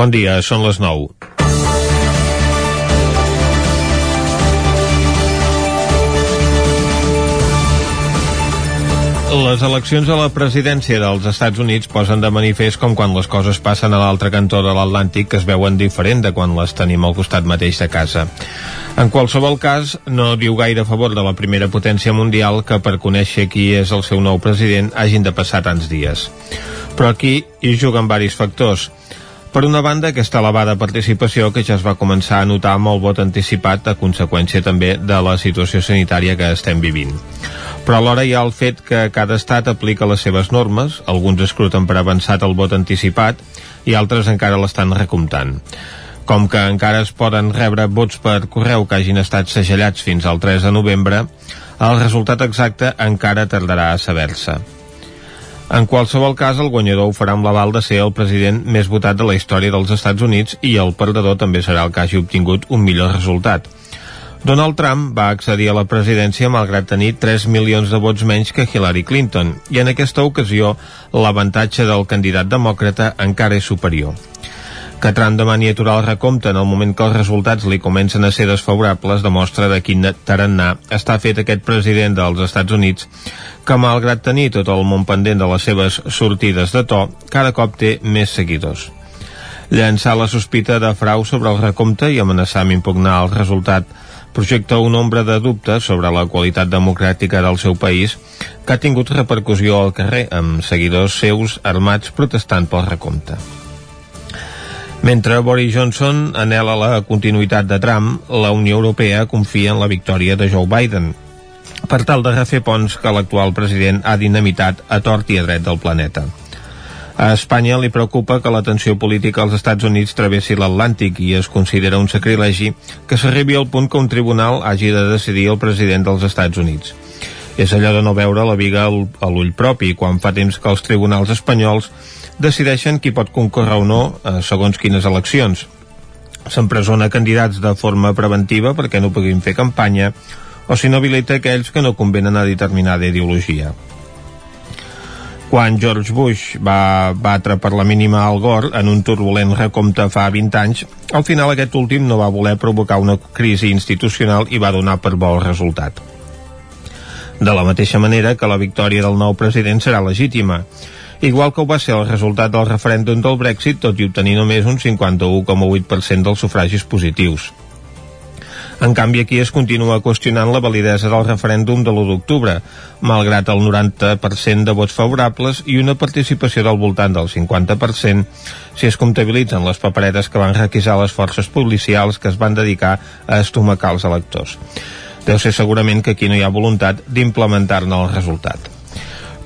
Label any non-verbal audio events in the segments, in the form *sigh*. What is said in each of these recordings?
Bon dia, són les 9. Les eleccions a la presidència dels Estats Units posen de manifest com quan les coses passen a l'altre cantó de l'Atlàntic que es veuen diferent de quan les tenim al costat mateix de casa. En qualsevol cas, no diu gaire a favor de la primera potència mundial que per conèixer qui és el seu nou president hagin de passar tants dies. Però aquí hi juguen varis factors. Per una banda, aquesta elevada participació que ja es va començar a notar amb el vot anticipat a conseqüència també de la situació sanitària que estem vivint però alhora hi ha el fet que cada estat aplica les seves normes, alguns escruten per avançat el vot anticipat i altres encara l'estan recomptant. Com que encara es poden rebre vots per correu que hagin estat segellats fins al 3 de novembre, el resultat exacte encara tardarà a saber-se. En qualsevol cas, el guanyador ho farà amb l'aval de ser el president més votat de la història dels Estats Units i el perdedor també serà el que hagi obtingut un millor resultat. Donald Trump va accedir a la presidència malgrat tenir 3 milions de vots menys que Hillary Clinton i en aquesta ocasió l'avantatge del candidat demòcrata encara és superior. Que Trump demani aturar el recompte en el moment que els resultats li comencen a ser desfavorables demostra de quin tarannà està fet aquest president dels Estats Units que malgrat tenir tot el món pendent de les seves sortides de to, cada cop té més seguidors llançar la sospita de frau sobre el recompte i amenaçar amb impugnar el resultat projecta un ombra de dubtes sobre la qualitat democràtica del seu país que ha tingut repercussió al carrer amb seguidors seus armats protestant pel recompte. Mentre Boris Johnson anela la continuïtat de Trump, la Unió Europea confia en la victòria de Joe Biden per tal de refer ponts que l'actual president ha dinamitat a tort i a dret del planeta. A Espanya li preocupa que la tensió política als Estats Units travessi l'Atlàntic i es considera un sacrilegi que s'arribi al punt que un tribunal hagi de decidir el president dels Estats Units. És allò de no veure la viga a l'ull propi, quan fa temps que els tribunals espanyols decideixen qui pot concórrer o no eh, segons quines eleccions. S'empresona candidats de forma preventiva perquè no puguin fer campanya o si no habilita aquells que no convenen a determinada ideologia quan George Bush va batre per la mínima al Gore en un turbulent recompte fa 20 anys, al final aquest últim no va voler provocar una crisi institucional i va donar per bo el resultat. De la mateixa manera que la victòria del nou president serà legítima, igual que ho va ser el resultat del referèndum del Brexit, tot i obtenir només un 51,8% dels sufragis positius. En canvi, aquí es continua qüestionant la validesa del referèndum de l'1 d'octubre, malgrat el 90% de vots favorables i una participació del voltant del 50% si es comptabilitzen les paperetes que van requisar les forces policials que es van dedicar a estomacar els electors. Deu ser segurament que aquí no hi ha voluntat d'implementar-ne el resultat.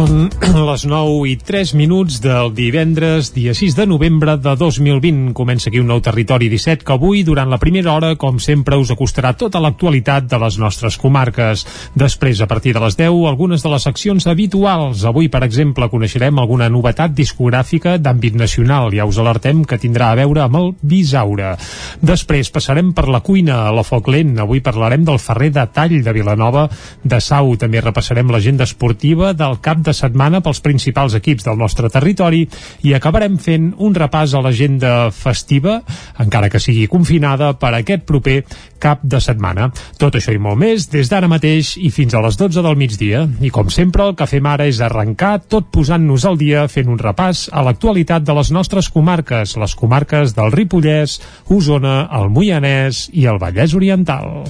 Són *clears throat* les 9 i 3 minuts del divendres, dia 6 de novembre de 2020. Comença aquí un nou Territori 17 que avui, durant la primera hora, com sempre, us acostarà tota l'actualitat de les nostres comarques. Després, a partir de les 10, algunes de les seccions habituals. Avui, per exemple, coneixerem alguna novetat discogràfica d'àmbit nacional. Ja us alertem que tindrà a veure amb el Bisaure. Després passarem per la cuina a la foc lent. Avui parlarem del Ferrer de Tall de Vilanova de Sau. També repassarem l'agenda esportiva del cap de setmana pels principals equips del nostre territori i acabarem fent un repàs a l'agenda festiva, encara que sigui confinada, per aquest proper cap de setmana. Tot això i molt més des d'ara mateix i fins a les 12 del migdia. I com sempre, el que fem ara és arrencar tot posant-nos al dia fent un repàs a l'actualitat de les nostres comarques, les comarques del Ripollès, Osona, el Moianès i el Vallès Oriental.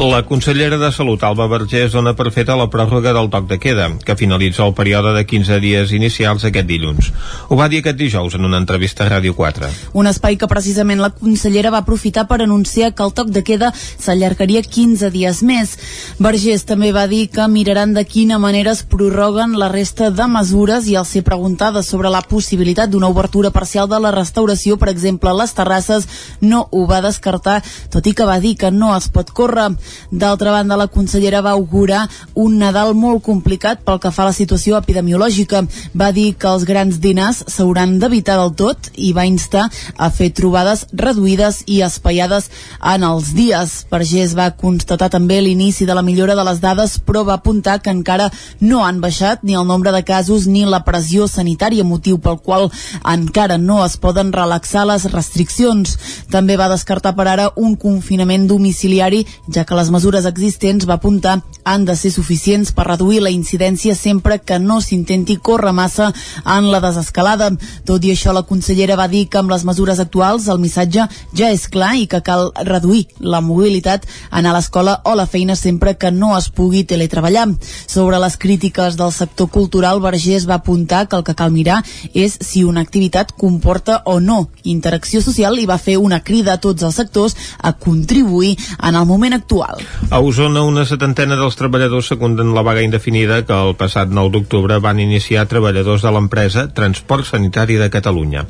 La consellera de Salut, Alba Vergés, dona per feta la pròrroga del toc de queda, que finalitza el període de 15 dies inicials aquest dilluns. Ho va dir aquest dijous en una entrevista a Ràdio 4. Un espai que precisament la consellera va aprofitar per anunciar que el toc de queda s'allargaria 15 dies més. Vergés també va dir que miraran de quina manera es prorroguen la resta de mesures i al ser preguntada sobre la possibilitat d'una obertura parcial de la restauració, per exemple, a les terrasses, no ho va descartar, tot i que va dir que no es pot córrer. D'altra banda, la consellera va augurar un Nadal molt complicat pel que fa a la situació epidemiològica. Va dir que els grans dinars s'hauran d'evitar del tot i va instar a fer trobades reduïdes i espaiades en els dies. Vergés va constatar també l'inici de la millora de les dades, però va apuntar que encara no han baixat ni el nombre de casos ni la pressió sanitària, motiu pel qual encara no es poden relaxar les restriccions. També va descartar per ara un confinament domiciliari, ja que les mesures existents, va apuntar, han de ser suficients per reduir la incidència sempre que no s'intenti córrer massa en la desescalada. Tot i això, la consellera va dir que amb les mesures actuals el missatge ja és clar i que cal reduir la mobilitat, anar a l'escola o la feina sempre que no es pugui teletreballar. Sobre les crítiques del sector cultural, Vergés va apuntar que el que cal mirar és si una activitat comporta o no interacció social i va fer una crida a tots els sectors a contribuir en el moment actual. A Osona, una setantena dels treballadors secunden la vaga indefinida que el passat 9 d'octubre van iniciar treballadors de l'empresa Transport Sanitari de Catalunya.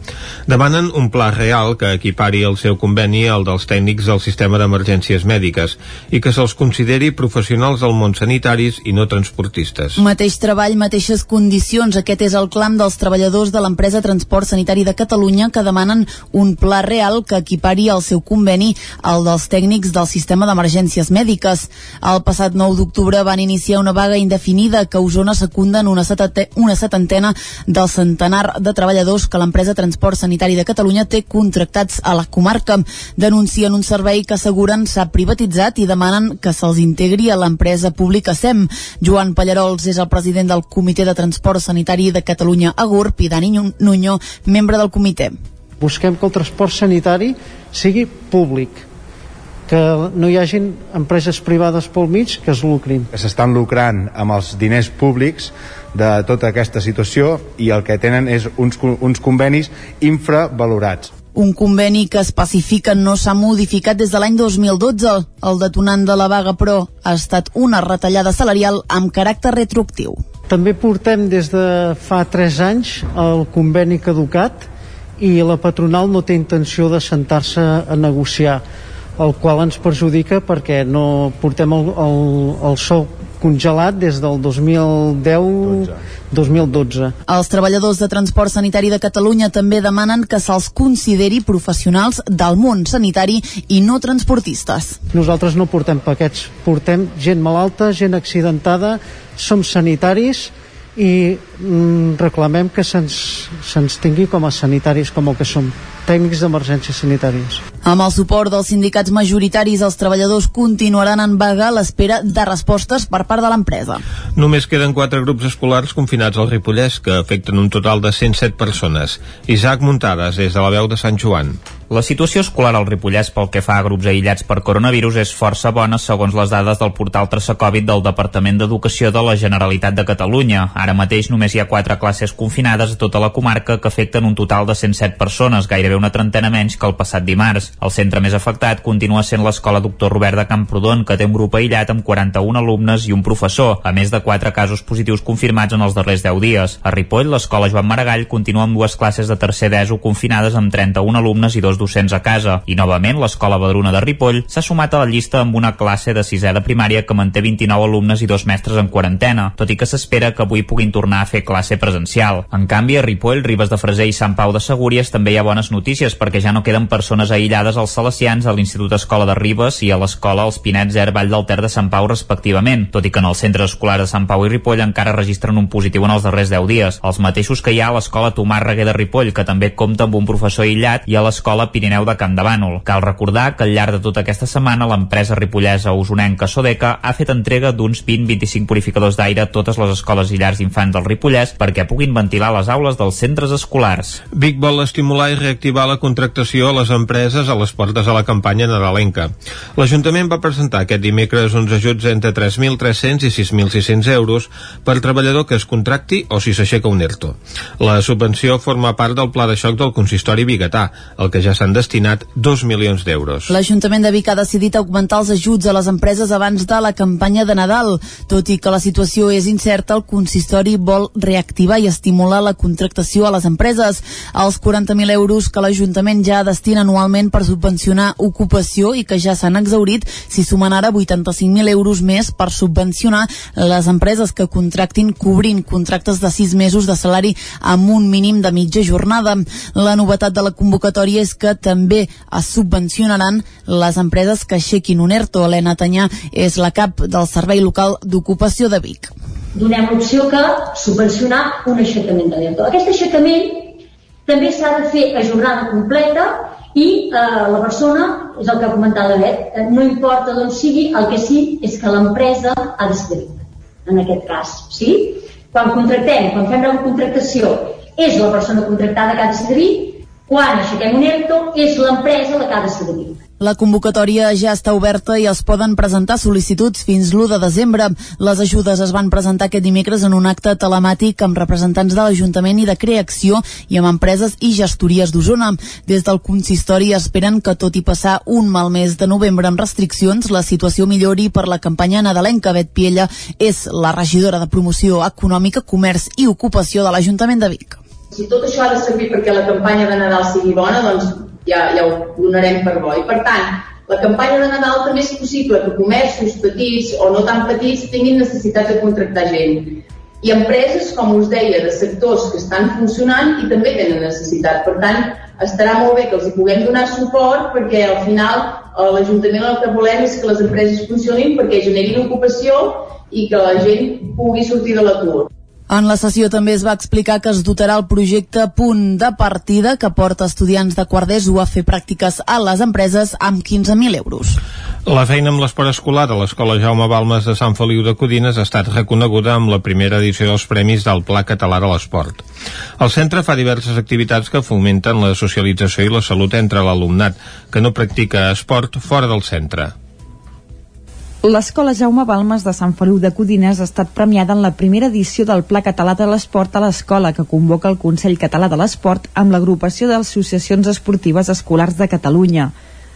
Demanen un pla real que equipari el seu conveni al dels tècnics del sistema d'emergències mèdiques i que se'ls consideri professionals del món sanitaris i no transportistes. Mateix treball, mateixes condicions. Aquest és el clam dels treballadors de l'empresa Transport Sanitari de Catalunya que demanen un pla real que equipari el seu conveni al dels tècnics del sistema d'emergències mèdiques. El passat 9 d'octubre van iniciar una vaga indefinida que a Osona secunden una, una setantena del centenar de treballadors que l'empresa Transport Sanitari de Catalunya té contractats a la comarca. Denuncien un servei que asseguren s'ha privatitzat i demanen que se'ls integri a l'empresa pública SEM. Joan Pallarols és el president del Comitè de Transport Sanitari de Catalunya a GURB i Dani Nuño, membre del comitè. Busquem que el transport sanitari sigui públic, que no hi hagin empreses privades pel mig que es lucrin. Que s'estan lucrant amb els diners públics de tota aquesta situació i el que tenen és uns, uns convenis infravalorats. Un conveni que especifica no s'ha modificat des de l'any 2012. El detonant de la vaga, però, ha estat una retallada salarial amb caràcter retroactiu. També portem des de fa 3 anys el conveni caducat i la patronal no té intenció de sentar-se a negociar el qual ens perjudica perquè no portem el, el, el sou congelat des del 2010-2012. Els treballadors de transport sanitari de Catalunya també demanen que se'ls consideri professionals del món sanitari i no transportistes. Nosaltres no portem paquets, portem gent malalta, gent accidentada, som sanitaris i mm, reclamem que se'ns se tingui com a sanitaris com el que som tècnics d'emergències sanitàries. Amb el suport dels sindicats majoritaris, els treballadors continuaran en vaga a l'espera de respostes per part de l'empresa. Només queden quatre grups escolars confinats al Ripollès, que afecten un total de 107 persones. Isaac Muntades, des de la veu de Sant Joan. La situació escolar al Ripollès pel que fa a grups aïllats per coronavirus és força bona segons les dades del portal Traçacovid del Departament d'Educació de la Generalitat de Catalunya. Ara mateix només hi ha quatre classes confinades a tota la comarca que afecten un total de 107 persones, gairebé una trentena menys que el passat dimarts. El centre més afectat continua sent l'escola Doctor Robert de Camprodon, que té un grup aïllat amb 41 alumnes i un professor, a més de quatre casos positius confirmats en els darrers 10 dies. A Ripoll, l'escola Joan Maragall continua amb dues classes de tercer d'ESO confinades amb 31 alumnes i dos docents a casa. I novament, l'escola Badruna de Ripoll s'ha sumat a la llista amb una classe de sisè de primària que manté 29 alumnes i dos mestres en quarantena, tot i que s'espera que avui puguin tornar a fer classe presencial. En canvi, a Ripoll, Ribes de Freser i Sant Pau de Segúries també hi ha bones notícies perquè ja no queden persones aïllades als Salesians, a l'Institut Escola de Ribes i a l'escola Els Pinets Air Vall del Ter de Sant Pau respectivament, tot i que en els centres escolars de Sant Pau i Ripoll encara registren un positiu en els darrers 10 dies, els mateixos que hi ha a l'escola Tomàs Reguer de Ripoll, que també compta amb un professor aïllat, i a l'escola Pirineu de Camp de Bànol. Cal recordar que al llarg de tota aquesta setmana l'empresa ripollesa usonenca Sodeca ha fet entrega d'uns 20-25 purificadors d'aire a totes les escoles i llars d'infants del Ripollès perquè puguin ventilar les aules dels centres escolars. Vic vol estimular i reactivar la contractació a les empreses a les portes de la campanya nadalenca. L'Ajuntament va presentar aquest dimecres uns ajuts entre 3.300 i 6.600 euros per treballador que es contracti o si s'aixeca un ERTO. La subvenció forma part del pla de xoc del consistori biguetà, el que ja s'han destinat 2 milions d'euros. L'Ajuntament de Vic ha decidit augmentar els ajuts a les empreses abans de la campanya de Nadal. Tot i que la situació és incerta, el consistori vol reactivar i estimular la contractació a les empreses. Els 40.000 euros que l'Ajuntament ja destina anualment per subvencionar ocupació i que ja s'han exaurit, s'hi sumen ara 85.000 euros més per subvencionar les empreses que contractin cobrint contractes de 6 mesos de salari amb un mínim de mitja jornada. La novetat de la convocatòria és que també es subvencionaran les empreses que aixequin un ERTO. Helena Tanyà és la cap del Servei Local d'Ocupació de Vic. Donem l'opció que subvencionar un aixecament de l'ERTO. Aquest aixecament també s'ha de fer a jornada completa i eh, la persona, és el que ha comentat la Bet, eh, no importa d'on sigui, el que sí és que l'empresa ha de ser en aquest cas. Sí? Quan contractem, quan fem la contractació, és la persona contractada que ha de ser quan aixequem un ERTO, és l'empresa la que ha de ser la convocatòria ja està oberta i es poden presentar sol·licituds fins l'1 de desembre. Les ajudes es van presentar aquest dimecres en un acte telemàtic amb representants de l'Ajuntament i de Creacció i amb empreses i gestories d'Osona. Des del consistori esperen que tot i passar un mal mes de novembre amb restriccions, la situació millori per la campanya nadalenca. Bet Piella és la regidora de Promoció Econòmica, Comerç i Ocupació de l'Ajuntament de Vic. Si tot això ha de servir perquè la campanya de Nadal sigui bona, doncs ja, ja ho donarem per bo. I per tant, la campanya de Nadal també és possible que comerços petits o no tan petits tinguin necessitat de contractar gent. I empreses, com us deia, de sectors que estan funcionant i també tenen necessitat. Per tant, estarà molt bé que els hi puguem donar suport perquè al final a l'Ajuntament el que volem és que les empreses funcionin perquè generin ocupació i que la gent pugui sortir de l'atur. En la sessió també es va explicar que es dotarà el projecte Punt de Partida que porta estudiants de quart d'ESO a fer pràctiques a les empreses amb 15.000 euros. La feina amb l'esport escolar a l'Escola Jaume Balmes de Sant Feliu de Codines ha estat reconeguda amb la primera edició dels Premis del Pla Català de l'Esport. El centre fa diverses activitats que fomenten la socialització i la salut entre l'alumnat que no practica esport fora del centre. L'escola Jaume Balmes de Sant Feliu de Codines ha estat premiada en la primera edició del Pla Català de l'Esport a l'escola que convoca el Consell Català de l'Esport amb l'agrupació d'associacions esportives escolars de Catalunya.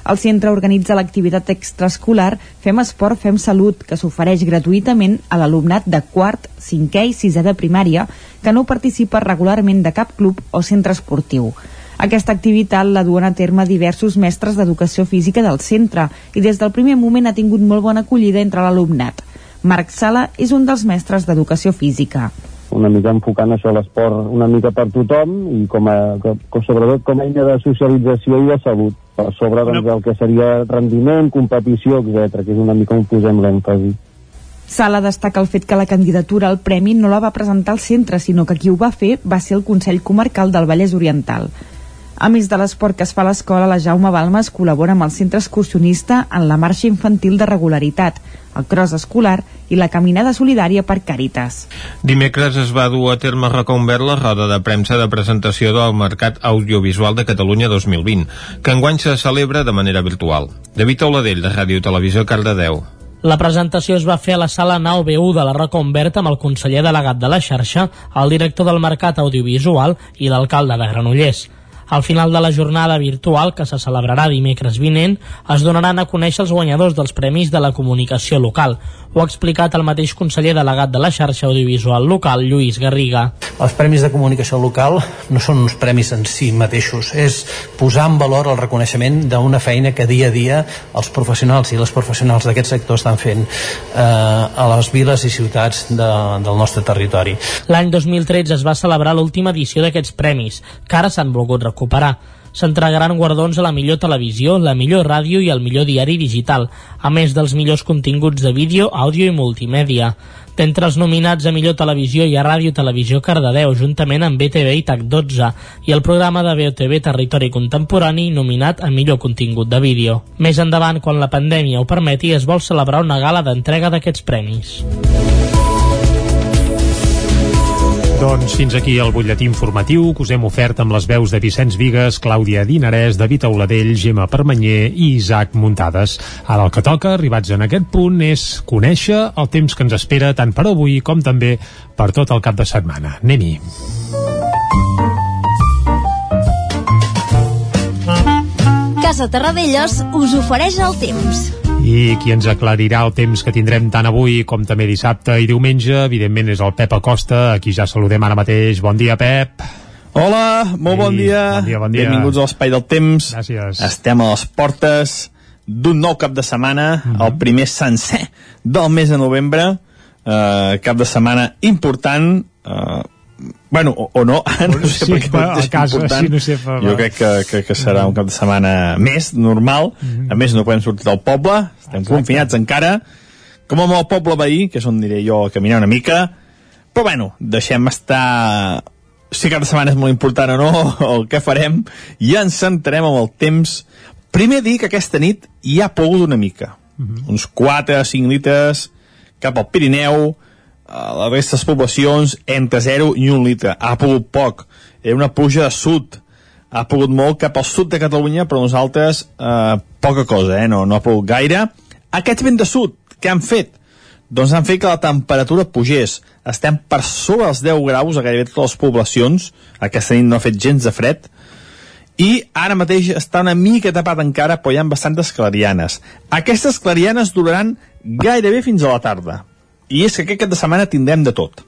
El centre organitza l'activitat extraescolar Fem Esport, Fem Salut, que s'ofereix gratuïtament a l'alumnat de quart, cinquè i sisè de primària que no participa regularment de cap club o centre esportiu. Aquesta activitat la duen a terme diversos mestres d'educació física del centre i des del primer moment ha tingut molt bona acollida entre l'alumnat. Marc Sala és un dels mestres d'educació física una mica enfocant això l'esport una mica per tothom i com a, com, sobretot com a eina de socialització i de salut per sobre doncs, el que seria rendiment, competició, etc que és una mica on posem l'èmfasi. Sala destaca el fet que la candidatura al premi no la va presentar el centre, sinó que qui ho va fer va ser el Consell Comarcal del Vallès Oriental. A més de l'esport que es fa a l'escola, la Jaume Balmes col·labora amb el centre excursionista en la marxa infantil de regularitat, el cross escolar i la caminada solidària per Càritas. Dimecres es va dur a terme a Reconvert la roda de premsa de presentació del Mercat Audiovisual de Catalunya 2020, que enguany se celebra de manera virtual. David Auladell, de Ràdio Televisió, Cardedeu. La presentació es va fer a la sala 9B1 de la Reconvert amb el conseller delegat de la xarxa, el director del Mercat Audiovisual i l'alcalde de Granollers. Al final de la jornada virtual, que se celebrarà dimecres vinent, es donaran a conèixer els guanyadors dels Premis de la Comunicació Local. Ho ha explicat el mateix conseller delegat de la xarxa audiovisual local, Lluís Garriga. Els Premis de Comunicació Local no són uns premis en si mateixos, és posar en valor el reconeixement d'una feina que dia a dia els professionals i les professionals d'aquest sector estan fent eh, a les viles i ciutats de, del nostre territori. L'any 2013 es va celebrar l'última edició d'aquests premis, que ara s'han volgut recuperar. S'entregaran guardons a la millor televisió, la millor ràdio i el millor diari digital, a més dels millors continguts de vídeo, àudio i multimèdia. D'entre els nominats a millor televisió hi ha Ràdio Televisió Cardedeu, juntament amb BTV i TAC12, i el programa de BOTV Territori Contemporani nominat a millor contingut de vídeo. Més endavant, quan la pandèmia ho permeti, es vol celebrar una gala d'entrega d'aquests premis. Doncs fins aquí el butlletí informatiu que us hem ofert amb les veus de Vicenç Vigues, Clàudia Dinarès, David Auladell, Gemma Permanyer i Isaac Muntades. Ara el que toca, arribats en aquest punt, és conèixer el temps que ens espera tant per avui com també per tot el cap de setmana. Anem-hi. Casa Terradellos us ofereix el temps. I qui ens aclarirà el temps que tindrem tant avui com també dissabte i diumenge, evidentment, és el Pep Acosta, a qui ja saludem ara mateix. Bon dia, Pep. Hola, molt bon dia. Bon dia, bon dia. Benvinguts a l'Espai del Temps. Gràcies. Estem a les portes d'un nou cap de setmana, Mhm. el primer sencer del mes de novembre, eh, cap de setmana important, eh, bueno, o, o no, *laughs* no sé sí, per què va, és a casa, important. sí, no sé, fa- jo crec que, que, que serà un cap de setmana més, normal, Mhm. a més no podem sortir del poble, estem confinats encara, com amb el poble veí, que és on diré jo a caminar una mica, però bueno, deixem estar si cada setmana és molt important o no, *laughs* o què farem, i ens centrem en el temps. Primer dir que aquesta nit hi ha plogut una mica. Uns 4-5 litres cap al Pirineu, a la resta de les poblacions entre 0 i 1 litre. Ha plogut poc. Era una pluja de sud. Ha plogut molt cap al sud de Catalunya, però nosaltres eh, poca cosa, eh? no, no ha plogut gaire. Aquests vents de sud, què han fet? doncs han fet que la temperatura pugés. Estem per sobre els 10 graus a gairebé totes les poblacions. Aquesta nit no ha fet gens de fred. I ara mateix està una mica tapat encara, però hi ha bastantes clarianes. Aquestes clarianes duraran gairebé fins a la tarda. I és que aquest cap de setmana tindrem de tot.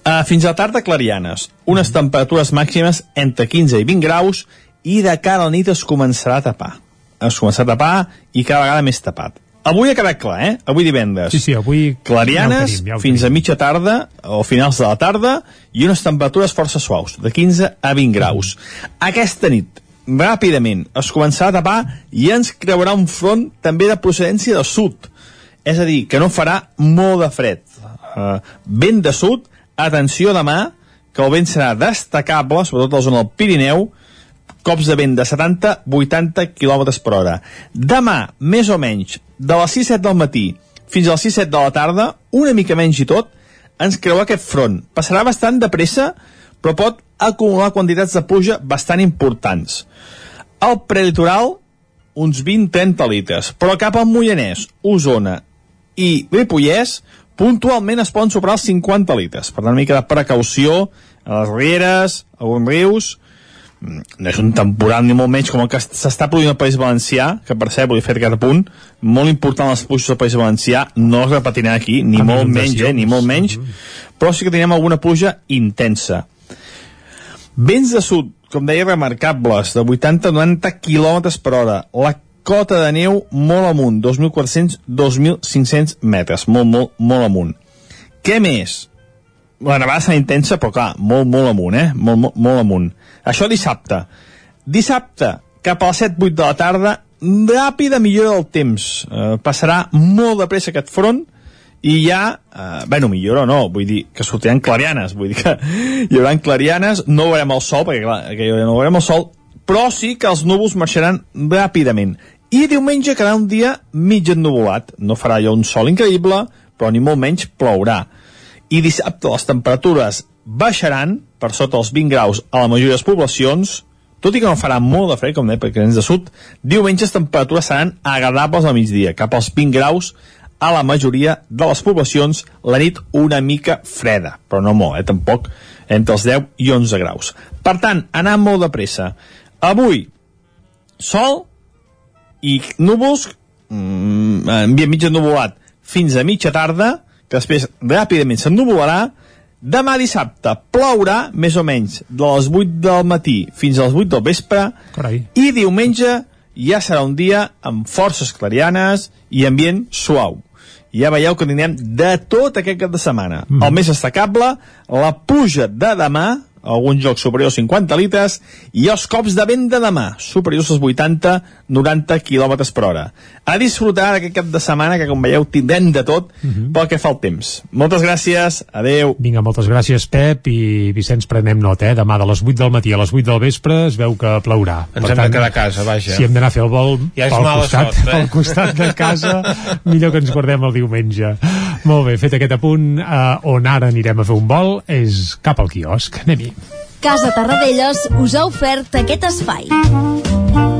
Uh, fins a la tarda clarianes, unes temperatures màximes entre 15 i 20 graus i de cara a la nit es començarà a tapar. Es començarà a tapar i cada vegada més tapat. Avui ha quedat clar, eh? Avui divendres. Sí, sí, avui Clarianes ja tenim, ja fins a mitja tarda o finals de la tarda i unes temperatures força suaus, de 15 a 20 graus. Aquesta nit, ràpidament, es començarà a tapar i ens creurà un front també de procedència de sud. És a dir, que no farà molt de fred. Uh, vent de sud, atenció demà, que el vent serà destacable, sobretot a la zona del Pirineu, cops de vent de 70-80 km per hora. Demà, més o menys, de les 6-7 del matí fins a les 6-7 de la tarda, una mica menys i tot, ens creurà aquest front. Passarà bastant de pressa, però pot acumular quantitats de pluja bastant importants. Al prelitoral, uns 20-30 litres, però cap al Moianès, Osona i Ripollès, puntualment es poden superar els 50 litres. Per tant, una mica de precaució a les rieres, a alguns rius, Mm, no és un temporal ni molt menys com el que s'està produint al País Valencià, que per cert, vull fer aquest apunt, molt important les pluges al País Valencià, no es repetiran aquí, ni Amb molt menys, eh, ni molt menys, però sí que tenim alguna pluja intensa. Vents de sud, com deia, remarcables, de 80-90 km per hora. La cota de neu molt amunt, 2.400-2.500 metres, molt, molt, molt amunt. Què més? La nevada serà intensa, però clar, molt, molt amunt, eh? Molt, molt, molt amunt. Això dissabte. Dissabte, cap a les 7-8 de la tarda, ràpida millora del temps. Eh, passarà molt de pressa aquest front i ja, eh, bueno, millora no, vull dir que sortiran clarianes, vull dir que *laughs* hi haurà clarianes, no veurem el sol, perquè clar, que no veurem el sol, però sí que els núvols marxaran ràpidament. I diumenge quedarà un dia mig ennuvolat. No farà allò un sol increïble, però ni molt menys plourà. I dissabte les temperatures baixaran per sota els 20 graus a la majoria de les poblacions, tot i que no farà molt de fred, com deia, perquè de sud, diumenge les temperatures seran agradables al migdia, cap als 20 graus a la majoria de les poblacions, la nit una mica freda, però no molt, eh, tampoc, entre els 10 i 11 graus. Per tant, anar molt de pressa. Avui, sol i núvols, mm, ambient mig ennuvolat fins a mitja tarda, que després ràpidament s'ennuvolarà, Demà dissabte plourà més o menys de les 8 del matí fins a les 8 del vespre Carai. i diumenge ja serà un dia amb forces clarianes i ambient suau. Ja veieu que tindrem de tot aquest cap de setmana. Mm. El més destacable, la pluja de demà, alguns jocs superiors a 50 litres, i els cops de vent de demà, superiors als 80-90 km per hora. A disfrutar d'aquest cap de setmana, que com veieu tindrem de tot mm -hmm. pel que fa el temps. Moltes gràcies, adeu. Vinga, moltes gràcies, Pep, i Vicenç, prenem nota, eh? Demà de les 8 del matí a les 8 del vespre es veu que plourà. Ens hem de quedar a casa, vaja. Si hem d'anar a fer el vol Ja és pel, mala costat, sort, eh? pel costat de casa, millor que ens guardem el diumenge. Molt bé, fet aquest apunt, eh, on ara anirem a fer un vol és cap al quiosc. Anem-hi. Casa Tarradellas us ha ofert aquest espai.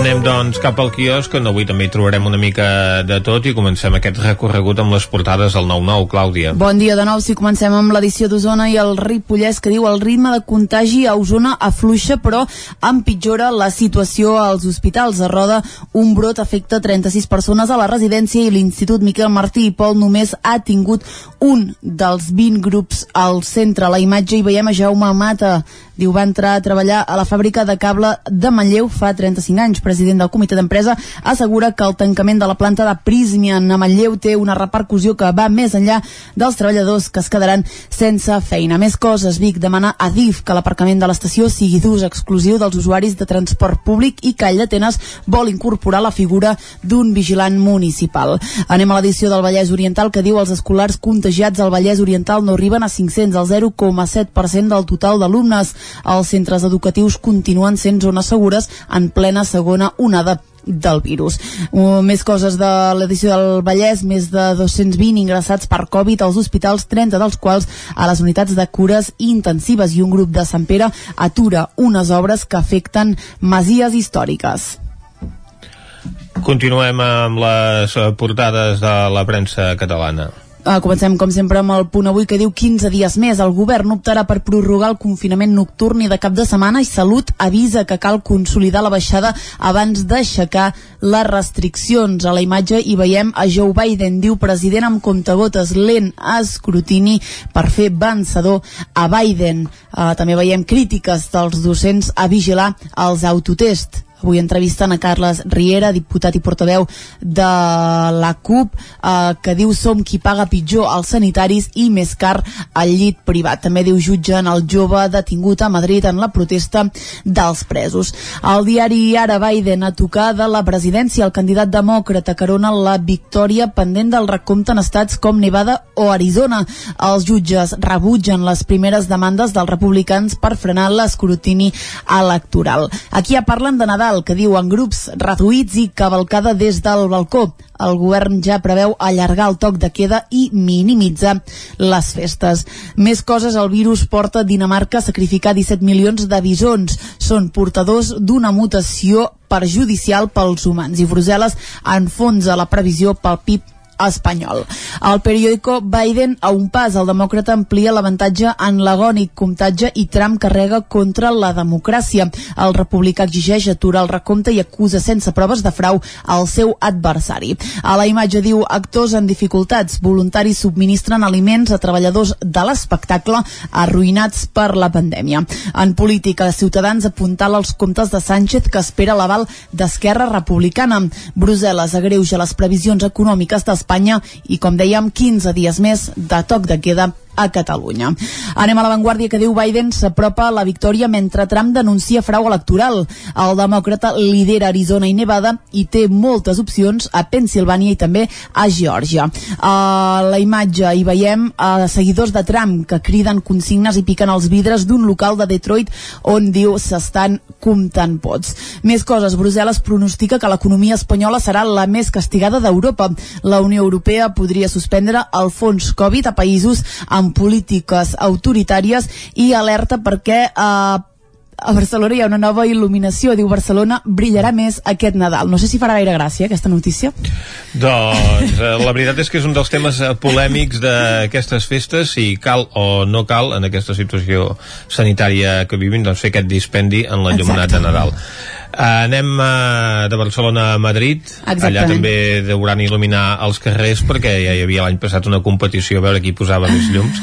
Anem, doncs, cap al quiosc, on avui també hi trobarem una mica de tot i comencem aquest recorregut amb les portades del 9-9, Clàudia. Bon dia de nou, si comencem amb l'edició d'Osona i el Ripollès que diu el ritme de contagi a Osona afluixa però empitjora la situació als hospitals. A Roda un brot afecta 36 persones a la residència i l'Institut Miquel Martí i Pol només ha tingut un dels 20 grups al centre. A la imatge hi veiem a Jaume Mata, diu va entrar a treballar a la fàbrica de cable de Manlleu fa 35 anys. President del comitè d'empresa assegura que el tancament de la planta de Prismian a Manlleu té una repercussió que va més enllà dels treballadors que es quedaran sense feina. Més coses, Vic demana a DIF que l'aparcament de l'estació sigui d'ús exclusiu dels usuaris de transport públic i Call d'Atenes vol incorporar la figura d'un vigilant municipal. Anem a l'edició del Vallès Oriental que diu els escolars contagiats al Vallès Oriental no arriben a 500, el 0,7% del total d'alumnes. Els centres educatius continuen sent zones segures en plena segona onada del virus. Uh, més coses de l'edició del Vallès, més de 220 ingressats per Covid als hospitals, 30 dels quals a les unitats de cures intensives i un grup de Sant Pere atura unes obres que afecten masies històriques. Continuem amb les eh, portades de la premsa catalana. Uh, comencem, com sempre, amb el punt avui que diu 15 dies més. El govern optarà per prorrogar el confinament nocturn i de cap de setmana i Salut avisa que cal consolidar la baixada abans d'aixecar les restriccions. A la imatge hi veiem a Joe Biden, diu president amb comptagotes lent a escrutini per fer vencedor a Biden. Uh, també veiem crítiques dels docents a vigilar els autotests. Avui entrevisten a Carles Riera, diputat i portaveu de la CUP, eh, que diu som qui paga pitjor als sanitaris i més car al llit privat. També diu jutgen el jove detingut a Madrid en la protesta dels presos. El diari Ara Biden a tocar de la presidència, el candidat demòcrata carona la victòria pendent del recompte en estats com Nevada o Arizona. Els jutges rebutgen les primeres demandes dels republicans per frenar l'escrutini electoral. Aquí ja parlen de Nadal Nadal, que diu en grups reduïts i cavalcada des del balcó. El govern ja preveu allargar el toc de queda i minimitzar les festes. Més coses, el virus porta Dinamarca a sacrificar 17 milions de bisons. Són portadors d'una mutació perjudicial pels humans i Brussel·les enfonsa la previsió pel PIB espanyol. El periòdico Biden a un pas, el demòcrata amplia l'avantatge en l'agònic comptatge i Trump carrega contra la democràcia. El republicà exigeix aturar el recompte i acusa sense proves de frau al seu adversari. A la imatge diu actors en dificultats, voluntaris subministren aliments a treballadors de l'espectacle arruïnats per la pandèmia. En política, Ciutadans apuntala els comptes de Sánchez que espera l'aval d'Esquerra Republicana. Brussel·les agreuja les previsions econòmiques d'Espanya i, com dèiem, 15 dies més de toc de queda a Catalunya. Anem a l'avantguàrdia que diu Biden s'apropa a la victòria mentre Trump denuncia frau electoral. El demòcrata lidera Arizona i Nevada i té moltes opcions a Pensilvània i també a Geòrgia. A la imatge hi veiem a seguidors de Trump que criden consignes i piquen els vidres d'un local de Detroit on diu s'estan comptant pots. Més coses, Brussel·les pronostica que l'economia espanyola serà la més castigada d'Europa. La Unió Europea podria suspendre el fons Covid a països amb polítiques autoritàries i alerta perquè eh, a Barcelona hi ha una nova il·luminació. Diu Barcelona brillarà més aquest Nadal. No sé si farà gaire gràcia aquesta notícia. Doncs eh, la veritat és que és un dels temes eh, polèmics d'aquestes festes, si cal o no cal en aquesta situació sanitària que vivim, doncs fer aquest dispendi en l'enllumenat de Nadal. Anem uh, de Barcelona a Madrid Exactament. allà també deuran il·luminar els carrers perquè ja hi havia l'any passat una competició a veure qui posava més llums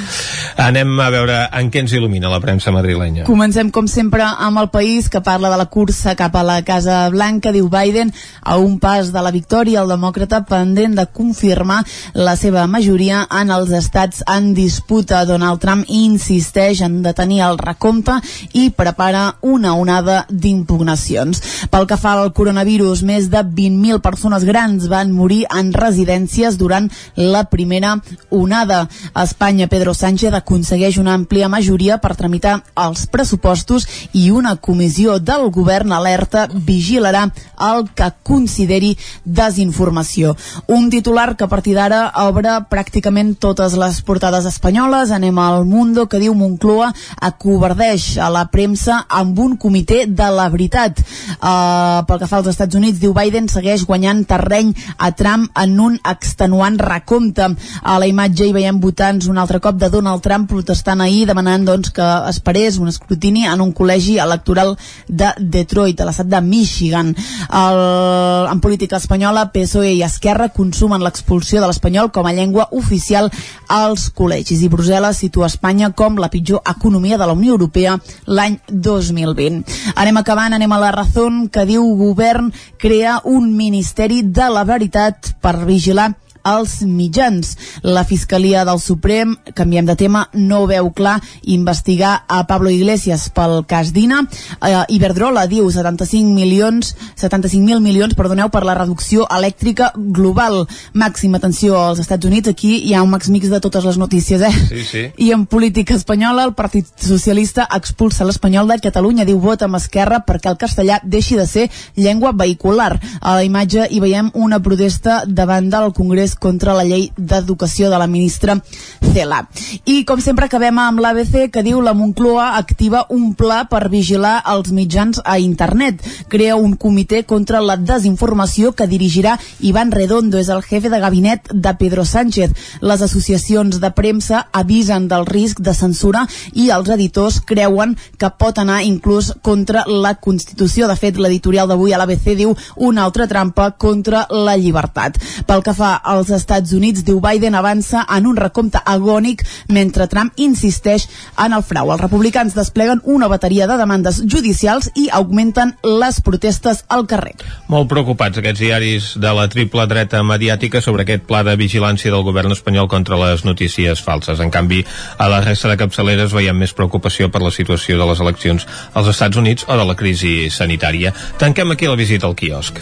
anem a veure en què ens il·lumina la premsa madrilenya Comencem, com sempre, amb el país que parla de la cursa cap a la Casa Blanca. Diu Biden, a un pas de la victòria, el demòcrata pendent de confirmar la seva majoria en els estats en disputa. Donald Trump insisteix en detenir el recompte i prepara una onada d'impugnacions. Pel que fa al coronavirus, més de 20.000 persones grans van morir en residències durant la primera onada. A Espanya, Pedro Sánchez aconsegueix una àmplia majoria per tramitar els pressupostos i una comissió del govern alerta vigilarà el que consideri desinformació. Un titular que a partir d'ara obre pràcticament totes les portades espanyoles. Anem al Mundo que diu Moncloa acobardeix a la premsa amb un comitè de la veritat. Uh, pel que fa als Estats Units, diu Biden segueix guanyant terreny a Trump en un extenuant recompte. A la imatge hi veiem votants un altre cop de Donald Trump protestant ahir demanant doncs, que esperés un escrutini en un col·legi electoral de Detroit, a l'estat de Michigan. El, en política espanyola, PSOE i Esquerra consumen l'expulsió de l'espanyol com a llengua oficial als col·legis i Brussel·les situa Espanya com la pitjor economia de la Unió Europea l'any 2020. Anem acabant, anem a la raó que diu govern crea un ministeri de la veritat per vigilar als mitjans. La Fiscalia del Suprem, canviem de tema, no veu clar investigar a Pablo Iglesias pel cas Dina. Eh, Iberdrola diu 75 milions 75.000 milions, perdoneu, per la reducció elèctrica global. Màxima atenció als Estats Units, aquí hi ha un max mix de totes les notícies, eh? Sí, sí. I en política espanyola, el Partit Socialista expulsa l'Espanyol de Catalunya, diu vot amb Esquerra perquè el castellà deixi de ser llengua vehicular. A la imatge hi veiem una protesta davant del Congrés contra la llei d'educació de la ministra Cela. I com sempre acabem amb l'ABC que diu la Moncloa activa un pla per vigilar els mitjans a internet. Crea un comitè contra la desinformació que dirigirà Ivan Redondo, és el jefe de gabinet de Pedro Sánchez. Les associacions de premsa avisen del risc de censura i els editors creuen que pot anar inclús contra la Constitució. De fet, l'editorial d'avui a l'ABC diu una altra trampa contra la llibertat. Pel que fa als Estats Units, diu Biden avança en un recompte agònic mentre Trump insisteix en el frau. Els republicans despleguen una bateria de demandes judicials i augmenten les protestes al carrer. Molt preocupats aquests diaris de la triple dreta mediàtica sobre aquest pla de vigilància del govern espanyol contra les notícies falses. En canvi, a la resta de capçaleres veiem més preocupació per la situació de les eleccions als Estats Units o de la crisi sanitària. Tanquem aquí la visita al quiosc.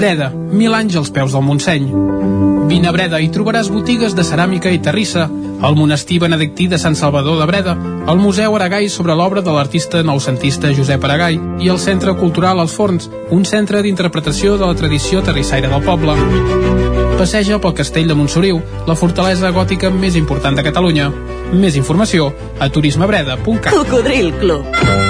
Breda, mil anys als peus del Montseny. Vine a Breda i trobaràs botigues de ceràmica i terrissa, el monestir benedictí de Sant Salvador de Breda, el Museu Aragai sobre l'obra de l'artista noucentista Josep Aragai i el Centre Cultural Els Forns, un centre d'interpretació de la tradició terrissaire del poble. Passeja pel castell de Montsoriu, la fortalesa gòtica més important de Catalunya. Més informació a turismebreda.cat. Cocodril Club.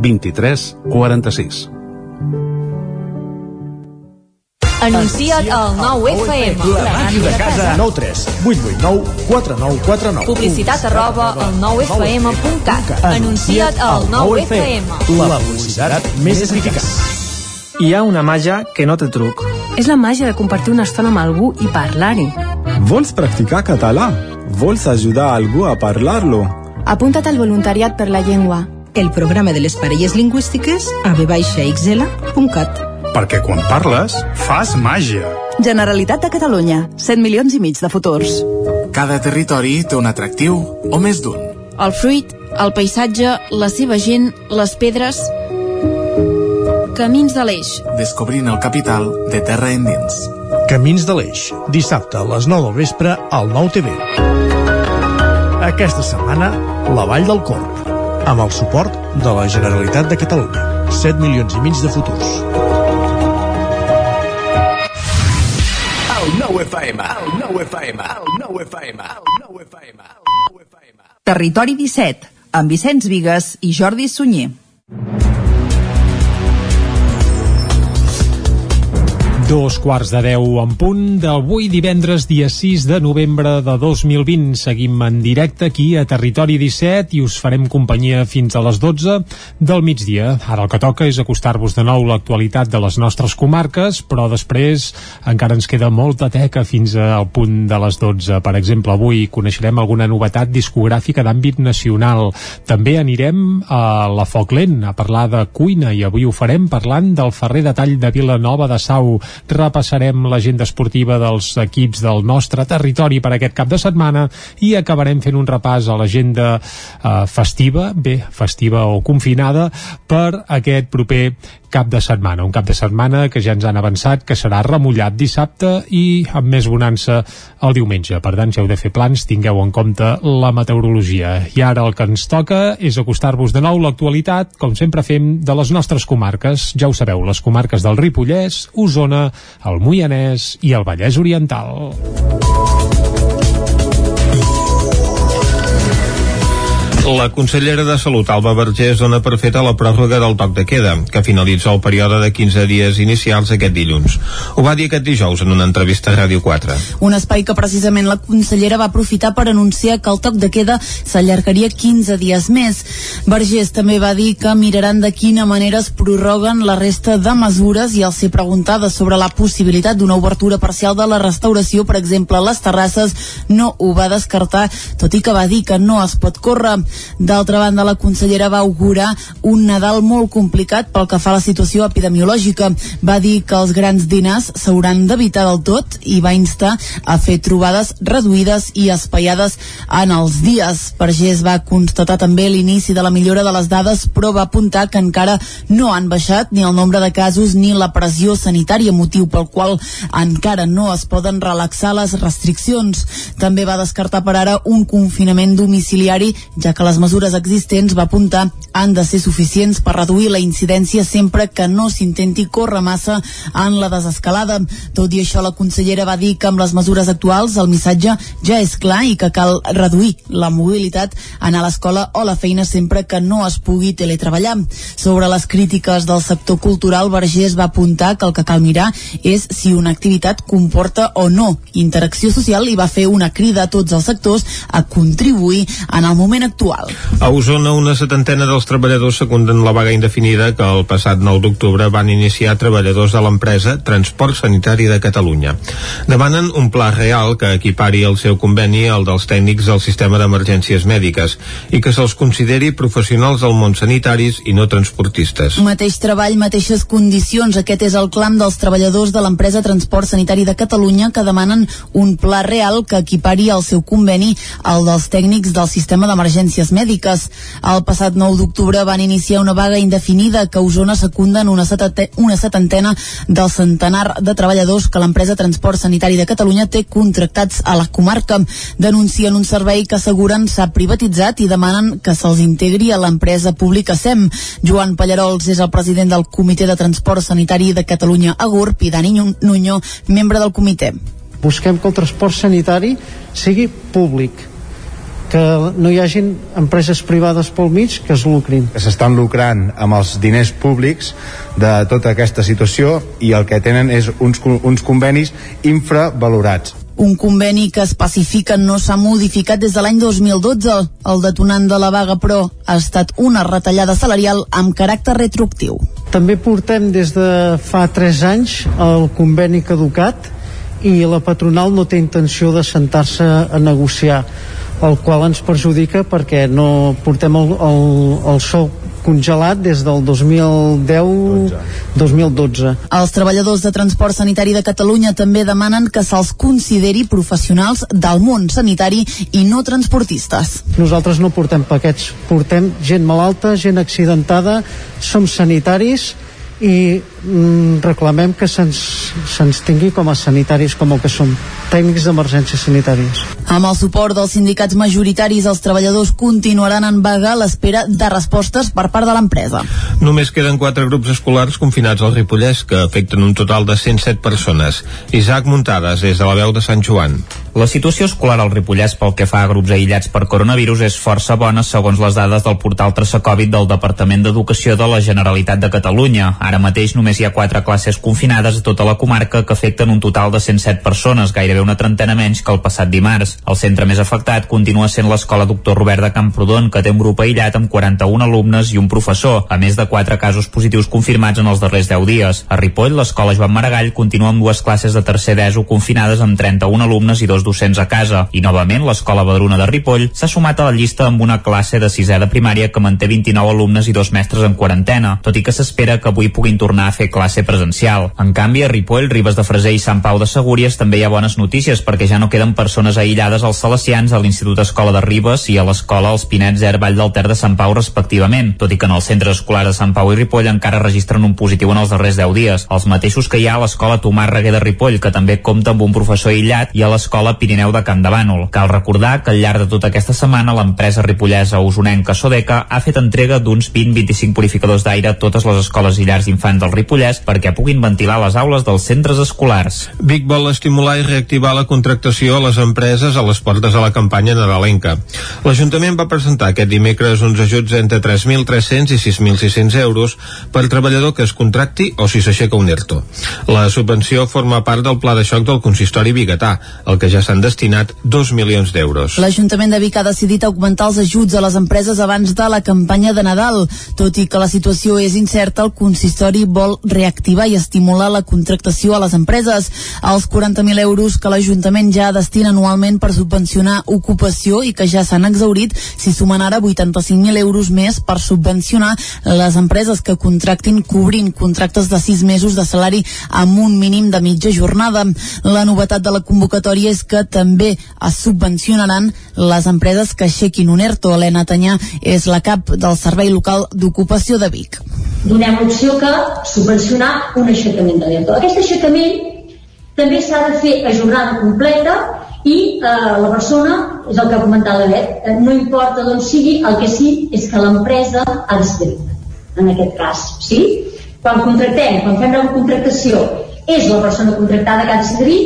23 46. Anuncia't al 9FM. La màquina de casa. 9 3 8 8 9 4 9 4 9. Publicitat arroba al 9FM.cat. Anuncia't al 9FM. La publicitat més eficaç. Hi ha una màgia que no té truc. És la màgia de compartir una estona amb algú i parlar-hi. Vols practicar català? Vols ajudar algú a parlar-lo? Apunta't al voluntariat per la llengua. El programa de les parelles lingüístiques a vxl.cat. Perquè quan parles, fas màgia. Generalitat de Catalunya. 100 milions i mig de futurs. Cada territori té un atractiu, o més d'un. El fruit, el paisatge, la seva gent, les pedres... Camins de l'Eix. Descobrint el capital de terra endins. Camins de l'Eix. Dissabte a les 9 del vespre al 9 TV. Aquesta setmana, la Vall del Corp. Amb el suport de la Generalitat de Catalunya. 7 milions i mig de futurs. El 9 FM, el 9 FM, el 9 FM, el 9 FM. Territori 17, amb Vicenç Vigues i Jordi Sunyer. Dos quarts de deu en punt d'avui divendres dia 6 de novembre de 2020. Seguim en directe aquí a Territori 17 i us farem companyia fins a les 12 del migdia. Ara el que toca és acostar-vos de nou l'actualitat de les nostres comarques, però després encara ens queda molta teca fins al punt de les 12. Per exemple, avui coneixerem alguna novetat discogràfica d'àmbit nacional. També anirem a la Foc Lent a parlar de cuina i avui ho farem parlant del Ferrer de Tall de Vilanova de Sau repassarem l'agenda esportiva dels equips del nostre territori per aquest cap de setmana i acabarem fent un repàs a l'agenda eh, festiva, bé, festiva o confinada, per aquest proper cap de setmana. Un cap de setmana que ja ens han avançat que serà remullat dissabte i amb més bonança el diumenge. Per tant, si heu de fer plans, tingueu en compte la meteorologia. I ara el que ens toca és acostar-vos de nou l'actualitat, com sempre fem, de les nostres comarques. Ja ho sabeu, les comarques del Ripollès, Osona, el Moianès i el Vallès Oriental. La consellera de Salut, Alba Vergés, dona per feta la pròrroga del toc de queda, que finalitza el període de 15 dies inicials aquest dilluns. Ho va dir aquest dijous en una entrevista a Ràdio 4. Un espai que precisament la consellera va aprofitar per anunciar que el toc de queda s'allargaria 15 dies més. Vergés també va dir que miraran de quina manera es prorroguen la resta de mesures i al ser preguntada sobre la possibilitat d'una obertura parcial de la restauració, per exemple, a les terrasses, no ho va descartar, tot i que va dir que no es pot córrer. D'altra banda, la consellera va augurar un Nadal molt complicat pel que fa a la situació epidemiològica. Va dir que els grans dinars s'hauran d'evitar del tot i va instar a fer trobades reduïdes i espaiades en els dies. Vergés va constatar també l'inici de la millora de les dades, però va apuntar que encara no han baixat ni el nombre de casos ni la pressió sanitària, motiu pel qual encara no es poden relaxar les restriccions. També va descartar per ara un confinament domiciliari, ja que les mesures existents va apuntar han de ser suficients per reduir la incidència sempre que no s'intenti córrer massa en la desescalada. Tot i això, la consellera va dir que amb les mesures actuals el missatge ja és clar i que cal reduir la mobilitat, anar a l'escola o la feina sempre que no es pugui teletreballar. Sobre les crítiques del sector cultural, Vergés va apuntar que el que cal mirar és si una activitat comporta o no interacció social i va fer una crida a tots els sectors a contribuir en el moment actual actual. A Osona, una setantena dels treballadors secunden la vaga indefinida que el passat 9 d'octubre van iniciar treballadors de l'empresa Transport Sanitari de Catalunya. Demanen un pla real que equipari el seu conveni al dels tècnics del sistema d'emergències mèdiques i que se'ls consideri professionals del món sanitaris i no transportistes. Mateix treball, mateixes condicions. Aquest és el clam dels treballadors de l'empresa Transport Sanitari de Catalunya que demanen un pla real que equipari el seu conveni al dels tècnics del sistema d'emergències mèdiques. El passat 9 d'octubre van iniciar una vaga indefinida que a Osona secunden una, una setantena del centenar de treballadors que l'empresa Transport Sanitari de Catalunya té contractats a la comarca. Denuncien un servei que asseguren s'ha privatitzat i demanen que se'ls integri a l'empresa pública SEM. Joan Pallarols és el president del Comitè de Transport Sanitari de Catalunya a GURB i Dani Nuño, membre del comitè. Busquem que el transport sanitari sigui públic, que no hi hagin empreses privades pel mig que es lucrin. Que s'estan lucrant amb els diners públics de tota aquesta situació i el que tenen és uns, uns convenis infravalorats. Un conveni que especifica no s'ha modificat des de l'any 2012. El detonant de la vaga, però, ha estat una retallada salarial amb caràcter retroactiu. També portem des de fa 3 anys el conveni caducat i la patronal no té intenció de sentar-se a negociar el qual ens perjudica perquè no portem el, el, el sou congelat des del 2010-2012. Els treballadors de transport sanitari de Catalunya també demanen que se'ls consideri professionals del món sanitari i no transportistes. Nosaltres no portem paquets, portem gent malalta, gent accidentada, som sanitaris i mm, reclamem que se'ns se tingui com a sanitaris com el que som, tècnics d'emergències sanitàries. Amb el suport dels sindicats majoritaris, els treballadors continuaran en vaga a l'espera de respostes per part de l'empresa. Només queden quatre grups escolars confinats al Ripollès que afecten un total de 107 persones. Isaac Muntades, des de la veu de Sant Joan. La situació escolar al Ripollès pel que fa a grups aïllats per coronavirus és força bona segons les dades del portal Traçacovid del Departament d'Educació de la Generalitat de Catalunya. Ara mateix només hi ha quatre classes confinades a tota la comarca que afecten un total de 107 persones, gairebé una trentena menys que el passat dimarts. El centre més afectat continua sent l'Escola Doctor Robert de Camprodon, que té un grup aïllat amb 41 alumnes i un professor, a més de quatre casos positius confirmats en els darrers 10 dies. A Ripoll, l'Escola Joan Maragall continua amb dues classes de tercer d'ESO confinades amb 31 alumnes i dos els docents a casa. I novament, l'Escola Badruna de Ripoll s'ha sumat a la llista amb una classe de sisè de primària que manté 29 alumnes i dos mestres en quarantena, tot i que s'espera que avui puguin tornar a fer classe presencial. En canvi, a Ripoll, Ribes de Freser i Sant Pau de Segúries també hi ha bones notícies perquè ja no queden persones aïllades als Salesians, a l'Institut Escola de Ribes i a l'Escola Els Pinets Air Vall del Ter de Sant Pau respectivament, tot i que en els centres escolars de Sant Pau i Ripoll encara registren un positiu en els darrers 10 dies, els mateixos que hi ha a l'Escola Tomàs Reguer de Ripoll, que també compta amb un professor aïllat, i a l'Escola Pirineu de Camp de Bànol. Cal recordar que al llarg de tota aquesta setmana l'empresa ripollesa usonenca Sodeca ha fet entrega d'uns 20-25 purificadors d'aire a totes les escoles i llars d'infants del Ripollès perquè puguin ventilar les aules dels centres escolars. Vic vol estimular i reactivar la contractació a les empreses a les portes de la campanya nadalenca. L'Ajuntament va presentar aquest dimecres uns ajuts entre 3.300 i 6.600 euros per treballador que es contracti o si s'aixeca un ERTO. La subvenció forma part del pla de xoc del consistori biguetà, el que ja s'han destinat 2 milions d'euros. L'Ajuntament de Vic ha decidit augmentar els ajuts a les empreses abans de la campanya de Nadal. Tot i que la situació és incerta, el consistori vol reactivar i estimular la contractació a les empreses. Els 40.000 euros que l'Ajuntament ja destina anualment per subvencionar ocupació i que ja s'han exaurit, s'hi sumen ara 85.000 euros més per subvencionar les empreses que contractin cobrint contractes de 6 mesos de salari amb un mínim de mitja jornada. La novetat de la convocatòria és que també es subvencionaran les empreses que aixequin un ERTO. Helena Tanyà és la cap del Servei Local d'Ocupació de Vic. Donem l'opció que subvencionar un aixecament de l'ERTO. Aquest aixecament també s'ha de fer a jornada completa i eh, la persona, és el que ha comentat la Bet, eh, no importa d'on sigui, el que sí és que l'empresa ha de ser en aquest cas, sí? Quan contractem, quan fem la contractació, és la persona contractada que ha de cedir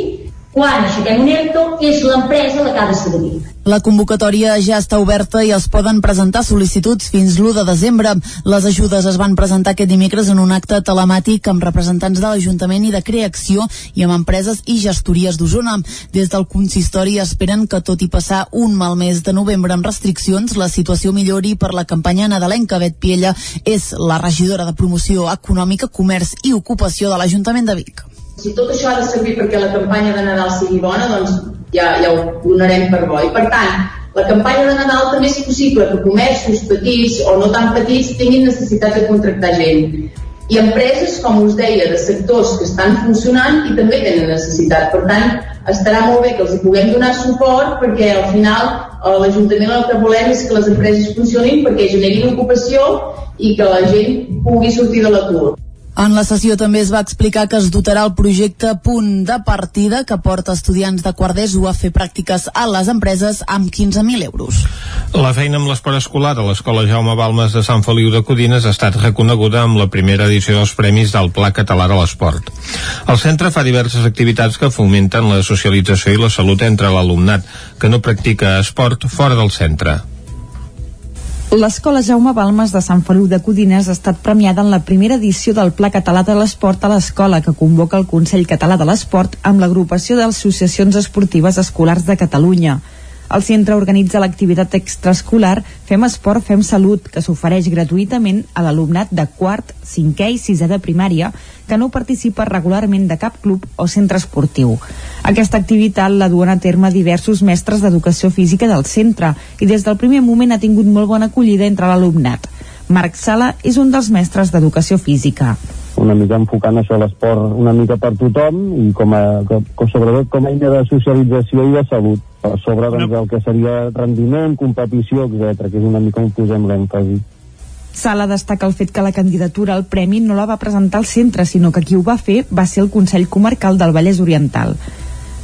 quan aixequem un ERTO és l'empresa la que ha de cedir. La convocatòria ja està oberta i es poden presentar sol·licituds fins l'1 de desembre. Les ajudes es van presentar aquest dimecres en un acte telemàtic amb representants de l'Ajuntament i de Creacció i amb empreses i gestories d'Osona. Des del consistori esperen que tot i passar un mal mes de novembre amb restriccions, la situació millori per la campanya nadalenca. Bet Piella és la regidora de Promoció Econòmica, Comerç i Ocupació de l'Ajuntament de Vic. Si tot això ha de servir perquè la campanya de Nadal sigui bona, doncs ja, ja ho donarem per bo. I per tant, la campanya de Nadal també és possible que comerços petits o no tan petits tinguin necessitat de contractar gent. I empreses, com us deia, de sectors que estan funcionant i també tenen necessitat. Per tant, estarà molt bé que els hi puguem donar suport perquè al final a l'Ajuntament el que volem és que les empreses funcionin perquè generin ocupació i que la gent pugui sortir de l'atur. En la sessió també es va explicar que es dotarà el projecte Punt de Partida que porta estudiants de quart d'ESO a fer pràctiques a les empreses amb 15.000 euros. La feina amb l'esport escolar a l'Escola Jaume Balmes de Sant Feliu de Codines ha estat reconeguda amb la primera edició dels Premis del Pla Català de l'Esport. El centre fa diverses activitats que fomenten la socialització i la salut entre l'alumnat que no practica esport fora del centre. L'Escola Jaume Balmes de Sant Feliu de Codines ha estat premiada en la primera edició del Pla Català de l'Esport a l'escola que convoca el Consell Català de l'Esport amb l'agrupació d'associacions esportives escolars de Catalunya. El centre organitza l'activitat extraescolar Fem Esport, Fem Salut, que s'ofereix gratuïtament a l'alumnat de quart, cinquè i sisè de primària que no participa regularment de cap club o centre esportiu. Aquesta activitat la duen a terme diversos mestres d'educació física del centre i des del primer moment ha tingut molt bona acollida entre l'alumnat. Marc Sala és un dels mestres d'educació física una mica enfocant això l'esport una mica per tothom i com a, com, sobretot com a eina de socialització i de salut per sobre doncs, el que seria rendiment, competició, etc que és una mica on posem l'èmfasi. Sala destaca el fet que la candidatura al premi no la va presentar al centre, sinó que qui ho va fer va ser el Consell Comarcal del Vallès Oriental.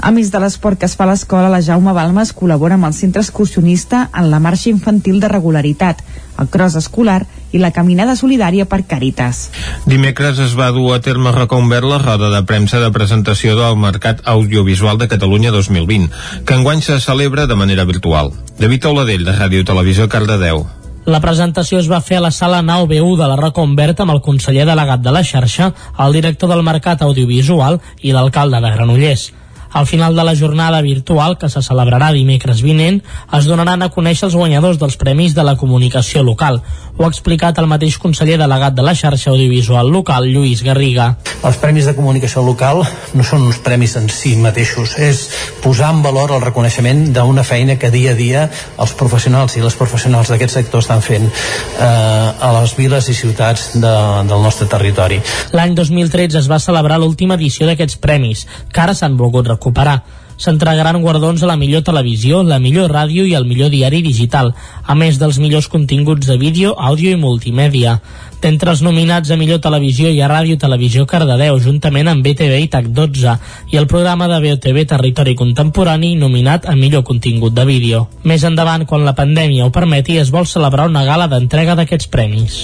A més de l'esport que es fa a l'escola, la Jaume Balmes col·labora amb el centre excursionista en la marxa infantil de regularitat, el cross escolar i la caminada solidària per Càritas. Dimecres es va dur a terme Reconvert la roda de premsa de presentació del Mercat Audiovisual de Catalunya 2020, que enguany se celebra de manera virtual. David Auladell, de Ràdio Televisió Cardedeu. La presentació es va fer a la sala 9B1 de la Reconvert amb el conseller delegat de la xarxa, el director del Mercat Audiovisual i l'alcalde de Granollers. Al final de la jornada virtual, que se celebrarà dimecres vinent, es donaran a conèixer els guanyadors dels Premis de la Comunicació Local. Ho ha explicat el mateix conseller delegat de la xarxa audiovisual local, Lluís Garriga. Els Premis de Comunicació Local no són uns premis en si mateixos, és posar en valor el reconeixement d'una feina que dia a dia els professionals i les professionals d'aquest sector estan fent eh, a les viles i ciutats de, del nostre territori. L'any 2013 es va celebrar l'última edició d'aquests premis, que ara s'han volgut recuperar recuperar. S'entregaran guardons a la millor televisió, la millor ràdio i el millor diari digital, a més dels millors continguts de vídeo, àudio i multimèdia. D'entre els nominats a millor televisió hi ha Ràdio Televisió Cardedeu, juntament amb BTV i TAC12, i el programa de BOTV Territori Contemporani nominat a millor contingut de vídeo. Més endavant, quan la pandèmia ho permeti, es vol celebrar una gala d'entrega d'aquests premis.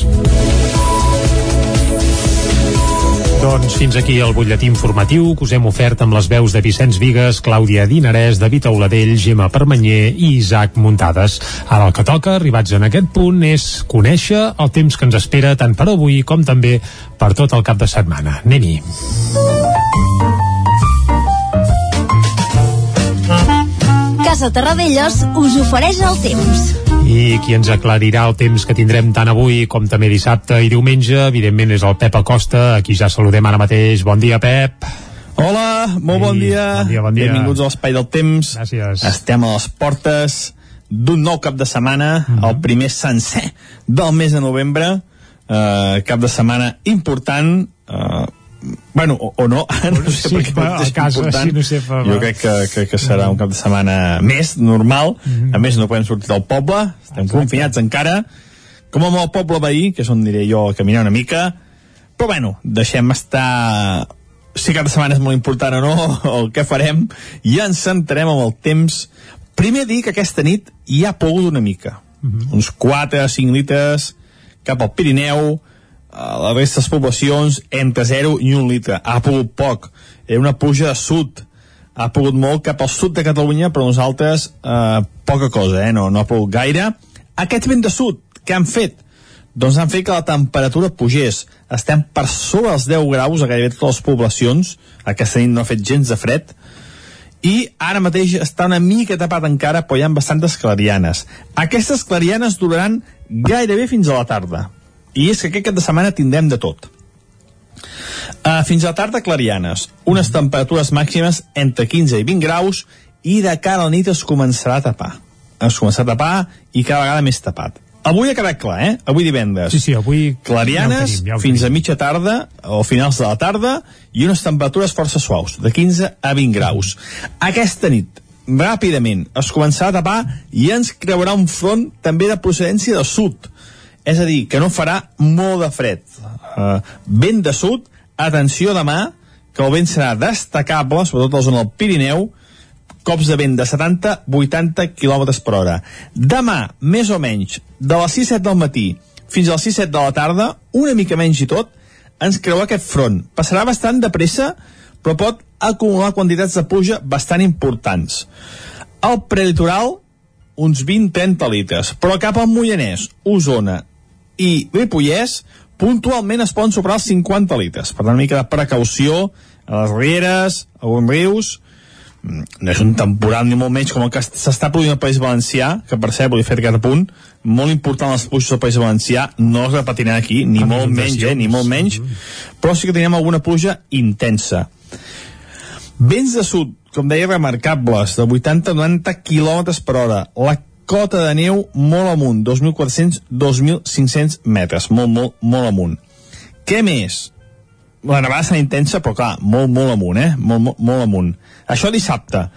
Doncs fins aquí el butlletí informatiu que us hem ofert amb les veus de Vicenç Vigues, Clàudia Dinarès, David Auladell, Gemma Permanyer i Isaac Muntades. Ara el que toca, arribats en aquest punt, és conèixer el temps que ens espera tant per avui com també per tot el cap de setmana. Anem-hi. Casa Terradellos us ofereix el temps. I qui ens aclarirà el temps que tindrem tant avui com també dissabte i diumenge, evidentment és el Pep Acosta, a qui ja saludem ara mateix. Bon dia, Pep. Hola, molt bon dia. Bon dia, bon dia. Benvinguts a l'Espai del Temps. Gràcies. Estem a les portes d'un nou cap de setmana, mm -hmm. el primer sencer del mes de novembre, uh, cap de setmana important, uh, bueno, o, o no, *laughs* no sé sí, per què és casa, important. sí, no sé, fa, jo crec que, que, que serà un cap de setmana més normal, Mm -hmm. a més no podem sortir del poble, estem Exacte. confinats encara, com amb el poble veí, que és on diré jo a caminar una mica, però bueno, deixem estar si cap de setmana és molt important o no, *laughs* el que farem, i ens centrarem en el temps. Primer dir que aquesta nit hi ha plogut una mica, uns 4-5 litres cap al Pirineu, a la resta de les poblacions entre 0 i 1 litre. Ha pogut poc. Era una pluja de sud. Ha pogut molt cap al sud de Catalunya, però nosaltres eh, poca cosa, eh? no, no ha pogut gaire. Aquests vents de sud, què han fet? Doncs han fet que la temperatura pugés. Estem per sobre els 10 graus a gairebé totes les poblacions. Aquesta nit no ha fet gens de fred. I ara mateix està una mica tapat encara, però hi ha bastantes clarianes. Aquestes clarianes duraran gairebé fins a la tarda i és que aquest cap de setmana tindrem de tot. Uh, fins a la tarda clarianes, unes temperatures màximes entre 15 i 20 graus i de cara a la nit es començarà a tapar. Es començarà a tapar i cada vegada més tapat. Avui ha quedat clar, eh? Avui divendres. Sí, sí, avui... Clarianes ja tenim, ja fins a mitja tarda o finals de la tarda i unes temperatures força suaus, de 15 a 20 graus. Aquesta nit, ràpidament, es començarà a tapar i ens creurà un front també de procedència de sud. És a dir, que no farà molt de fred. Uh, vent de sud, atenció demà, que el vent serà destacable, sobretot a la zona del Pirineu, cops de vent de 70-80 km per hora. Demà, més o menys, de les 6-7 del matí fins a les 6-7 de la tarda, una mica menys i tot, ens creua aquest front. Passarà bastant de pressa, però pot acumular quantitats de pluja bastant importants. Al prelitoral, uns 20-30 litres, però cap al Moianès, Osona i Ripollès, puntualment es poden superar els 50 litres. Per tant, una mica de precaució a les rieres, a alguns rius, Mm, no és un temporal ni molt menys com el que s'està produint al País Valencià, que per cert, vull fer aquest apunt, molt important les pluges del País Valencià, no es repetiran aquí, ni molt menys, eh, ni molt menys, però sí que tenim alguna pluja intensa. Vents de sud, com deia, remarcables, de 80-90 km per hora. La cota de neu molt amunt, 2.400-2.500 metres, molt, molt, molt amunt. Què més? La nevada serà intensa, però clar, molt, molt amunt, eh? Molt, molt, molt amunt. Això dissabte.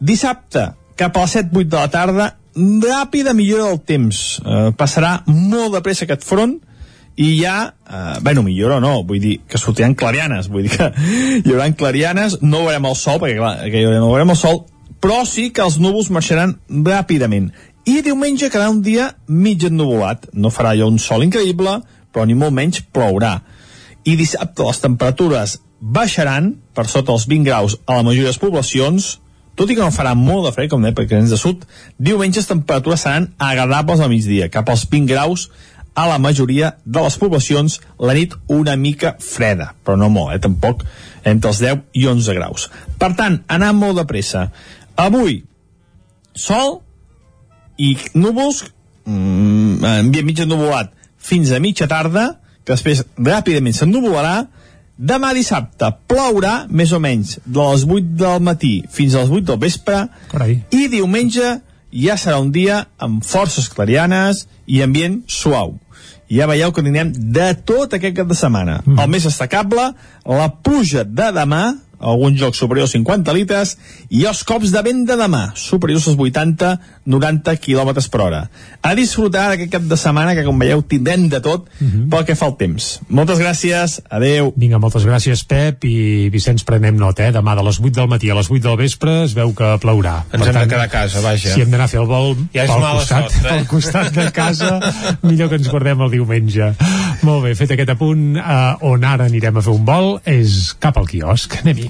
Dissabte, cap a les 7-8 de la tarda, ràpida millora del temps. Eh, passarà molt de pressa aquest front i ja, eh, bueno, millora no, vull dir que sortiran clarianes, vull dir que *laughs* hi haurà clarianes, no veurem el sol, perquè clar, que no veurem el sol, però sí que els núvols marxaran ràpidament. I diumenge quedarà un dia mig ennuvolat. No farà allò un sol increïble, però ni molt menys plourà i dissabte les temperatures baixaran per sota els 20 graus a la majoria de les poblacions, tot i que no farà molt de fred, com deia, perquè ens de sud, diumenge les temperatures seran agradables al migdia, cap als 20 graus a la majoria de les poblacions, la nit una mica freda, però no molt, eh, tampoc, entre els 10 i 11 graus. Per tant, anar molt de pressa. Avui, sol i núvols, mm, ambient mig ennuvolat, fins a mitja tarda, que després ràpidament s'ennuvolarà, demà dissabte plourà més o menys de les 8 del matí fins a les 8 del vespre Carai. i diumenge ja serà un dia amb forces clarianes i ambient suau. Ja veieu que tindrem de tot aquest cap de setmana. Mm. El més destacable, la pluja de demà, algun joc superior a 50 litres i els cops de vent de demà superiors als 80-90 km per hora. A disfrutar d'aquest cap de setmana que com veieu tindrem de tot uh -huh. pel que fa el temps. Moltes gràcies, adeu. Vinga, moltes gràcies Pep i Vicenç prenem nota, eh? demà de les 8 del matí a les 8 del vespre es veu que plourà. Ens per hem tant, de quedar a casa, vaja. si hem d'anar a fer el vol ja és pel, costat, sort, eh? pel costat de casa *laughs* millor que ens guardem el diumenge. Molt bé, fet aquest apunt eh, on ara anirem a fer un vol és cap al quiosc, anem-hi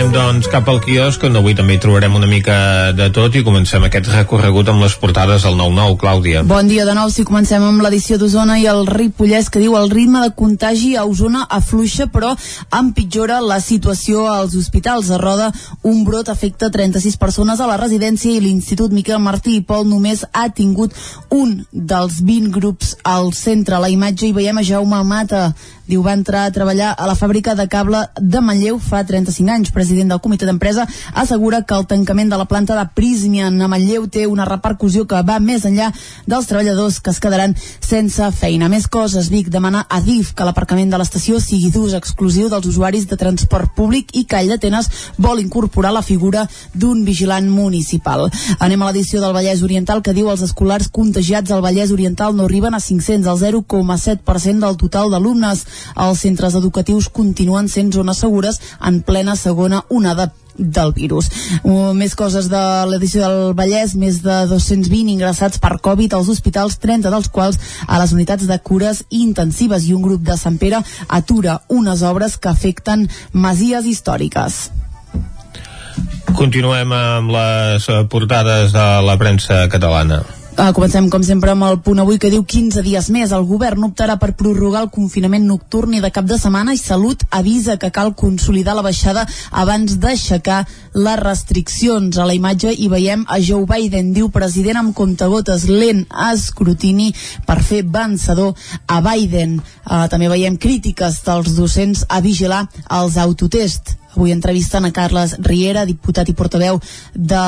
Anem, doncs, cap al quiosc, on avui també hi trobarem una mica de tot i comencem aquest recorregut amb les portades del 9-9, Clàudia. Bon dia de nou, si comencem amb l'edició d'Osona i el Ripollès, que diu el ritme de contagi a Osona afluixa, però empitjora la situació als hospitals. A Roda, un brot afecta 36 persones a la residència i l'Institut Miquel Martí i Pol només ha tingut un dels 20 grups al centre. A la imatge hi veiem a Jaume Mata, diu va entrar a treballar a la fàbrica de cable de Manlleu fa 35 anys. President del comitè d'empresa assegura que el tancament de la planta de Prysmian a Manlleu té una repercussió que va més enllà dels treballadors que es quedaran sense feina. Més coses, Vic demana a DIF que l'aparcament de l'estació sigui d'ús exclusiu dels usuaris de transport públic i Call d'Atenes vol incorporar la figura d'un vigilant municipal. Anem a l'edició del Vallès Oriental que diu els escolars contagiats al Vallès Oriental no arriben a 500, el 0,7% del total d'alumnes. Els centres educatius continuen sent zones segures en plena segona onada del virus. Uh, més coses de l'edició del Vallès, més de 220 ingressats per Covid als hospitals, 30 dels quals a les unitats de cures intensives i un grup de Sant Pere atura unes obres que afecten masies històriques. Continuem amb les eh, portades de la premsa catalana. Uh, comencem, com sempre, amb el punt avui que diu 15 dies més. El govern optarà per prorrogar el confinament nocturn i de cap de setmana i Salut avisa que cal consolidar la baixada abans d'aixecar les restriccions. A la imatge hi veiem a Joe Biden, diu president amb comptagotes lent a escrutini per fer vencedor a Biden. Uh, també veiem crítiques dels docents a vigilar els autotests. Avui entrevisten a Carles Riera, diputat i portaveu de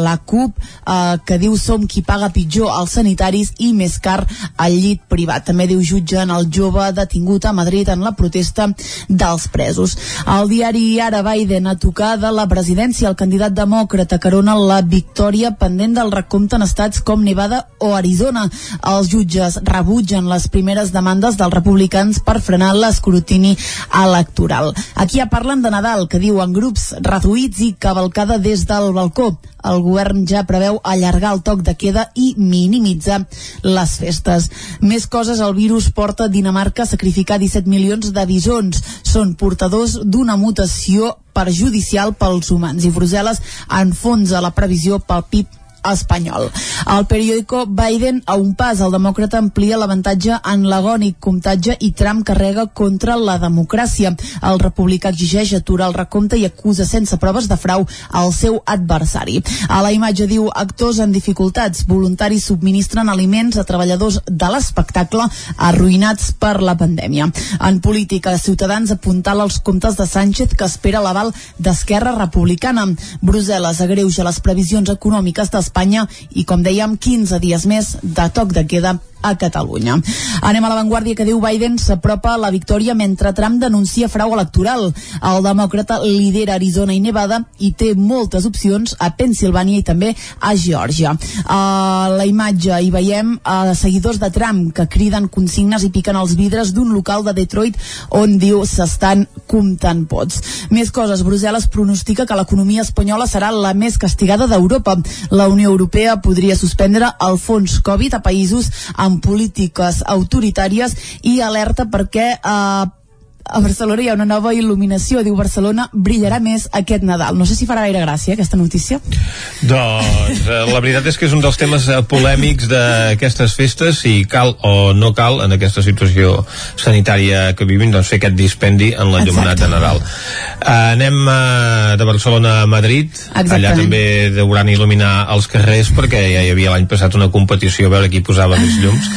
la CUP, eh, que diu som qui paga pitjor als sanitaris i més car al llit privat. També diu jutgen el jove detingut a Madrid en la protesta dels presos. El diari Ara Biden a tocar de la presidència, el candidat demòcrata carona la victòria pendent del recompte en estats com Nevada o Arizona. Els jutges rebutgen les primeres demandes dels republicans per frenar l'escrutini electoral. Aquí ja parlen de Nadal Nadal, que diu en grups reduïts i cavalcada des del balcó. El govern ja preveu allargar el toc de queda i minimitzar les festes. Més coses, el virus porta Dinamarca a sacrificar 17 milions de bisons. Són portadors d'una mutació perjudicial pels humans i Brussel·les enfonsa la previsió pel PIB espanyol. El periòdico Biden a un pas, el demòcrata amplia l'avantatge en l'agònic comptatge i Trump carrega contra la democràcia. El republicà exigeix aturar el recompte i acusa sense proves de frau al seu adversari. A la imatge diu actors en dificultats, voluntaris subministren aliments a treballadors de l'espectacle arruïnats per la pandèmia. En política, Ciutadans apuntala els comptes de Sánchez que espera l'aval d'Esquerra Republicana. Brussel·les agreuja les previsions econòmiques dels Espanya i, com dèiem, 15 dies més de toc de queda a Catalunya. Anem a l'avantguàrdia que diu Biden s'apropa a la victòria mentre Trump denuncia frau electoral. El demòcrata lidera Arizona i Nevada i té moltes opcions a Pensilvània i també a Geòrgia. A la imatge hi veiem a seguidors de Trump que criden consignes i piquen els vidres d'un local de Detroit on diu s'estan comptant pots. Més coses, Brussel·les pronostica que l'economia espanyola serà la més castigada d'Europa. La Unió Europea podria suspendre el fons Covid a països amb polítiques autoritàries i alerta perquè eh, a Barcelona hi ha una nova il·luminació. Diu Barcelona brillarà més aquest Nadal. No sé si farà gaire gràcia aquesta notícia. Doncs eh, la veritat és que és un dels temes eh, polèmics d'aquestes festes, si cal o no cal en aquesta situació sanitària que vivim, doncs fer aquest dispendi en l'enllumenat de Nadal. Uh, anem de Barcelona a Madrid. Exactament. Allà també deuran il·luminar els carrers perquè ja hi havia l'any passat una competició a veure qui posava més llums.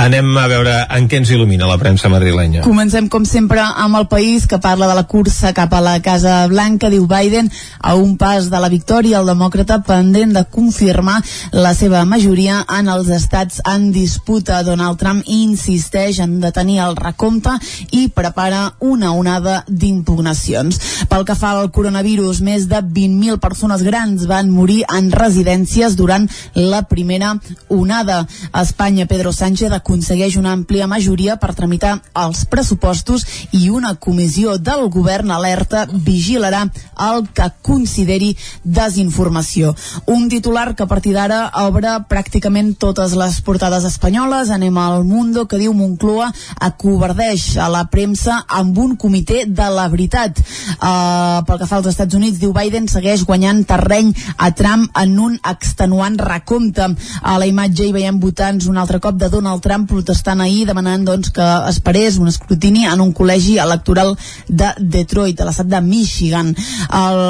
Anem a veure en què ens il·lumina la premsa madrilenya. Comencem, com sempre, amb el país que parla de la cursa cap a la Casa Blanca, diu Biden, a un pas de la victòria, el demòcrata pendent de confirmar la seva majoria en els estats en disputa. Donald Trump insisteix en detenir el recompte i prepara una onada d'impugnacions. Pel que fa al coronavirus, més de 20.000 persones grans van morir en residències durant la primera onada. A Espanya, Pedro Sánchez aconsegueix una àmplia majoria per tramitar els pressupostos i una comissió del govern alerta vigilarà el que consideri desinformació. Un titular que a partir d'ara obre pràcticament totes les portades espanyoles. Anem al Mundo que diu Moncloa acobardeix a la premsa amb un comitè de la veritat. Uh, pel que fa als Estats Units, diu Biden segueix guanyant terreny a Trump en un extenuant recompte. A la imatge hi veiem votants un altre cop de Donald Trump protestant ahir demanant doncs, que esperés un escrutini en un col·legi electoral de Detroit, a l'estat de Michigan. El,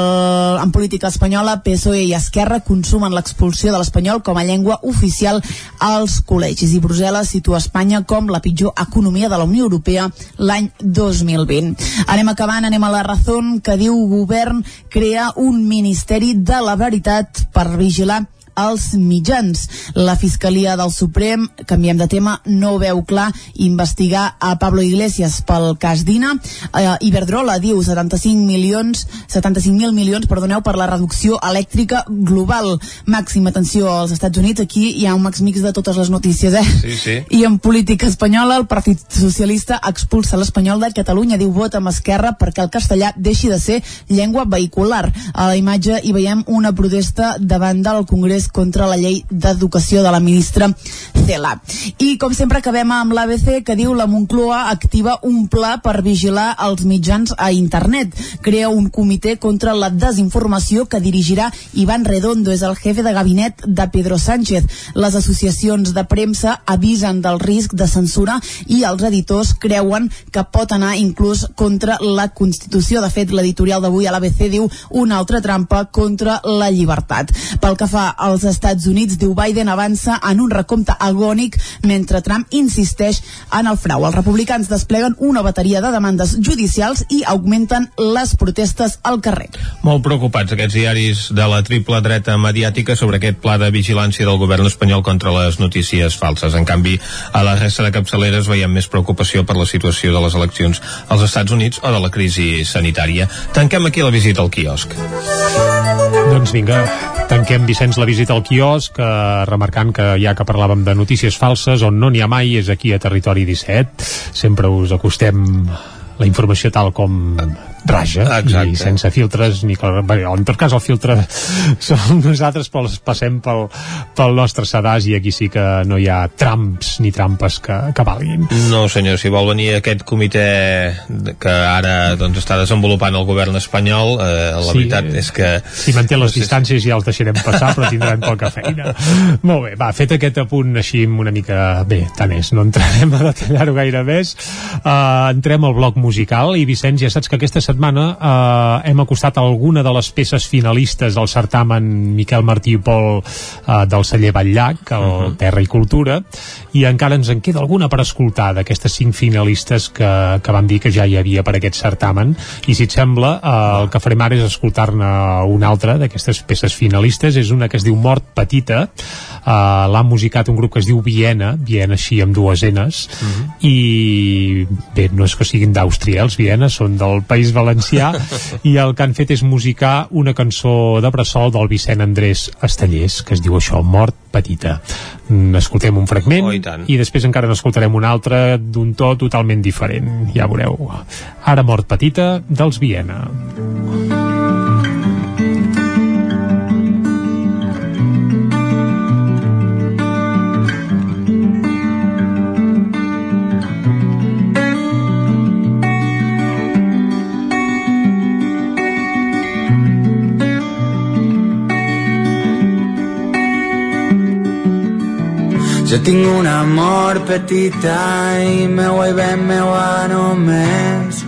en política espanyola, PSOE i Esquerra consumen l'expulsió de l'espanyol com a llengua oficial als col·legis i Brussel·les situa Espanya com la pitjor economia de la Unió Europea l'any 2020. Anem acabant, anem a la raó que diu govern crea un ministeri de la veritat per vigilar als mitjans. La Fiscalia del Suprem, canviem de tema, no veu clar investigar a Pablo Iglesias pel cas Dina. Eh, Iberdrola diu 75 milions 75.000 milions, perdoneu, per la reducció elèctrica global. Màxima atenció als Estats Units, aquí hi ha un max mix de totes les notícies, eh? Sí, sí. I en política espanyola, el Partit Socialista expulsa l'espanyol de Catalunya, diu vot amb Esquerra perquè el castellà deixi de ser llengua vehicular. A la imatge hi veiem una protesta davant del Congrés contra la llei d'educació de la ministra Cela. I com sempre acabem amb l'ABC que diu la Moncloa activa un pla per vigilar els mitjans a internet. Crea un comitè contra la desinformació que dirigirà Ivan Redondo, és el jefe de gabinet de Pedro Sánchez. Les associacions de premsa avisen del risc de censura i els editors creuen que pot anar inclús contra la Constitució. De fet, l'editorial d'avui a l'ABC diu una altra trampa contra la llibertat. Pel que fa als Estats Units, diu Biden avança en un recompte agònic mentre Trump insisteix en el frau. Els republicans despleguen una bateria de demandes judicials i augmenten les protestes al carrer. Molt preocupats aquests diaris de la triple dreta mediàtica sobre aquest pla de vigilància del govern espanyol contra les notícies falses. En canvi, a la resta de capçaleres veiem més preocupació per la situació de les eleccions als Estats Units o de la crisi sanitària. Tanquem aquí la visita al quiosc. Doncs vinga, tanquem, Vicenç, la visita al quiosc, eh, remarcant que ja que parlàvem de notícies falses, on no n'hi ha mai és aquí a Territori 17. Sempre us acostem la informació tal com raja Exacte. i sense filtres ni clar, bé, en tot cas el filtre *laughs* som nosaltres però els passem pel, pel nostre sedàs i aquí sí que no hi ha tramps ni trampes que, que valguin. No, senyor, si vol venir aquest comitè que ara doncs, està desenvolupant el govern espanyol, eh, la Sí, veritat és que... si manté les distàncies ja els deixarem passar però tindrem poca feina. *laughs* Molt bé, va, fet aquest apunt així una mica bé, tant és, no entrarem a detallar-ho gaire més. Uh, entrem al bloc musical i Vicenç, ja saps que aquesta setmana uh, hem acostat alguna de les peces finalistes del certamen Miquel Martí i Pol uh, del celler Batllac, el uh -huh. Terra i Cultura i encara ens en queda alguna per escoltar d'aquestes cinc finalistes que, que vam dir que ja hi havia per aquest certamen. I si et sembla, uh, el que farem ara és escoltar-ne una altra d'aquestes peces finalistes, és una que es diu Mort Petita. Uh, l'ha musicat un grup que es diu Viena, Viena així amb dues enes uh -huh. i bé, no és que siguin d'Àustria els Viena, són del País Valencià i el que han fet és musicar una cançó de bressol del Vicent Andrés Estellers, que es diu això, Mort Petita. Escoltem un fragment Oh, i tant. i després encara n'escoltarem un altre d'un to totalment diferent, ja veureu. Ara Mort Petita dels Viena. Jo tinc un amor petita i meua i ben meua només.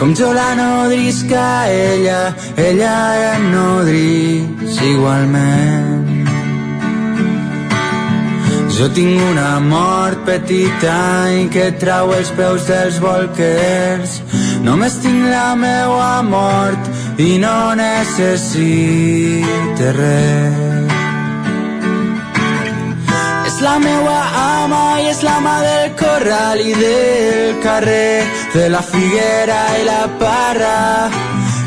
Com jo la nodrisc a ella, ella em nodrís igualment. Jo tinc una mort petita i que trau els peus dels bolquers. Només tinc la meua mort i no necessite res. És la meua ama i és l'ama del corral i del carrer, de la figuera i la parra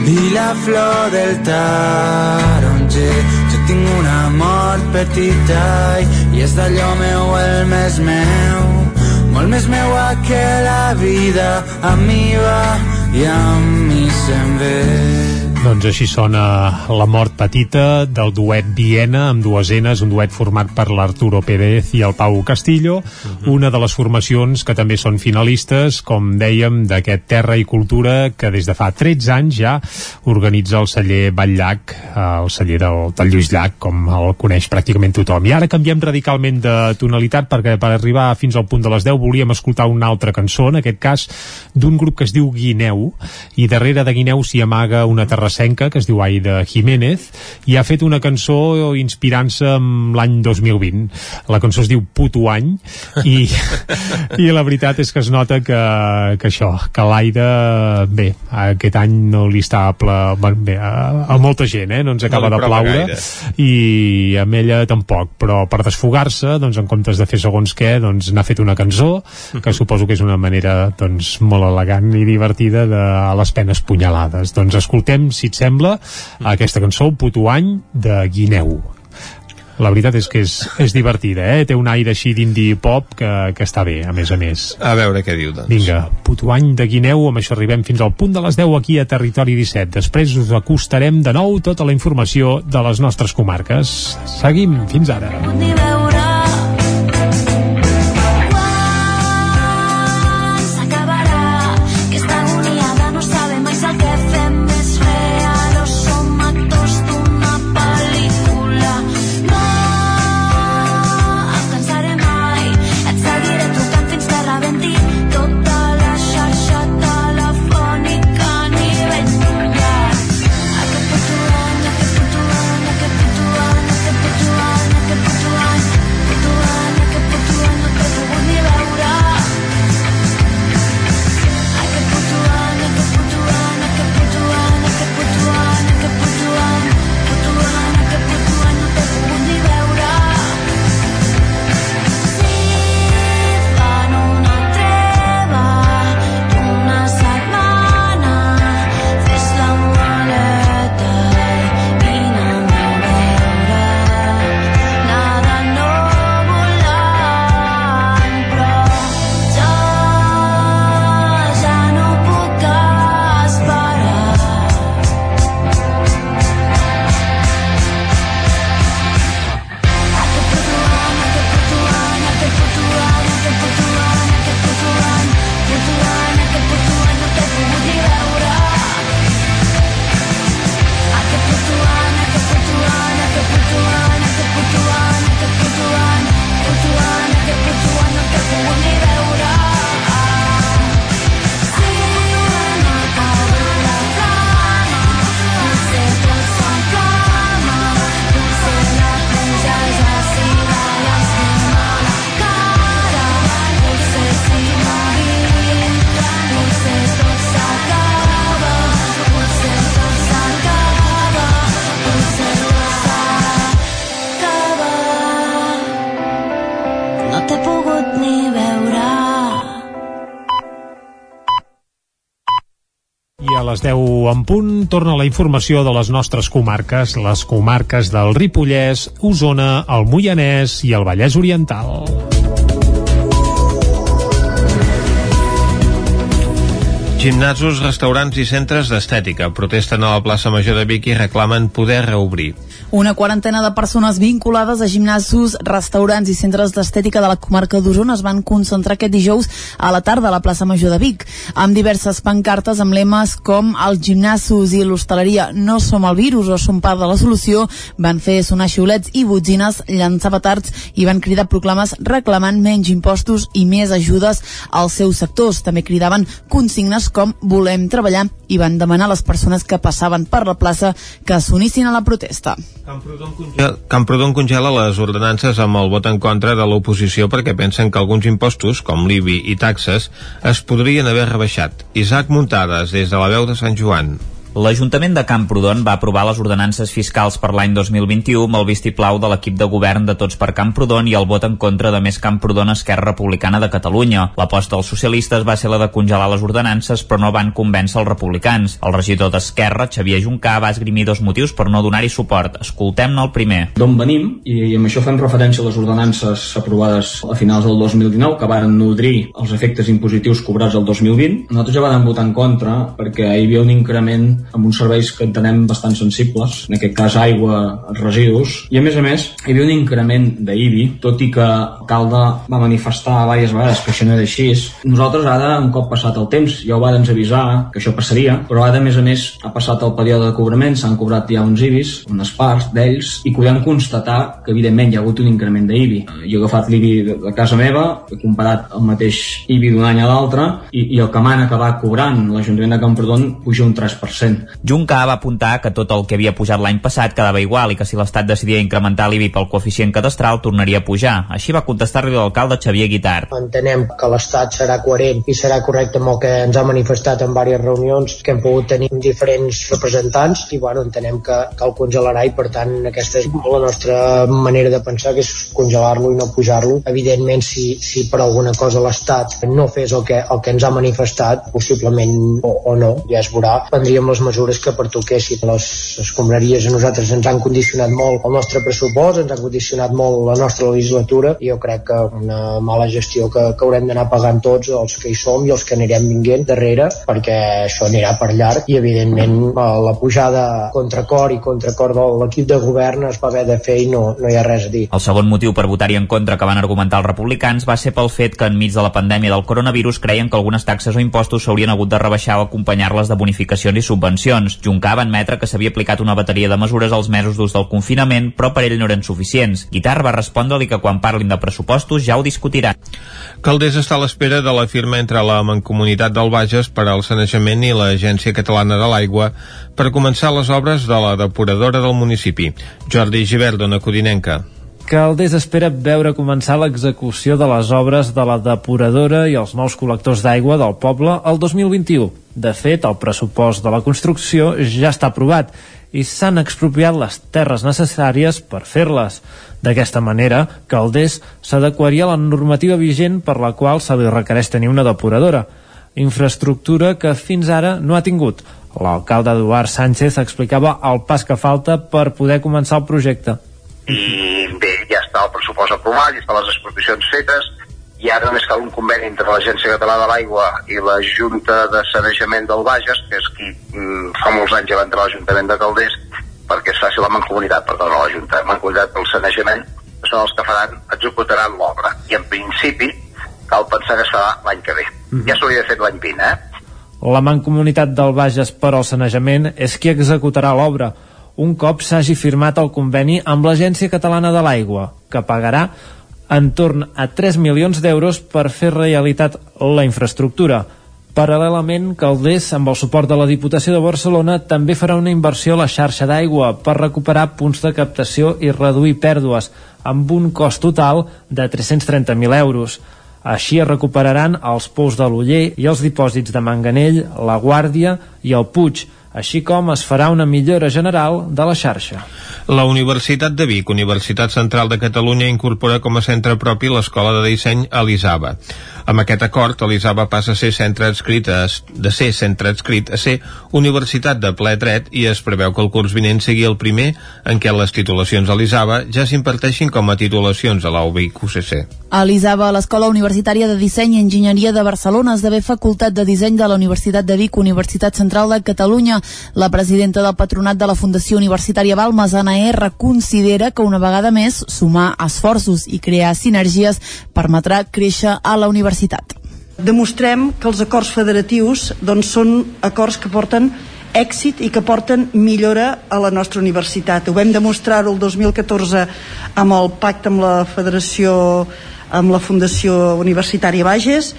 i la flor del taronger. Jo tinc una mort petita i, és d'allò meu el més meu, molt més meua que la vida, amb mi va i amb mi se'n ve. Doncs així sona La mort petita del duet Viena amb dues enes, un duet format per l'Arturo Pérez i el Pau Castillo, una de les formacions que també són finalistes, com dèiem, d'aquest Terra i Cultura que des de fa 13 anys ja organitza el celler Batllac, eh, el celler del, del Lluís Llach, com el coneix pràcticament tothom. I ara canviem radicalment de tonalitat perquè per arribar fins al punt de les 10 volíem escoltar una altra cançó, en aquest cas d'un grup que es diu Guineu, i darrere de Guineu s'hi amaga una terrassenca que es diu Aida Jiménez i ha fet una cançó inspirant-se amb l'any 2020 la cançó es diu Puto Any i, *laughs* i la veritat és que es nota que, que això que l'Aida, bé, aquest any no li està a, pla, bé, a, a molta gent, eh? no ens acaba No de plaure gaire. i amb ella tampoc, però per desfogar-se doncs en comptes de fer segons què doncs n'ha fet una cançó que suposo que és una manera doncs molt elegant i divertida de a les penes punyalades doncs escoltem, si et sembla aquesta cançó, Puto Any de Guineu La veritat és que és, és divertida, eh? Té un aire així d'indie pop que, que està bé, a més a més. A veure què diu, doncs. Vinga, putuany de Guineu, amb això arribem fins al punt de les 10 aquí a Territori 17. Després us acostarem de nou tota la informació de les nostres comarques. Seguim, fins ara. Ni 10 en punt torna la informació de les nostres comarques, les comarques del Ripollès, Osona, el Moianès i el Vallès Oriental. Gimnasos, restaurants i centres d'estètica protesten a la plaça Major de Vic i reclamen poder reobrir. Una quarantena de persones vinculades a gimnasos, restaurants i centres d'estètica de la comarca d'Osona es van concentrar aquest dijous a la tarda a la plaça Major de Vic, amb diverses pancartes amb lemes com els gimnasos i l'hostaleria no som el virus o som part de la solució, van fer sonar xiulets i botzines, llançar petards i van cridar proclames reclamant menys impostos i més ajudes als seus sectors. També cridaven consignes com volem treballar i van demanar a les persones que passaven per la plaça que s'unissin a la protesta. Camprodon congela les ordenances amb el vot en contra de l'oposició perquè pensen que alguns impostos, com l'IBI i taxes, es podrien haver rebaixat. Isaac Muntades, des de la veu de Sant Joan. L'Ajuntament de Camprodon va aprovar les ordenances fiscals per l'any 2021 amb el vistiplau de l'equip de govern de Tots per Camprodon i el vot en contra de Més Camprodon Esquerra Republicana de Catalunya. L'aposta dels socialistes va ser la de congelar les ordenances, però no van convèncer els republicans. El regidor d'Esquerra, Xavier Juncà, va esgrimir dos motius per no donar-hi suport. Escoltem-ne el primer. d'on venim i amb això fem referència a les ordenances aprovades a finals del 2019 que van nodrir els efectes impositius cobrats el 2020. Nosaltres ja vam votar en contra perquè hi havia un increment amb uns serveis que entenem bastant sensibles, en aquest cas aigua, residus, i a més a més hi havia un increment d'IBI, tot i que l'alcalde va manifestar diverses vegades que això no era així. Nosaltres ara, un cop passat el temps, ja ho vàrem avisar que això passaria, però ara a més a més ha passat el període de cobrament, s'han cobrat ja uns IBIs, unes parts d'ells, i podem constatar que evidentment hi ha hagut un increment d'IBI. Jo he agafat l'IBI de casa meva, he comparat el mateix IBI d'un any a l'altre, i, i el que m'han acabat cobrant l'Ajuntament de Camprodon puja un 3%. Junca va apuntar que tot el que havia pujat l'any passat quedava igual i que si l'Estat decidia incrementar l'IBI pel coeficient cadastral tornaria a pujar. Així va contestar-li l'alcalde Xavier Guitart. Entenem que l'Estat serà coherent i serà correcte amb el que ens ha manifestat en diverses reunions que hem pogut tenir amb diferents representants i bueno, entenem que, el congelarà i per tant aquesta és la nostra manera de pensar que és congelar-lo i no pujar-lo. Evidentment si, si per alguna cosa l'Estat no fes el que, el que ens ha manifestat, possiblement o, o no, ja es veurà, prendríem les les mesures que pertoquessin. Les escombraries a nosaltres ens han condicionat molt el nostre pressupost, ens han condicionat molt la nostra legislatura i jo crec que una mala gestió que, que haurem d'anar pagant tots els que hi som i els que anirem vinguent darrere perquè això anirà per llarg i evidentment eh, la pujada contra cor i contra cor de l'equip de govern es va haver de fer i no, no hi ha res a dir. El segon motiu per votar-hi en contra que van argumentar els republicans va ser pel fet que enmig de la pandèmia del coronavirus creien que algunes taxes o impostos s'haurien hagut de rebaixar o acompanyar-les de bonificacions i subvencions. Juncar va admetre que s'havia aplicat una bateria de mesures als mesos d'ús del confinament, però per ell no eren suficients. Guitar va respondre-li que quan parlin de pressupostos ja ho discutiran. Caldés està a l'espera de la firma entre la Mancomunitat del Bages per al sanejament i l'Agència Catalana de l'Aigua per començar les obres de la depuradora del municipi. Jordi Givert, dona Codinenca. Caldés espera veure començar l'execució de les obres de la depuradora i els nous col·lectors d'aigua del poble el 2021. De fet, el pressupost de la construcció ja està aprovat i s'han expropiat les terres necessàries per fer-les. D'aquesta manera, Caldés s'adequaria a la normativa vigent per la qual se li requereix tenir una depuradora, infraestructura que fins ara no ha tingut. L'alcalde Eduard Sánchez explicava el pas que falta per poder començar el projecte. I bé, ja està el pressupost aprovat, ja estan les expropiacions fetes i ara només cal un conveni entre l'Agència Catalana de l'Aigua i la Junta de Sanejament del Bages, que és qui mm, fa molts anys ja va entrar a l'Ajuntament de Calders perquè es faci la mancomunitat, perdó, no la Junta, mancomunitat del Sanejament, que són els que faran, executaran l'obra. I en principi cal pensar que es farà l'any que ve. Mhm. Ja s'hauria fet l'any 20, eh? La Mancomunitat del Bages per al sanejament és qui executarà l'obra, un cop s'hagi firmat el conveni amb l'Agència Catalana de l'Aigua, que pagarà entorn a 3 milions d'euros per fer realitat la infraestructura. Paral·lelament, Caldés, amb el suport de la Diputació de Barcelona, també farà una inversió a la xarxa d'aigua per recuperar punts de captació i reduir pèrdues, amb un cost total de 330.000 euros. Així es recuperaran els pous de l'Uller i els dipòsits de Manganell, la Guàrdia i el Puig, així com es farà una millora general de la xarxa. La Universitat de Vic, Universitat Central de Catalunya, incorpora com a centre propi l'Escola de Disseny Elisava. Amb aquest acord, Elisava passa a ser centre adscrit a, de ser centre adscrit a ser Universitat de ple dret i es preveu que el curs vinent sigui el primer en què les titulacions a ja s'imparteixin com a titulacions a la UBIC UCC. A l'ISABA, l'Escola Universitària de Disseny i Enginyeria de Barcelona esdevé Facultat de Disseny de la Universitat de Vic, Universitat Central de Catalunya. La presidenta del patronat de la Fundació Universitària Balmes, Anna R, considera que una vegada més sumar esforços i crear sinergies permetrà créixer a la universitat. Demostrem que els acords federatius doncs, són acords que porten èxit i que porten millora a la nostra universitat. Ho vam demostrar-ho el 2014 amb el pacte amb la Federació amb la Fundació Universitària Bages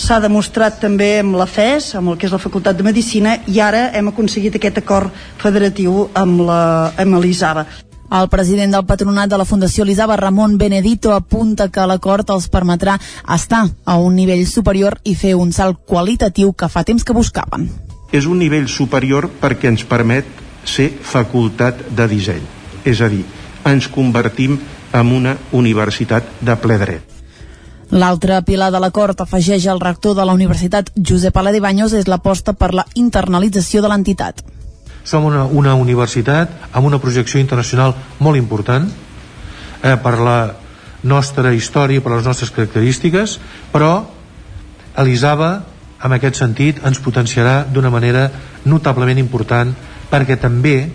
s'ha demostrat també amb la FES, amb el que és la Facultat de Medicina, i ara hem aconseguit aquest acord federatiu amb l'ISABA. El president del patronat de la Fundació Elisava, Ramon Benedito, apunta que l'acord els permetrà estar a un nivell superior i fer un salt qualitatiu que fa temps que buscaven. és un nivell superior perquè ens permet ser facultat de disseny. És a dir, ens convertim en una universitat de ple dret. L'altre pilar de l'acord, afegeix el rector de la Universitat, Josep Aladibanyos, és l'aposta per la internalització de l'entitat. Som una, una universitat amb una projecció internacional molt important eh, per la nostra història, per les nostres característiques, però Elisava, en aquest sentit, ens potenciarà d'una manera notablement important perquè també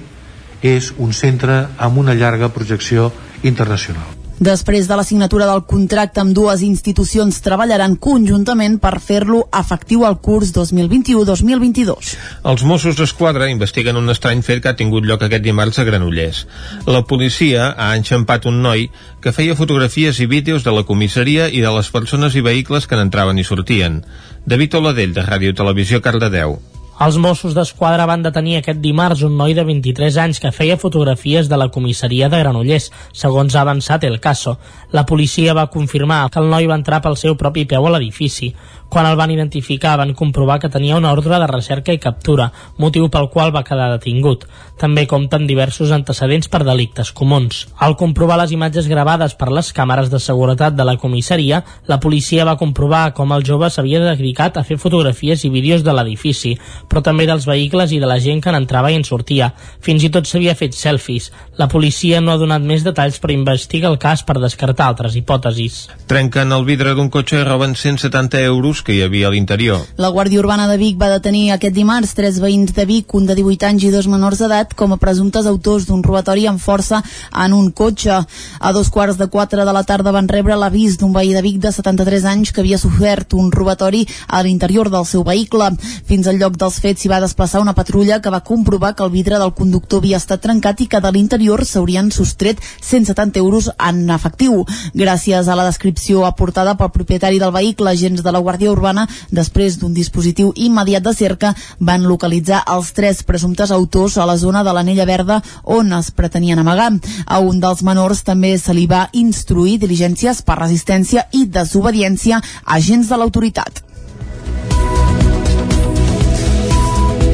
és un centre amb una llarga projecció internacional. Després de la signatura del contracte amb dues institucions treballaran conjuntament per fer-lo efectiu al curs 2021-2022. Els Mossos d'Esquadra investiguen un estrany fet que ha tingut lloc aquest dimarts a Granollers. La policia ha enxampat un noi que feia fotografies i vídeos de la comissaria i de les persones i vehicles que n'entraven i sortien. David Oladell, de Ràdio Televisió, Cardedeu. Els Mossos d'Esquadra van detenir aquest dimarts un noi de 23 anys que feia fotografies de la comissaria de Granollers, segons ha avançat el caso. La policia va confirmar que el noi va entrar pel seu propi peu a l'edifici. Quan el van identificar van comprovar que tenia una ordre de recerca i captura, motiu pel qual va quedar detingut. També compten diversos antecedents per delictes comuns. Al comprovar les imatges gravades per les càmeres de seguretat de la comissaria, la policia va comprovar com el jove s'havia dedicat a fer fotografies i vídeos de l'edifici, però també dels vehicles i de la gent que n'entrava i en sortia. Fins i tot s'havia fet selfies. La policia no ha donat més detalls però investiga el cas per descartar altres hipòtesis. Trenquen el vidre d'un cotxe i roben 170 euros que hi havia a l'interior. La Guàrdia Urbana de Vic va detenir aquest dimarts tres veïns de Vic, un de 18 anys i dos menors d'edat, com a presumptes autors d'un robatori amb força en un cotxe. A dos quarts de quatre de la tarda van rebre l'avís d'un veí de Vic de 73 anys que havia sofert un robatori a l'interior del seu vehicle. Fins al lloc dels fets s'hi va desplaçar una patrulla que va comprovar que el vidre del conductor havia estat trencat i que de l'interior s'haurien sostret 170 euros en efectiu. Gràcies a la descripció aportada pel propietari del vehicle, agents de la Guàrdia Urbana, després d'un dispositiu immediat de cerca, van localitzar els tres presumptes autors a la zona de l'Anella Verda on es pretenien amagar. A un dels menors també se li va instruir diligències per resistència i desobediència a agents de l'autoritat.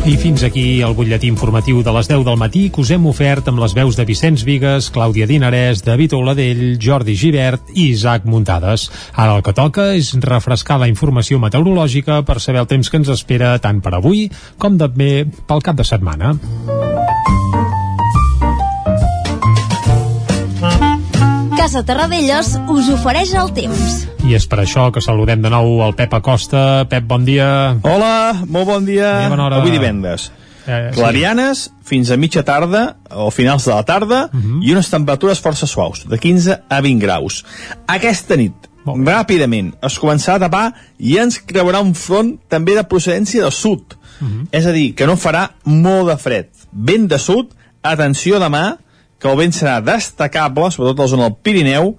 I fins aquí el butlletí informatiu de les 10 del matí que us hem ofert amb les veus de Vicenç Vigues, Clàudia Dinarès, David Oladell, Jordi Givert i Isaac Muntades. Ara el que toca és refrescar la informació meteorològica per saber el temps que ens espera tant per avui com també pel cap de setmana. Casa Terradellos us ofereix el temps. I és per això que saludem de nou el Pep Acosta. Pep, bon dia. Hola, molt bon dia. Bona bona hora. Avui divendres. Eh, sí. Clarianes fins a mitja tarda o finals de la tarda Mhm. uh -huh. i unes temperatures força suaus, de 15 a 20 graus. Aquesta nit, ràpidament, es començarà a tapar i ens creurà un front també de procedència de sud. Uh Mhm. -huh. És a dir, que no farà molt de fred. Vent de sud, atenció demà, que el vent serà destacable, sobretot a la zona del Pirineu,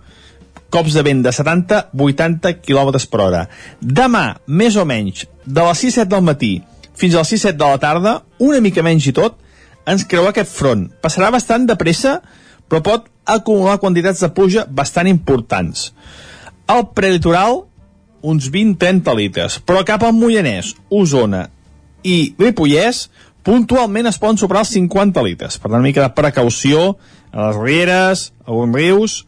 cops de vent de 70-80 km per hora. Demà, més o menys, de les 6-7 del matí fins a les 6-7 de la tarda, una mica menys i tot, ens creurà aquest front. Passarà bastant de pressa, però pot acumular quantitats de pluja bastant importants. Al prelitoral, uns 20-30 litres, però cap al Moianès, Osona i Ripollès, puntualment es poden superar els 50 litres. Per tant, una mica de precaució a les rieres, a alguns rius,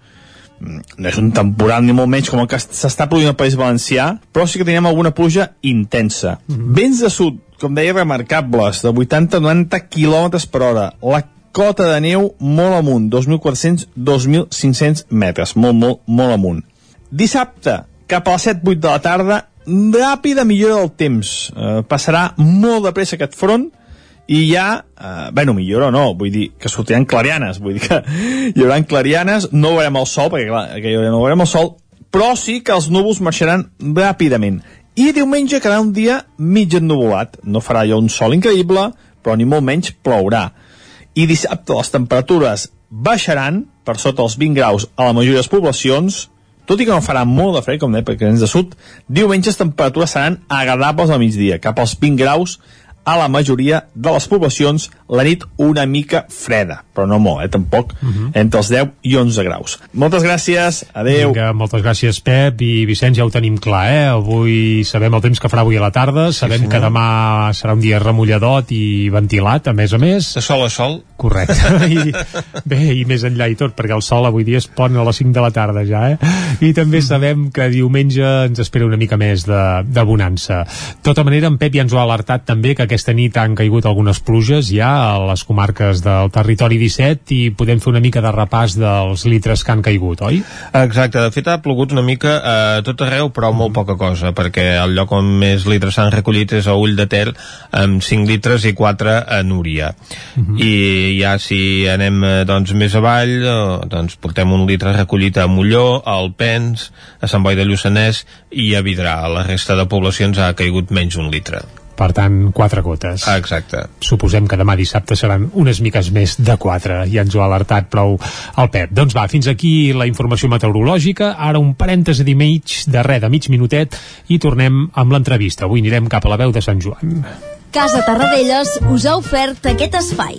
Mm, no és un temporal ni molt menys com el que s'està produint al País Valencià, però sí que tenim alguna pluja intensa. Mm -hmm. Vents de sud, com deia, remarcables, de 80-90 km per hora. La cota de neu molt amunt, 2.400-2.500 metres, molt, molt, molt amunt. Dissabte, cap a les 7-8 de la tarda, ràpida millora del temps. Eh, passarà molt de pressa aquest front, i ja, eh, bueno, millor o no, vull dir que sortiran clarianes, vull dir que hi haurà clarianes, no veurem el sol, perquè clar, que no veurem el sol, però sí que els núvols marxaran ràpidament. I diumenge quedarà un dia mig ennuvolat, no farà allò un sol increïble, però ni molt menys plourà. I dissabte les temperatures baixaran per sota els 20 graus a la majoria de les poblacions, tot i que no farà molt de fred, com deia, perquè ens de sud, diumenge les temperatures seran agradables al migdia, cap als 20 graus a la majoria de les poblacions la nit una mica freda, però no molt, eh, tampoc, uh -huh. entre els 10 i 11 graus. Moltes gràcies, adeu. Vinga, moltes gràcies, Pep, i Vicenç, ja ho tenim clar, eh? Avui sabem el temps que farà avui a la tarda, sabem senyor. que demà serà un dia remulladot i ventilat, a més a més. De sol a sol. Correcte. *laughs* I, bé, i més enllà i tot, perquè el sol avui dia es pon a les 5 de la tarda ja, eh? I també sabem que diumenge ens espera una mica més de, de bonança. De tota manera, en Pep ja ens ho ha alertat també que aquesta nit han caigut algunes pluges ja a les comarques del territori 17 i podem fer una mica de repàs dels litres que han caigut, oi? Exacte, de fet ha plogut una mica a tot arreu, però molt poca cosa, perquè el lloc on més litres s'han recollit és a Ull de Ter, amb 5 litres i 4 a Núria. I ja si anem eh, doncs, més avall, eh, doncs portem un litre recollit a Molló, a Alpens, a Sant Boi de Lluçanès i a Vidrà. A la resta de poblacions ha caigut menys un litre. Per tant, quatre gotes. Ah, exacte. Suposem que demà dissabte seran unes miques més de 4. Ja ens ho ha alertat prou el Pep. Doncs va, fins aquí la informació meteorològica. Ara un parèntesi de mig, de res, de mig minutet, i tornem amb l'entrevista. Avui anirem cap a la veu de Sant Joan. Casa Tarradellas us ha ofert aquest espai.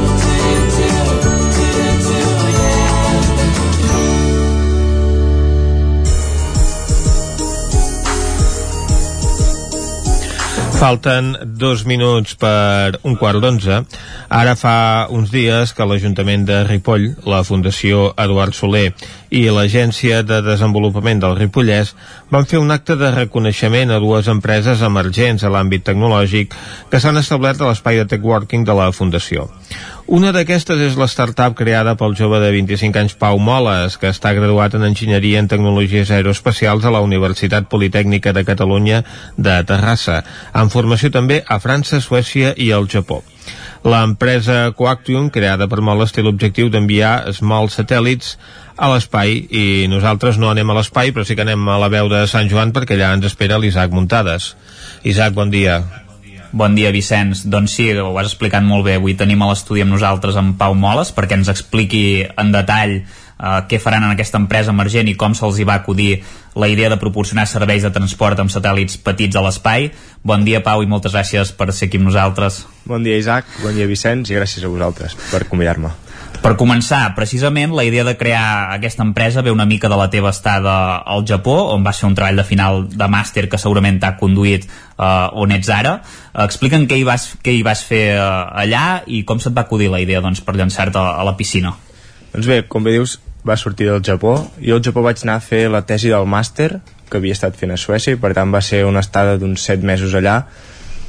Falten dos minuts per un quart d'onze. Ara fa uns dies que l'Ajuntament de Ripoll, la Fundació Eduard Soler i l'Agència de Desenvolupament del Ripollès van fer un acte de reconeixement a dues empreses emergents a l'àmbit tecnològic que s'han establert a l'espai de Tech Working de la Fundació. Una d'aquestes és la startup creada pel jove de 25 anys Pau Moles, que està graduat en Enginyeria en Tecnologies Aeroespacials a la Universitat Politècnica de Catalunya de Terrassa, amb formació també a França, Suècia i al Japó. L'empresa Coactium, creada per Moles, té l'objectiu d'enviar small satèl·lits a l'espai i nosaltres no anem a l'espai però sí que anem a la veu de Sant Joan perquè allà ens espera l'Isaac Muntades. Isaac, bon dia. Bon dia, Vicenç. Doncs sí, ho has explicat molt bé. Avui tenim a l'estudi amb nosaltres en Pau Moles perquè ens expliqui en detall eh, què faran en aquesta empresa emergent i com se'ls hi va acudir la idea de proporcionar serveis de transport amb satèl·lits petits a l'espai. Bon dia, Pau, i moltes gràcies per ser aquí amb nosaltres. Bon dia, Isaac. Bon dia, Vicenç, i gràcies a vosaltres per convidar-me. Per començar, precisament, la idea de crear aquesta empresa ve una mica de la teva estada al Japó, on va ser un treball de final de màster que segurament t'ha conduït uh, on ets ara. Explica'm què hi vas, què hi vas fer uh, allà i com se't va acudir la idea doncs, per llançar-te a la piscina. Doncs bé, com bé dius, va sortir del Japó. Jo al Japó vaig anar a fer la tesi del màster que havia estat fent a Suècia i per tant va ser una estada d'uns 7 mesos allà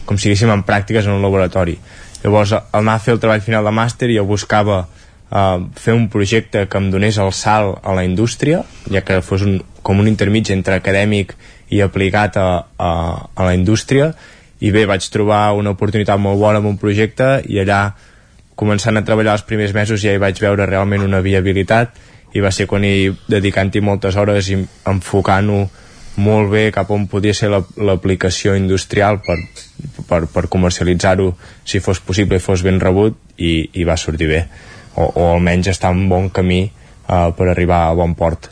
com si haguéssim en pràctiques en un laboratori. Llavors, al anar a fer el treball final de màster jo buscava uh, fer un projecte que em donés el salt a la indústria, ja que fos un, com un intermig entre acadèmic i aplicat a, a, a la indústria, i bé, vaig trobar una oportunitat molt bona amb un projecte i allà començant a treballar els primers mesos ja hi vaig veure realment una viabilitat i va ser quan hi dedicant-hi moltes hores i enfocant-ho molt bé cap on podia ser l'aplicació la, industrial per, per, per comercialitzar-ho si fos possible i fos ben rebut i, i va sortir bé o, o almenys està en bon camí uh, per arribar a bon port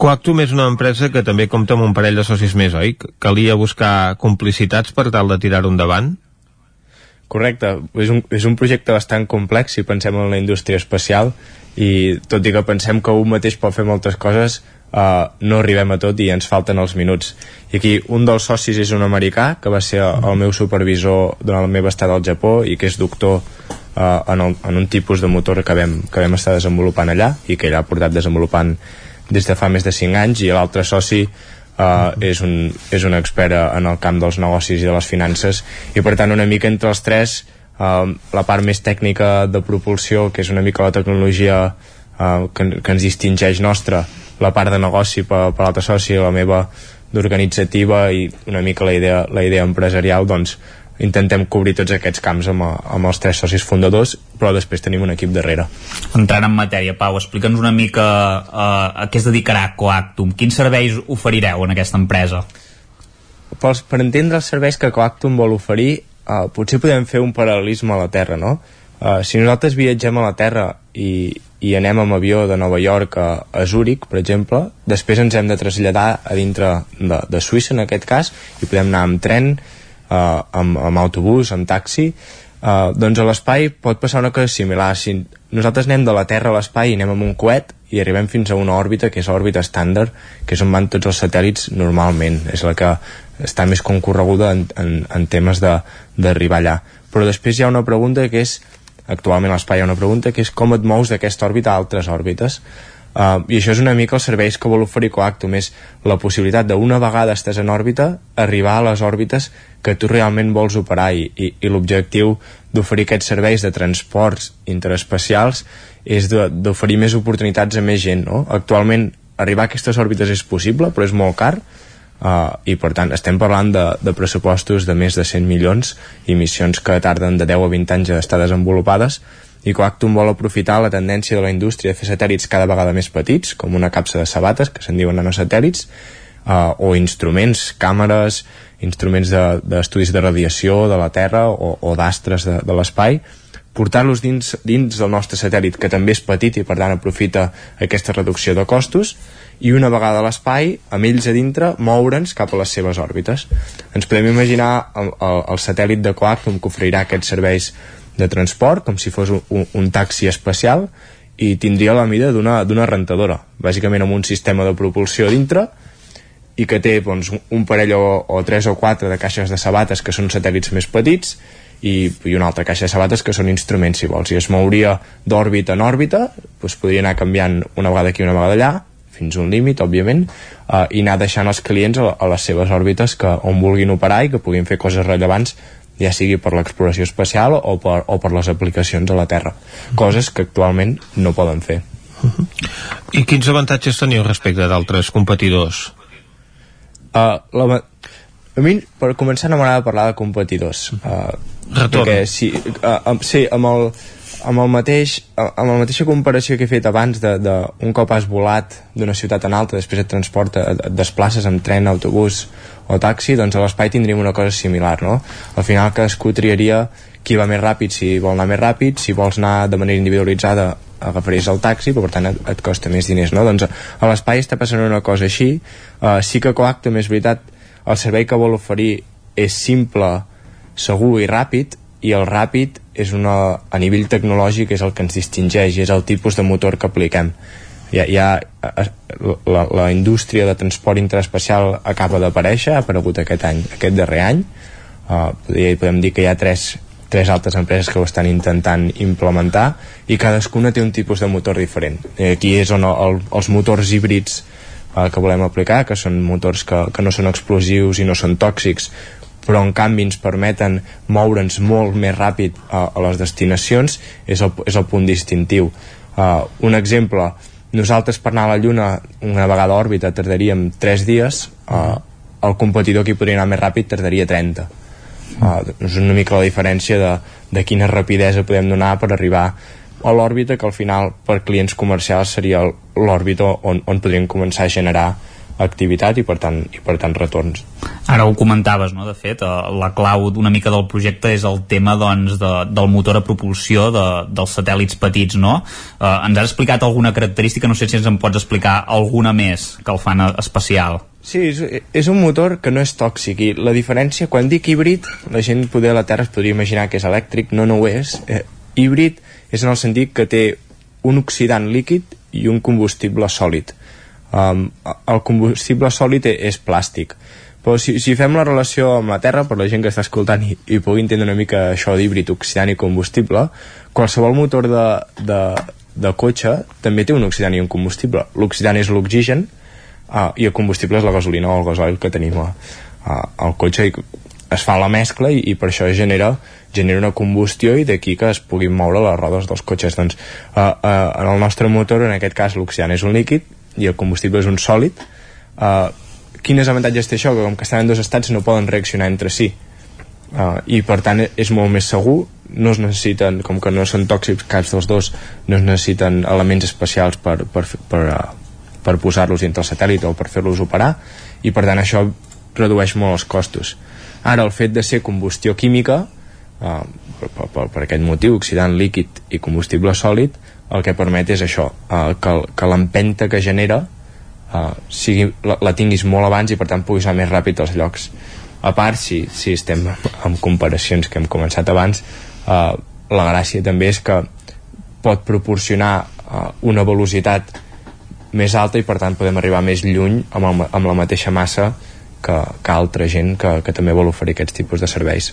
Coactum és una empresa que també compta amb un parell de socis més, oi? Calia buscar complicitats per tal de tirar-ho endavant? Correcte, és un, és un projecte bastant complex si pensem en la indústria espacial i tot i que pensem que un mateix pot fer moltes coses uh, no arribem a tot i ens falten els minuts. I aquí un dels socis és un americà que va ser el meu supervisor durant la meva estada al Japó i que és doctor uh, en, el, en un tipus de motor que vam, que vam estar desenvolupant allà i que ell ha portat desenvolupant des de fa més de 5 anys i l'altre soci uh, és, un, és un expert en el camp dels negocis i de les finances. I per tant una mica entre els tres uh, la part més tècnica de propulsió que és una mica la tecnologia uh, que, que ens distingeix nostra la part de negoci per, per l'altre soci la meva d'organitzativa i una mica la idea, la idea empresarial doncs intentem cobrir tots aquests camps amb, amb els tres socis fundadors, però després tenim un equip darrere. Entrant en matèria, Pau, explica'ns una mica uh, a què es dedicarà Coactum. Quins serveis oferireu en aquesta empresa? Per, per entendre els serveis que Coactum vol oferir, uh, potser podem fer un paral·lelisme a la Terra, no? Uh, si nosaltres viatgem a la Terra i, i anem amb avió de Nova York a, a Zúrich, per exemple, després ens hem de traslladar a dintre de, de Suïssa, en aquest cas, i podem anar amb tren, uh, amb, amb autobús, amb taxi, uh, doncs a l'espai pot passar una cosa similar. Si nosaltres anem de la Terra a l'espai i anem amb un coet i arribem fins a una òrbita, que és l'òrbita estàndard, que és on van tots els satèl·lits normalment. És la que està més concorreguda en, en, en temes d'arribar allà. Però després hi ha una pregunta que és, actualment a l'espai hi ha una pregunta, que és com et mous d'aquesta òrbita a altres òrbites. Uh, I això és una mica els serveis que vol oferir Coactum, és la possibilitat d'una vegada estàs en òrbita, arribar a les òrbites que tu realment vols operar i, i, i l'objectiu d'oferir aquests serveis de transports interespacials és d'oferir més oportunitats a més gent. No? Actualment arribar a aquestes òrbites és possible, però és molt car, Uh, i per tant estem parlant de, de pressupostos de més de 100 milions i missions que tarden de 10 a 20 anys a estar desenvolupades i Coactum vol aprofitar la tendència de la indústria de fer satèl·lits cada vegada més petits, com una capsa de sabates, que se'n diuen nanosatèl·lits, uh, o instruments, càmeres, instruments d'estudis de, de radiació de la Terra o, o d'astres de, de l'espai, portar-los dins, dins del nostre satèl·lit, que també és petit i per tant aprofita aquesta reducció de costos, i una vegada a l'espai, amb ells a dintre, moure'ns cap a les seves òrbites. Ens podem imaginar el, el, el satèl·lit de Coactum que oferirà aquests serveis de transport, com si fos un, un taxi espacial, i tindria la mida d'una rentadora, bàsicament amb un sistema de propulsió dintre, i que té doncs, un parell o, o tres o quatre de caixes de sabates que són satèl·lits més petits i, i una altra caixa de sabates que són instruments si vols, i es mouria d'òrbita en òrbita doncs podria anar canviant una vegada aquí una vegada allà fins a un límit, òbviament, uh, i anar deixant els clients a, a les seves òrbites que, on vulguin operar i que puguin fer coses rellevants ja sigui per l'exploració espacial o per, o per les aplicacions a la Terra. Coses que actualment no poden fer. I quins avantatges teniu respecte d'altres competidors? Uh, la, a mi, per començar, no m'agrada parlar de competidors. Uh, Retorn. Perquè, sí, uh, um, sí, amb el, amb el mateix amb la mateixa comparació que he fet abans de, de un cop has volat d'una ciutat a altra després et transporta, et desplaces amb tren, autobús o taxi, doncs a l'espai tindríem una cosa similar, no? Al final cadascú triaria qui va més ràpid si vol anar més ràpid, si vols anar de manera individualitzada agafaries el taxi, però per tant et, et costa més diners, no? Doncs a l'espai està passant una cosa així, uh, sí que Coactum és veritat, el servei que vol oferir és simple, segur i ràpid, i el ràpid és una, a nivell tecnològic és el que ens distingeix, és el tipus de motor que apliquem. Ja, ja la, la indústria de transport interespacial acaba d'aparèixer, ha aparegut aquest any aquest darrer any. Uh, podem dir que hi ha tres, tres altres empreses que ho estan intentant implementar i cadascuna té un tipus de motor diferent. I aquí és on el, els motors híbrids uh, que volem aplicar que són motors que, que no són explosius i no són tòxics però en canvi ens permeten moure'ns molt més ràpid uh, a les destinacions és el, és el punt distintiu uh, un exemple nosaltres per anar a la Lluna una vegada a òrbita tardaríem 3 dies uh, el competidor que podria anar més ràpid tardaria 30 uh, és una mica la diferència de, de quina rapidesa podem donar per arribar a l'òrbita que al final per clients comercials seria l'òrbita on, on podríem començar a generar activitat i per tant, i per tant retorns. Ara ho comentaves, no? de fet, eh, la clau d'una mica del projecte és el tema doncs, de, del motor a propulsió de, dels satèl·lits petits, no? Eh, ens has explicat alguna característica, no sé si ens en pots explicar alguna més que el fan especial. Sí, és, és un motor que no és tòxic i la diferència, quan dic híbrid, la gent poder a la Terra es podria imaginar que és elèctric, no, no ho és. Eh, híbrid és en el sentit que té un oxidant líquid i un combustible sòlid um, el combustible sòlid és plàstic però si, si fem la relació amb la Terra per la gent que està escoltant i, i pugui entendre una mica això d'híbrid, oxidant i combustible qualsevol motor de, de, de cotxe també té un oxidant i un combustible. L'oxidant és l'oxigen uh, i el combustible és la gasolina o el gasoil que tenim a, a, al cotxe i es fa la mescla i, i per això genera genera una combustió i d'aquí que es puguin moure les rodes dels cotxes. Doncs, uh, uh, en el nostre motor en aquest cas l'oxidant és un líquid i el combustible és un sòlid. Uh, quins avantatges té això? que com que estan en dos estats no poden reaccionar entre si uh, i per tant és molt més segur no es necessiten, com que no són tòxics caps dels dos, no es necessiten elements especials per, per, per, uh, per posar-los dintre el satèl·lit o per fer-los operar i per tant això redueix molt els costos ara el fet de ser combustió química uh, per, per, per aquest motiu, oxidant líquid i combustible sòlid el que permet és això, uh, que, que l'empenta que genera uh, sigui, la, la tinguis molt abans i per tant puguis anar més ràpid als llocs. A part, si, si estem amb comparacions que hem començat abans uh, la gràcia també és que pot proporcionar uh, una velocitat més alta i per tant podem arribar més lluny amb, el, amb la mateixa massa que, que altra gent que, que també vol oferir aquests tipus de serveis.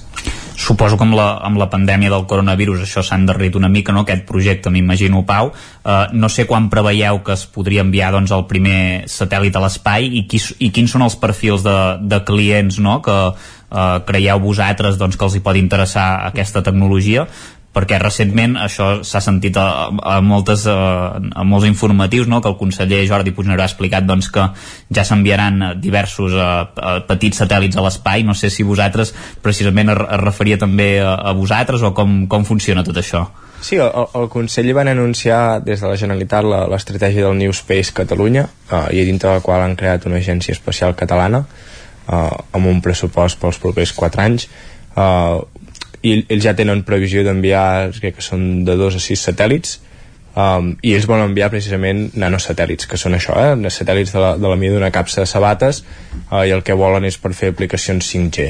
Suposo que amb la, amb la pandèmia del coronavirus això s'ha endarrit una mica, no?, aquest projecte, m'imagino, Pau. Uh, no sé quan preveieu que es podria enviar doncs, el primer satèl·lit a l'espai i, qui, i quins són els perfils de, de clients no?, que uh, creieu vosaltres doncs, que els hi pot interessar aquesta tecnologia perquè recentment això s'ha sentit a, a, moltes, a, a molts informatius no? que el conseller Jordi Puigneró ha explicat doncs, que ja s'enviaran diversos a, a petits satèl·lits a l'espai. No sé si vosaltres precisament es, es referia també a, a vosaltres o com, com funciona tot això. Sí, el, el Consell van anunciar des de la Generalitat l'estratègia del New Space Catalunya eh, i dintre de la qual han creat una agència espacial catalana eh, amb un pressupost pels propers 4 anys. Eh, i ells ja tenen previsió d'enviar crec que són de 2 a 6 satèl·lits um, i ells volen enviar precisament nanosatèl·lits que són això, eh? satèl·lits de la, de la mida d'una capsa de sabates uh, i el que volen és per fer aplicacions 5G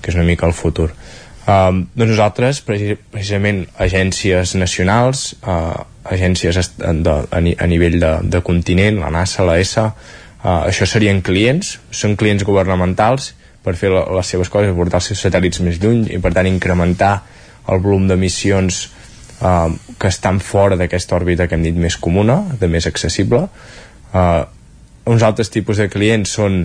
que és una mica el futur um, doncs nosaltres preci- precisament agències nacionals uh, agències de, a, ni, a nivell de, de continent la NASA, la ESA uh, això serien clients, són clients governamentals per fer les seves coses portar els seus satèl·lits més lluny i per tant incrementar el volum d'emissions uh, que estan fora d'aquesta òrbita que hem dit més comuna, de més accessible. Uh, uns altres tipus de clients són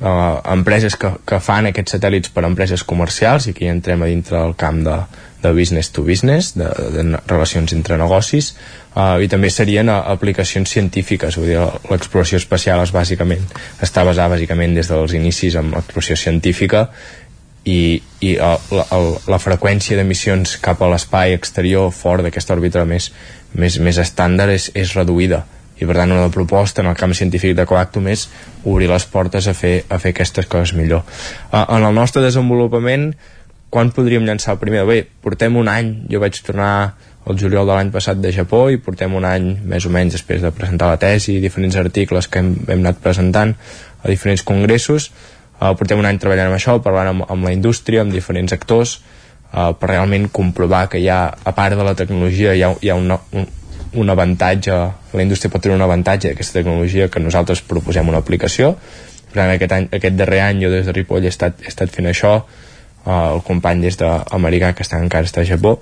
uh, empreses que, que fan aquests satèl·lits per a empreses comercials i aquí entrem a dintre del camp de, de business to business, de, de relacions entre negocis uh, i també serien uh, aplicacions científiques. Vull dir, l'exploració espacial és bàsicament està basada bàsicament des dels inicis en l'exploració científica i, i el, el, la freqüència d'emissions cap a l'espai exterior fora d'aquesta òrbita més, més, més estàndard és, és reduïda i per tant una proposta en el camp científic de Coactum és obrir les portes a fer, a fer aquestes coses millor. Uh, en el nostre desenvolupament quan podríem llançar el primer? Bé, portem un any, jo vaig tornar el juliol de l'any passat de Japó i portem un any més o menys després de presentar la tesi i diferents articles que hem, hem anat presentant a diferents congressos. Uh, portem un any treballant amb això, parlant amb, amb la indústria, amb diferents actors uh, per realment comprovar que hi ha, a part de la tecnologia, hi ha, hi ha una, un, un avantatge, la indústria pot tenir un avantatge d'aquesta tecnologia que nosaltres proposem una aplicació. Per tant aquest, any, aquest darrer any jo des de Ripoll he estat, he estat fent això uh, el company des d'Americà que està encara està a Japó.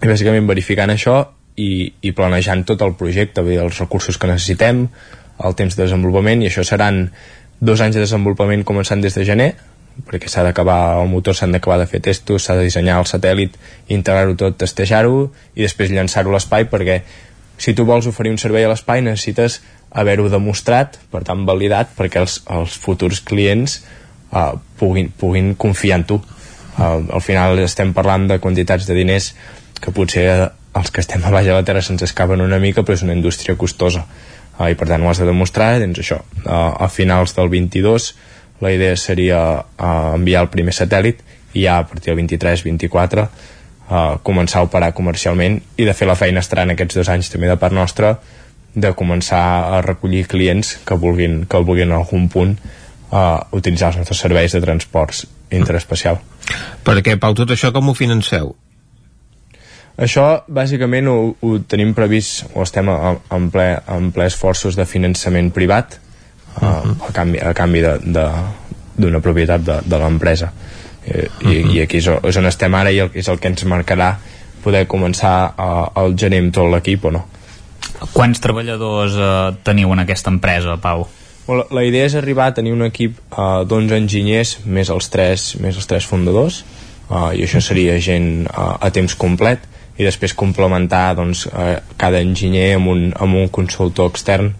I bàsicament verificant això i, i planejant tot el projecte, dir, els recursos que necessitem, el temps de desenvolupament i això seran dos anys de desenvolupament començant des de gener perquè s'ha d'acabar, el motor s'han d'acabar de fer testos, s'ha de dissenyar el satèl·lit, integrar-ho tot, testejar-ho i després llançar-ho a l'espai perquè si tu vols oferir un servei a l'espai necessites haver-ho demostrat, per tant validat, perquè els, els futurs clients uh, puguin, puguin confiar en tu. Uh, al final estem parlant de quantitats de diners que potser eh, els que estem a baix de la Terra se'ns escapen una mica, però és una indústria costosa. Uh, I per tant ho has de demostrar, doncs això, uh, a finals del 22 la idea seria uh, enviar el primer satèl·lit i ja a partir del 23-24 uh, començar a operar comercialment i de fer la feina estarà en aquests dos anys també de part nostra de començar a recollir clients que vulguin, que vulguin en algun punt uh, utilitzar els nostres serveis de transports interespacial. Perquè, Pau, tot això com ho financeu? Això, bàsicament, ho, ho tenim previst, o estem en ple, en ple esforços de finançament privat, a canvi, a canvi de- de- d'una propietat de, de l'empresa. I, i, I aquí és, és on estem ara i el, és el que ens marcarà poder començar a, al gener amb tot l'equip o no. Quants treballadors eh, teniu en aquesta empresa, Pau? La, la idea és arribar a tenir un equip uh, d'11 enginyers més els tres, més els tres fundadors uh, i això seria gent uh, a temps complet i després complementar doncs, uh, cada enginyer amb un, amb un consultor extern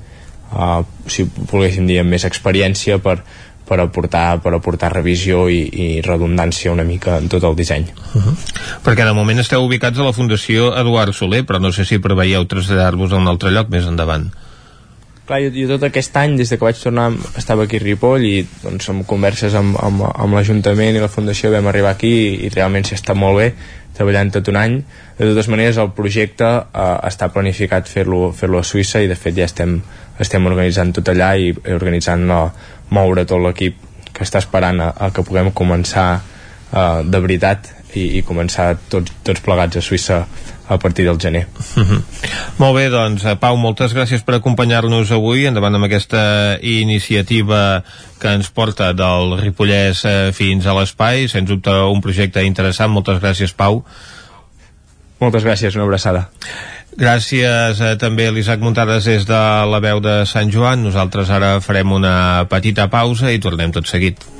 uh, si volguéssim dir amb més experiència per, per, aportar, per aportar revisió i, i redundància una mica en tot el disseny. Perquè de moment esteu ubicats a la Fundació Eduard Soler, però no sé si preveieu traslladar-vos a un altre lloc més endavant. Clar, jo, jo tot aquest any, des de que vaig tornar, estava aquí a Ripoll i doncs, amb converses amb, amb, amb l'Ajuntament i la Fundació vam arribar aquí i, i realment s'hi està molt bé treballant tot un any. De totes maneres, el projecte eh, està planificat fer-lo fer, -lo, a Suïssa i de fet ja estem, estem organitzant tot allà i, organitzant la, moure tot l'equip que està esperant a, a que puguem començar eh, de veritat i, i començar tots, tots plegats a Suïssa a partir del gener. Mhm. Molt bé, doncs, eh, Pau, moltes gràcies per acompanyar-nos avui, endavant amb aquesta iniciativa que ens porta del Ripollès eh, fins a l'espai, sens dubte un projecte interessant, moltes gràcies, Pau. Moltes gràcies, una abraçada. Gràcies eh, també a l'Isaac Muntades des de la veu de Sant Joan. Nosaltres ara farem una petita pausa i tornem tot seguit.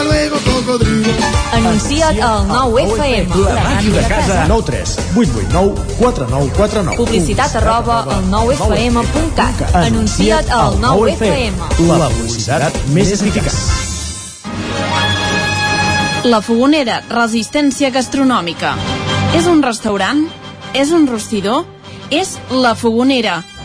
luego, cocodrilo. Anuncia't al 9FM. La màquina de casa. 9 3 8 8 9 4 9 4 9. Publicitat arroba al 9FM.cat. Anuncia't al 9FM. La publicitat més eficaç. La Fogonera, resistència gastronòmica. És un restaurant? És un rostidor? És La Fogonera,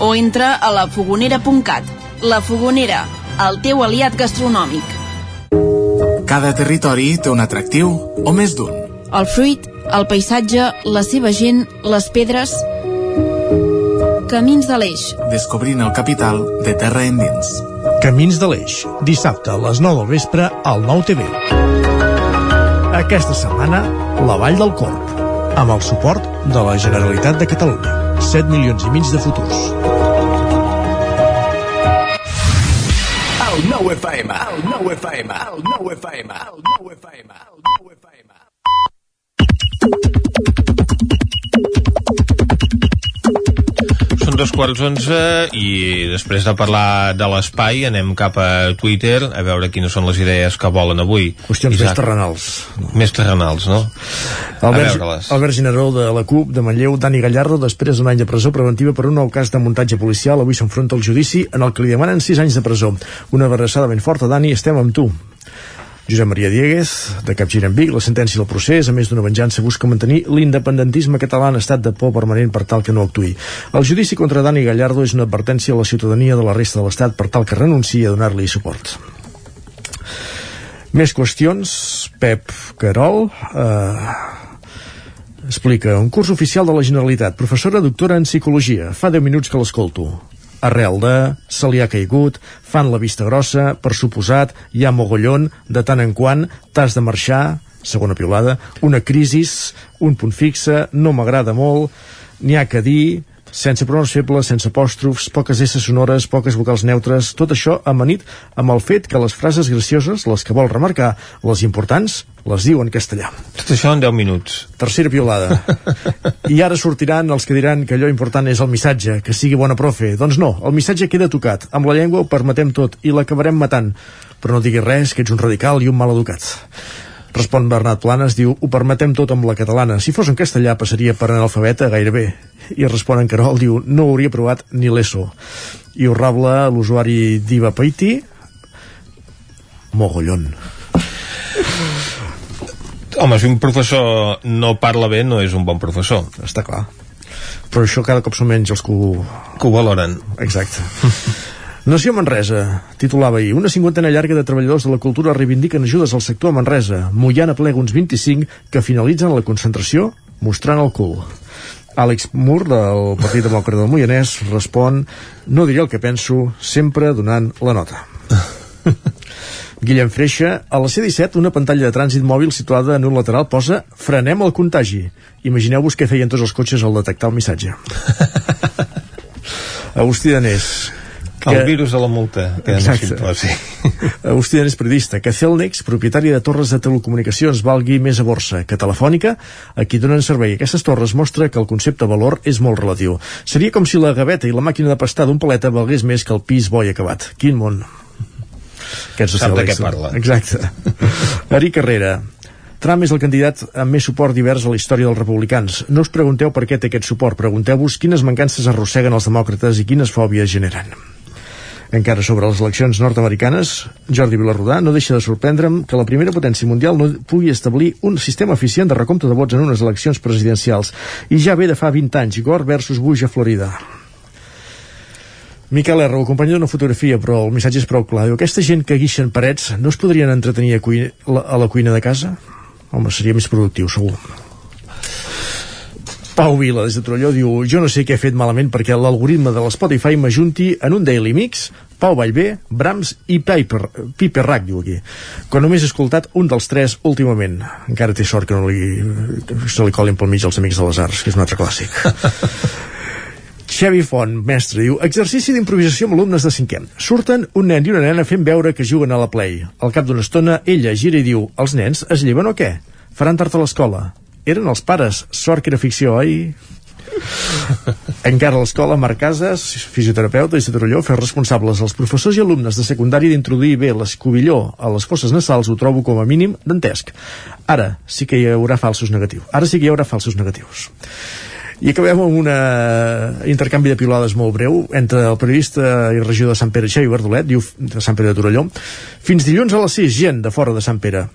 o entra a lafogonera.cat. La Fogonera, el teu aliat gastronòmic. Cada territori té un atractiu o més d'un. El fruit, el paisatge, la seva gent, les pedres... Camins de l'Eix. Descobrint el capital de terra endins. Camins de l'Eix, dissabte a les 9 del vespre al 9 TV. Aquesta setmana, la Vall del Corp, amb el suport de la Generalitat de Catalunya. 7 milions i mig de futurs. El 9 FM, el 9 FM, el 9 FM, el 9 FM, el 9 FM. Són dos quarts onze i després de parlar de l'espai anem cap a Twitter a veure quines són les idees que volen avui. Qüestions més terrenals. Més terrenals, no? a Albert. Albert Generó de la CUP de Manlleu, Dani Gallardo, després d'un any de presó preventiva per un nou cas de muntatge policial, avui s'enfronta al judici en el que li demanen 6 anys de presó. Una abraçada ben forta, Dani, estem amb tu. Josep Maria Dieguez, de Capgir en Vic, la sentència del procés, a més d'una venjança, busca mantenir l'independentisme català en estat de por permanent per tal que no actui. El judici contra Dani Gallardo és una advertència a la ciutadania de la resta de l'Estat per tal que renunciï a donar-li suport. Més qüestions. Pep Carol eh, explica un curs oficial de la Generalitat. Professora doctora en Psicologia. Fa 10 minuts que l'escolto. Arrel de, se li ha caigut, fan la vista grossa, per suposat, hi ha mogollon, de tant en quant, t'has de marxar, segona piulada, una crisis, un punt fixe, no m'agrada molt, n'hi ha que dir, sense pronoms febles, sense apòstrofs, poques S sonores, poques vocals neutres, tot això amanit amb el fet que les frases gracioses, les que vol remarcar, les importants, les diu en castellà. Tot això en 10 minuts. Tercera piolada. *laughs* I ara sortiran els que diran que allò important és el missatge, que sigui bona profe. Doncs no, el missatge queda tocat. Amb la llengua ho permetem tot i l'acabarem matant. Però no diguis res, que ets un radical i un mal educat. Respon Bernat Planes, diu, ho permetem tot amb la catalana. Si fos en castellà passaria per analfabeta gairebé. I respon en Carol, diu, no ho hauria provat ni l'ESO. I ho rabla l'usuari Diva Paiti, mogollon. Home, si un professor no parla bé, no és un bon professor. Està clar. Però això cada cop són menys els que ho... Que ho valoren. Exacte. *laughs* Nació Manresa, titulava ahir, una cinquantena llarga de treballadors de la cultura reivindiquen ajudes al sector a Manresa. Mollana plega uns 25 que finalitzen la concentració mostrant el cul. Àlex Mur, del Partit Demòcrata del Moianès, respon no diré el que penso, sempre donant la nota. *laughs* Guillem Freixa, a la C-17, una pantalla de trànsit mòbil situada en un lateral posa frenem el contagi. Imagineu-vos què feien tots els cotxes al detectar el missatge. *laughs* Agustí Danés, Que... El virus de la multa, que Exacte. no s'imposi. Agustí Danés, periodista, que Celnex, propietari de torres de telecomunicacions, valgui més a borsa que Telefònica, a qui donen servei aquestes torres mostra que el concepte valor és molt relatiu. Seria com si la gaveta i la màquina de pastar d'un paleta valgués més que el pis bo i acabat. Quin món. Aquest Sap de què parla. Exacte. Ari Carrera, Trump és el candidat amb més suport divers a la història dels republicans. No us pregunteu per què té aquest suport, pregunteu-vos quines mancances arrosseguen els demòcrates i quines fòbies generen. Encara sobre les eleccions nord-americanes, Jordi Vilarrodà no deixa de sorprendre'm que la primera potència mundial no pugui establir un sistema eficient de recompte de vots en unes eleccions presidencials. I ja ve de fa 20 anys, Gore versus Bush a Florida. Miquel R, ho d'una fotografia, però el missatge és prou clar. Diu, aquesta gent que guixen parets no es podrien entretenir a, cuina, a la cuina de casa? Home, seria més productiu, segur. Pau Vila, des de Torelló, diu Jo no sé què he fet malament perquè l'algoritme de l'Spotify m'ajunti en un Daily Mix Pau Vallvé, Brahms i Piper, Piper Rack, diu aquí. Quan només he escoltat un dels tres últimament. Encara té sort que no li, se li colin pel mig els Amics de les Arts, que és un altre clàssic. *laughs* Xavi Font, mestre, diu Exercici d'improvisació amb alumnes de cinquè. Surten un nen i una nena fent veure que juguen a la Play. Al cap d'una estona, ella gira i diu Els nens es lleven o què? Faran tard a l'escola. Eren els pares. Sort que era ficció, oi? Encara l'escola, Marc Casas, fisioterapeuta i de Torelló, fer responsables als professors i alumnes de secundària d'introduir bé l'escobilló a les fosses nasals ho trobo com a mínim dantesc. Ara sí que hi haurà falsos negatius. Ara sí que hi haurà falsos negatius. I acabem amb un intercanvi de pilades molt breu entre el periodista i regidor de Sant Pere, Xavi Verdolet, diu de Sant Pere de Torelló, fins dilluns a les 6, gent de fora de Sant Pere.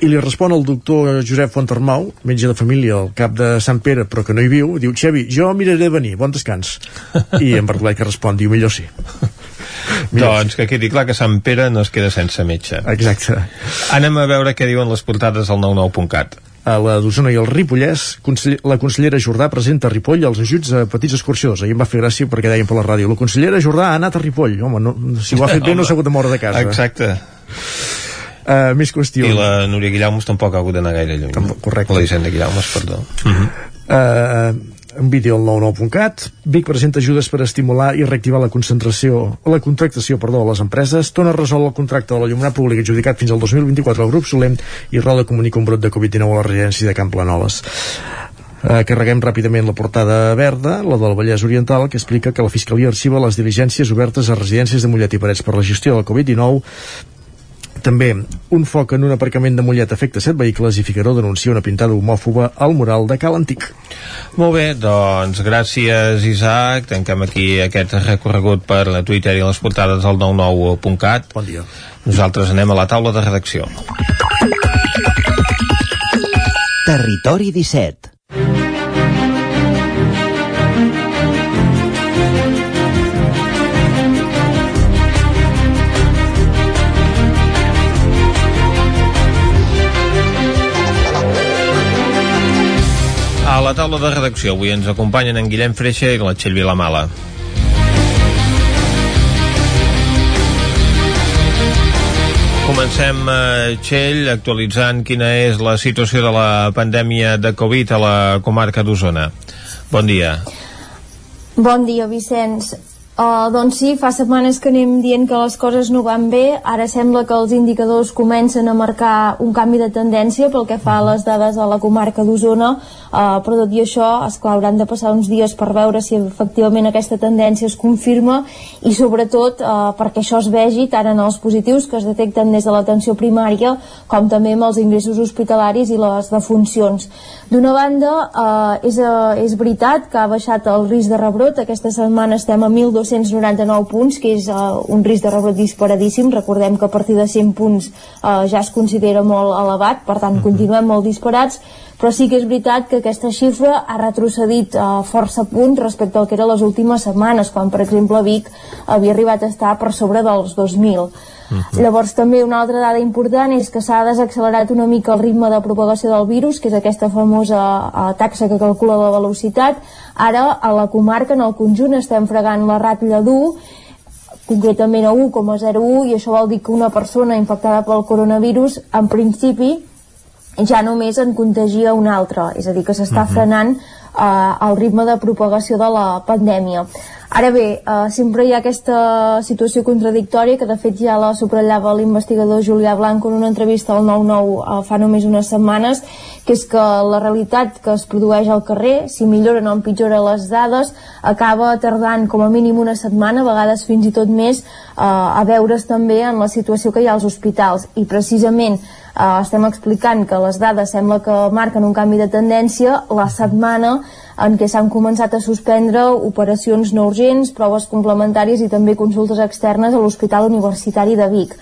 I li respon el doctor Josep Fontarmau, metge de família al cap de Sant Pere, però que no hi viu, diu, Xavi, jo miraré de venir, bon descans. I en Verdolet que respon, diu, millor sí. *laughs* Doncs que quedi clar que Sant Pere no es queda sense metge. Exacte. Anem a veure què diuen les portades al 99.cat. A la d'Osona i el Ripollès, la consellera Jordà presenta a Ripoll els ajuts a petits excursions. Ahir em va fer gràcia perquè deien per la ràdio. La consellera Jordà ha anat a Ripoll. Home, no, si ho ha fet bé no s'ha hagut de moure de casa. Exacte. Uh, més qüestions. I la Núria Guillaumes tampoc ha hagut d'anar gaire lluny. Tampoc, correcte. La Hisenda Guillaumes, perdó. Uh -huh. uh, un vídeo al 99.cat Vic presenta ajudes per estimular i reactivar la concentració la contractació perdó, a les empreses Tona resol el contracte de la llumina pública adjudicat fins al 2024 al grup Solem i Roda comunica un brot de Covid-19 a la residència de Camp Planoles Uh, carreguem ràpidament la portada verda, la del Vallès Oriental, que explica que la Fiscalia arxiva les diligències obertes a residències de Mollet i Parets per la gestió del Covid-19 també, un foc en un aparcament de Mollet afecta set vehicles i Figaró denuncia una pintada homòfoba al mural de Cal Antic. Molt bé, doncs gràcies Isaac, tanquem aquí aquest recorregut per la Twitter i les portades del 99.cat. Bon dia. Nosaltres anem a la taula de redacció. Territori 17 la taula de redacció avui ens acompanyen en Guillem Freixa i la Txell Vilamala. Comencem, eh, Txell, actualitzant quina és la situació de la pandèmia de Covid a la comarca d'Osona. Bon dia. Bon dia, Vicenç. Uh, doncs sí, fa setmanes que anem dient que les coses no van bé, ara sembla que els indicadors comencen a marcar un canvi de tendència pel que fa a les dades a la comarca d'Osona, uh, però tot i això, esclar, hauran de passar uns dies per veure si efectivament aquesta tendència es confirma i sobretot uh, perquè això es vegi tant en els positius que es detecten des de l'atenció primària com també amb els ingressos hospitalaris i les defuncions. D'una banda, uh, és, uh, és veritat que ha baixat el risc de rebrot, aquesta setmana estem a 1.200 2.999 punts, que és uh, un risc de rebrot disparadíssim. Recordem que a partir de 100 punts uh, ja es considera molt elevat, per tant, continuem molt disparats, però sí que és veritat que aquesta xifra ha retrocedit uh, força punts respecte al que eren les últimes setmanes, quan, per exemple, Vic havia arribat a estar per sobre dels 2.000. Uh -huh. Llavors també una altra dada important és que s'ha desaccelerat una mica el ritme de propagació del virus, que és aquesta famosa uh, taxa que calcula la velocitat. Ara a la comarca, en el conjunt, estem fregant la ratlla d'1 concretament a 1,01 i això vol dir que una persona infectada pel coronavirus en principi ja només en contagia una altra, és a dir, que s'està uh -huh. frenant eh, el ritme de propagació de la pandèmia. Ara bé, eh, sempre hi ha aquesta situació contradictòria que de fet ja la subratllava l'investigador Julià Blanco en una entrevista al 9-9 eh, fa només unes setmanes, que és que la realitat que es produeix al carrer, si milloren o empitjoren les dades, acaba tardant com a mínim una setmana, a vegades fins i tot més, eh, a veure's també en la situació que hi ha als hospitals. I precisament eh, estem explicant que les dades sembla que marquen un canvi de tendència. La setmana en què s'han començat a suspendre operacions no urgents, proves complementàries i també consultes externes a l'Hospital Universitari de Vic.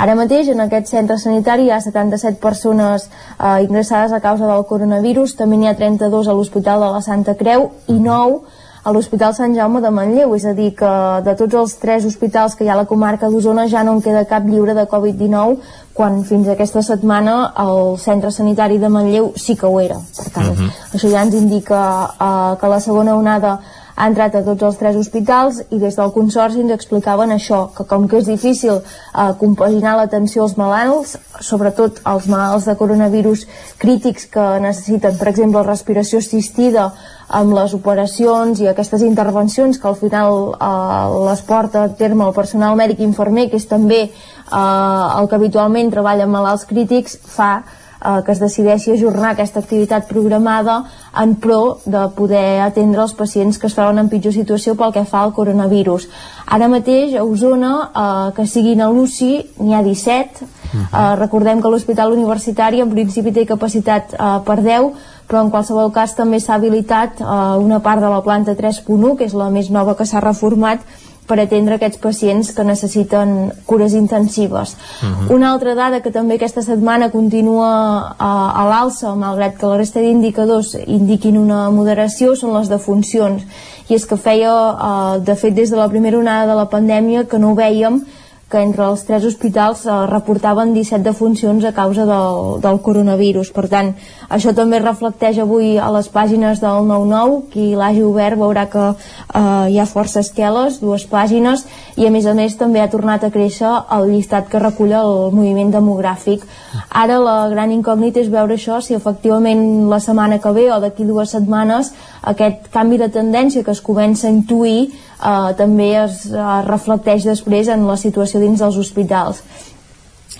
Ara mateix en aquest centre sanitari hi ha 77 persones eh, ingressades a causa del coronavirus, també n'hi ha 32 a l'Hospital de la Santa Creu i 9 a l'Hospital Sant Jaume de Manlleu, és a dir, que de tots els tres hospitals que hi ha a la comarca d'Osona ja no en queda cap lliure de Covid-19, quan fins aquesta setmana el centre sanitari de Manlleu sí que ho era. Per tant, uh -huh. això ja ens indica uh, que la segona onada ha entrat a tots els tres hospitals i des del Consorci ens explicaven això, que com que és difícil eh, compaginar l'atenció als malalts, sobretot als malalts de coronavirus crítics que necessiten, per exemple, respiració assistida amb les operacions i aquestes intervencions que al final eh, les porta a terme el personal mèdic i infermer, que és també eh, el que habitualment treballa amb malalts crítics, fa eh, que es decideixi ajornar aquesta activitat programada en pro de poder atendre els pacients que es troben en pitjor situació pel que fa al coronavirus. Ara mateix a Osona, eh, que siguin a l'UCI, n'hi ha 17, Uh -huh. uh, recordem que l'Hospital Universitari en principi té capacitat uh, per 10 però en qualsevol cas també s'ha habilitat eh, una part de la planta 3.1, que és la més nova que s'ha reformat, per atendre aquests pacients que necessiten cures intensives. Uh -huh. Una altra dada que també aquesta setmana continua a, a l'alça, malgrat que la resta d'indicadors indiquin una moderació, són les defuncions. I és que feia, eh, de fet, des de la primera onada de la pandèmia que no ho vèiem que entre els tres hospitals eh, reportaven 17 defuncions a causa del, del coronavirus. Per tant, això també reflecteix avui a les pàgines del 9-9. Qui l'hagi obert veurà que eh, hi ha força esqueles, dues pàgines, i a més a més també ha tornat a créixer el llistat que recull el moviment demogràfic. Ara la gran incògnita és veure això, si efectivament la setmana que ve o d'aquí dues setmanes aquest canvi de tendència que es comença a intuir eh, també es eh, reflecteix després en la situació dins dels hospitals.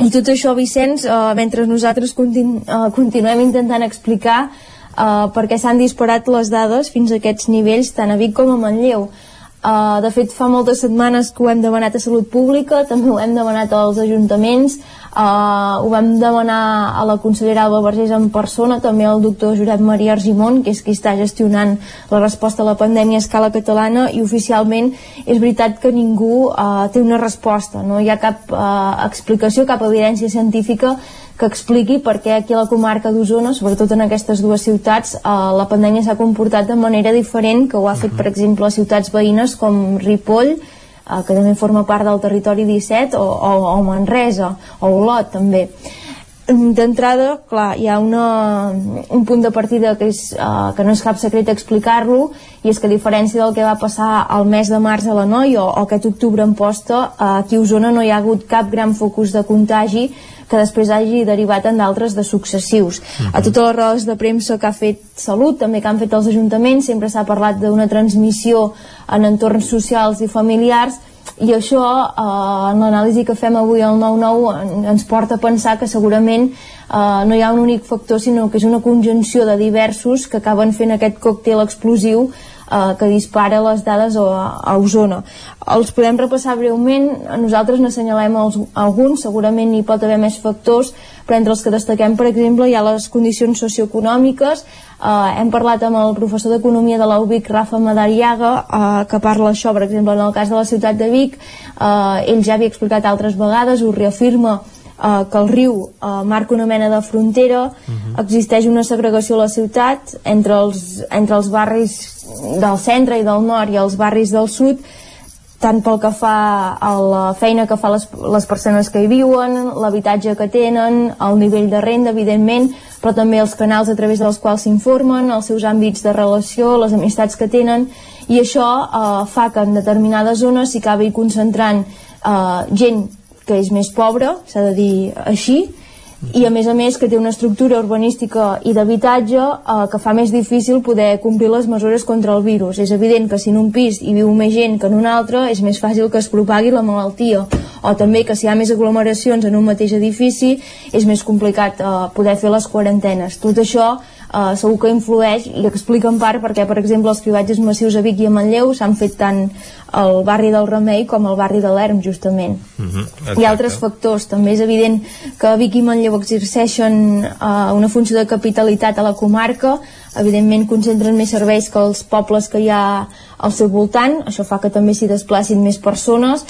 I tot això, Vicenç, eh, mentre nosaltres continu eh, continuem intentant explicar eh, per què s'han disparat les dades fins a aquests nivells tant a Vic com a Manlleu. Uh, de fet, fa moltes setmanes que ho hem demanat a Salut Pública, també ho hem demanat als ajuntaments, uh, ho vam demanar a la consellera Alba Vergés en persona, també al doctor Josep Maria Argimon, que és qui està gestionant la resposta a la pandèmia a escala catalana, i oficialment és veritat que ningú uh, té una resposta, no hi ha cap uh, explicació, cap evidència científica que expliqui per què aquí a la comarca d'Osona, sobretot en aquestes dues ciutats, eh, la pandèmia s'ha comportat de manera diferent que ho ha fet, per exemple, a ciutats veïnes com Ripoll, eh, que també forma part del territori 17, o, o, o Manresa, o Olot, també d'entrada, clar, hi ha una, un punt de partida que, és, uh, que no és cap secret explicar-lo i és que a diferència del que va passar al mes de març a la Noia o, o aquest octubre en posta, uh, aquí a Osona no hi ha hagut cap gran focus de contagi que després hagi derivat en d'altres de successius. Uh -huh. A mhm. totes les rodes de premsa que ha fet Salut, també que han fet els ajuntaments, sempre s'ha parlat d'una transmissió en entorns socials i familiars, i això, eh, en l'anàlisi que fem avui al 9-9, ens porta a pensar que segurament eh, no hi ha un únic factor, sinó que és una conjunció de diversos que acaben fent aquest còctel explosiu eh, que dispara les dades a, a Osona. Els podem repassar breument, nosaltres n'assenyalem alguns, segurament hi pot haver més factors, però entre els que destaquem, per exemple, hi ha les condicions socioeconòmiques, eh, hem parlat amb el professor d'Economia de la Rafa Madariaga, eh, que parla això, per exemple, en el cas de la ciutat de Vic, eh, ell ja havia explicat altres vegades, ho reafirma eh, que el riu eh, marca una mena de frontera, uh -huh. existeix una segregació a la ciutat entre els, entre els barris del centre i del nord i els barris del sud, tant pel que fa a la feina que fa les, les persones que hi viuen, l'habitatge que tenen, el nivell de renda, evidentment, però també els canals a través dels quals s'informen, els seus àmbits de relació, les amistats que tenen, i això eh, fa que en determinades zones s'hi acabi concentrant eh, gent que és més pobra, s'ha de dir així, i a més a més que té una estructura urbanística i d'habitatge eh, que fa més difícil poder complir les mesures contra el virus. És evident que si en un pis hi viu més gent que en un altre és més fàcil que es propagui la malaltia o també que si hi ha més aglomeracions en un mateix edifici és més complicat eh, poder fer les quarantenes. Tot això eh, segur que influeix i explica en part perquè, per exemple, els cribatges massius a Vic i a Manlleu s'han fet tant al barri del Remei com al barri de l'Erm, justament. Mhm, -huh, Hi ha altres factors. També és evident que Vic i Manlleu exerceixen eh, una funció de capitalitat a la comarca, evidentment concentren més serveis que els pobles que hi ha al seu voltant, això fa que també s'hi desplacin més persones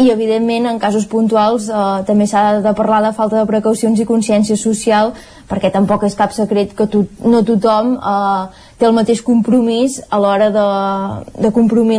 i evidentment en casos puntuals eh, també s'ha de parlar de falta de precaucions i consciència social perquè tampoc és cap secret que to no tothom eh, té el mateix compromís a l'hora de, de,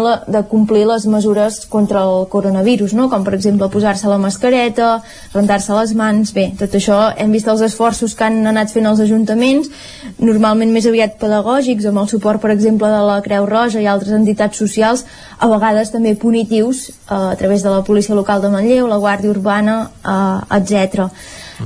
la, de complir les mesures contra el coronavirus, no? com per exemple posar-se la mascareta, rentar-se les mans, bé, tot això hem vist els esforços que han anat fent els ajuntaments, normalment més aviat pedagògics, amb el suport per exemple de la Creu Roja i altres entitats socials, a vegades també punitius eh, a través de la policia local de Manlleu, la Guàrdia Urbana, eh, etc.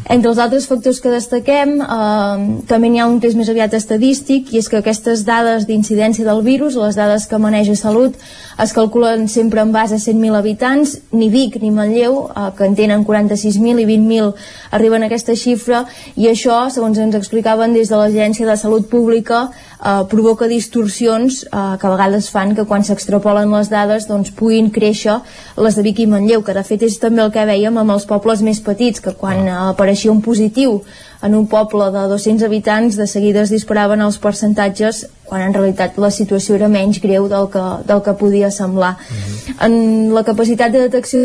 Entre els altres factors que destaquem, eh, també n'hi ha un que és més aviat estadístic, i és que aquestes dades d'incidència del virus, les dades que maneja Salut, es calculen sempre en base a 100.000 habitants, ni Vic ni Manlleu, eh, que en tenen 46.000 i 20.000, arriben a aquesta xifra, i això, segons ens explicaven des de l'Agència de Salut Pública, eh, provoca distorsions eh, que a vegades fan que quan s'extrapolen les dades doncs puguin créixer les de Vic i Manlleu, que de fet és també el que veiem amb els pobles més petits, que quan eh, apareixia un positiu en un poble de 200 habitants de seguida es disparaven els percentatges quan en realitat la situació era menys greu del que, del que podia semblar. En la capacitat de detecció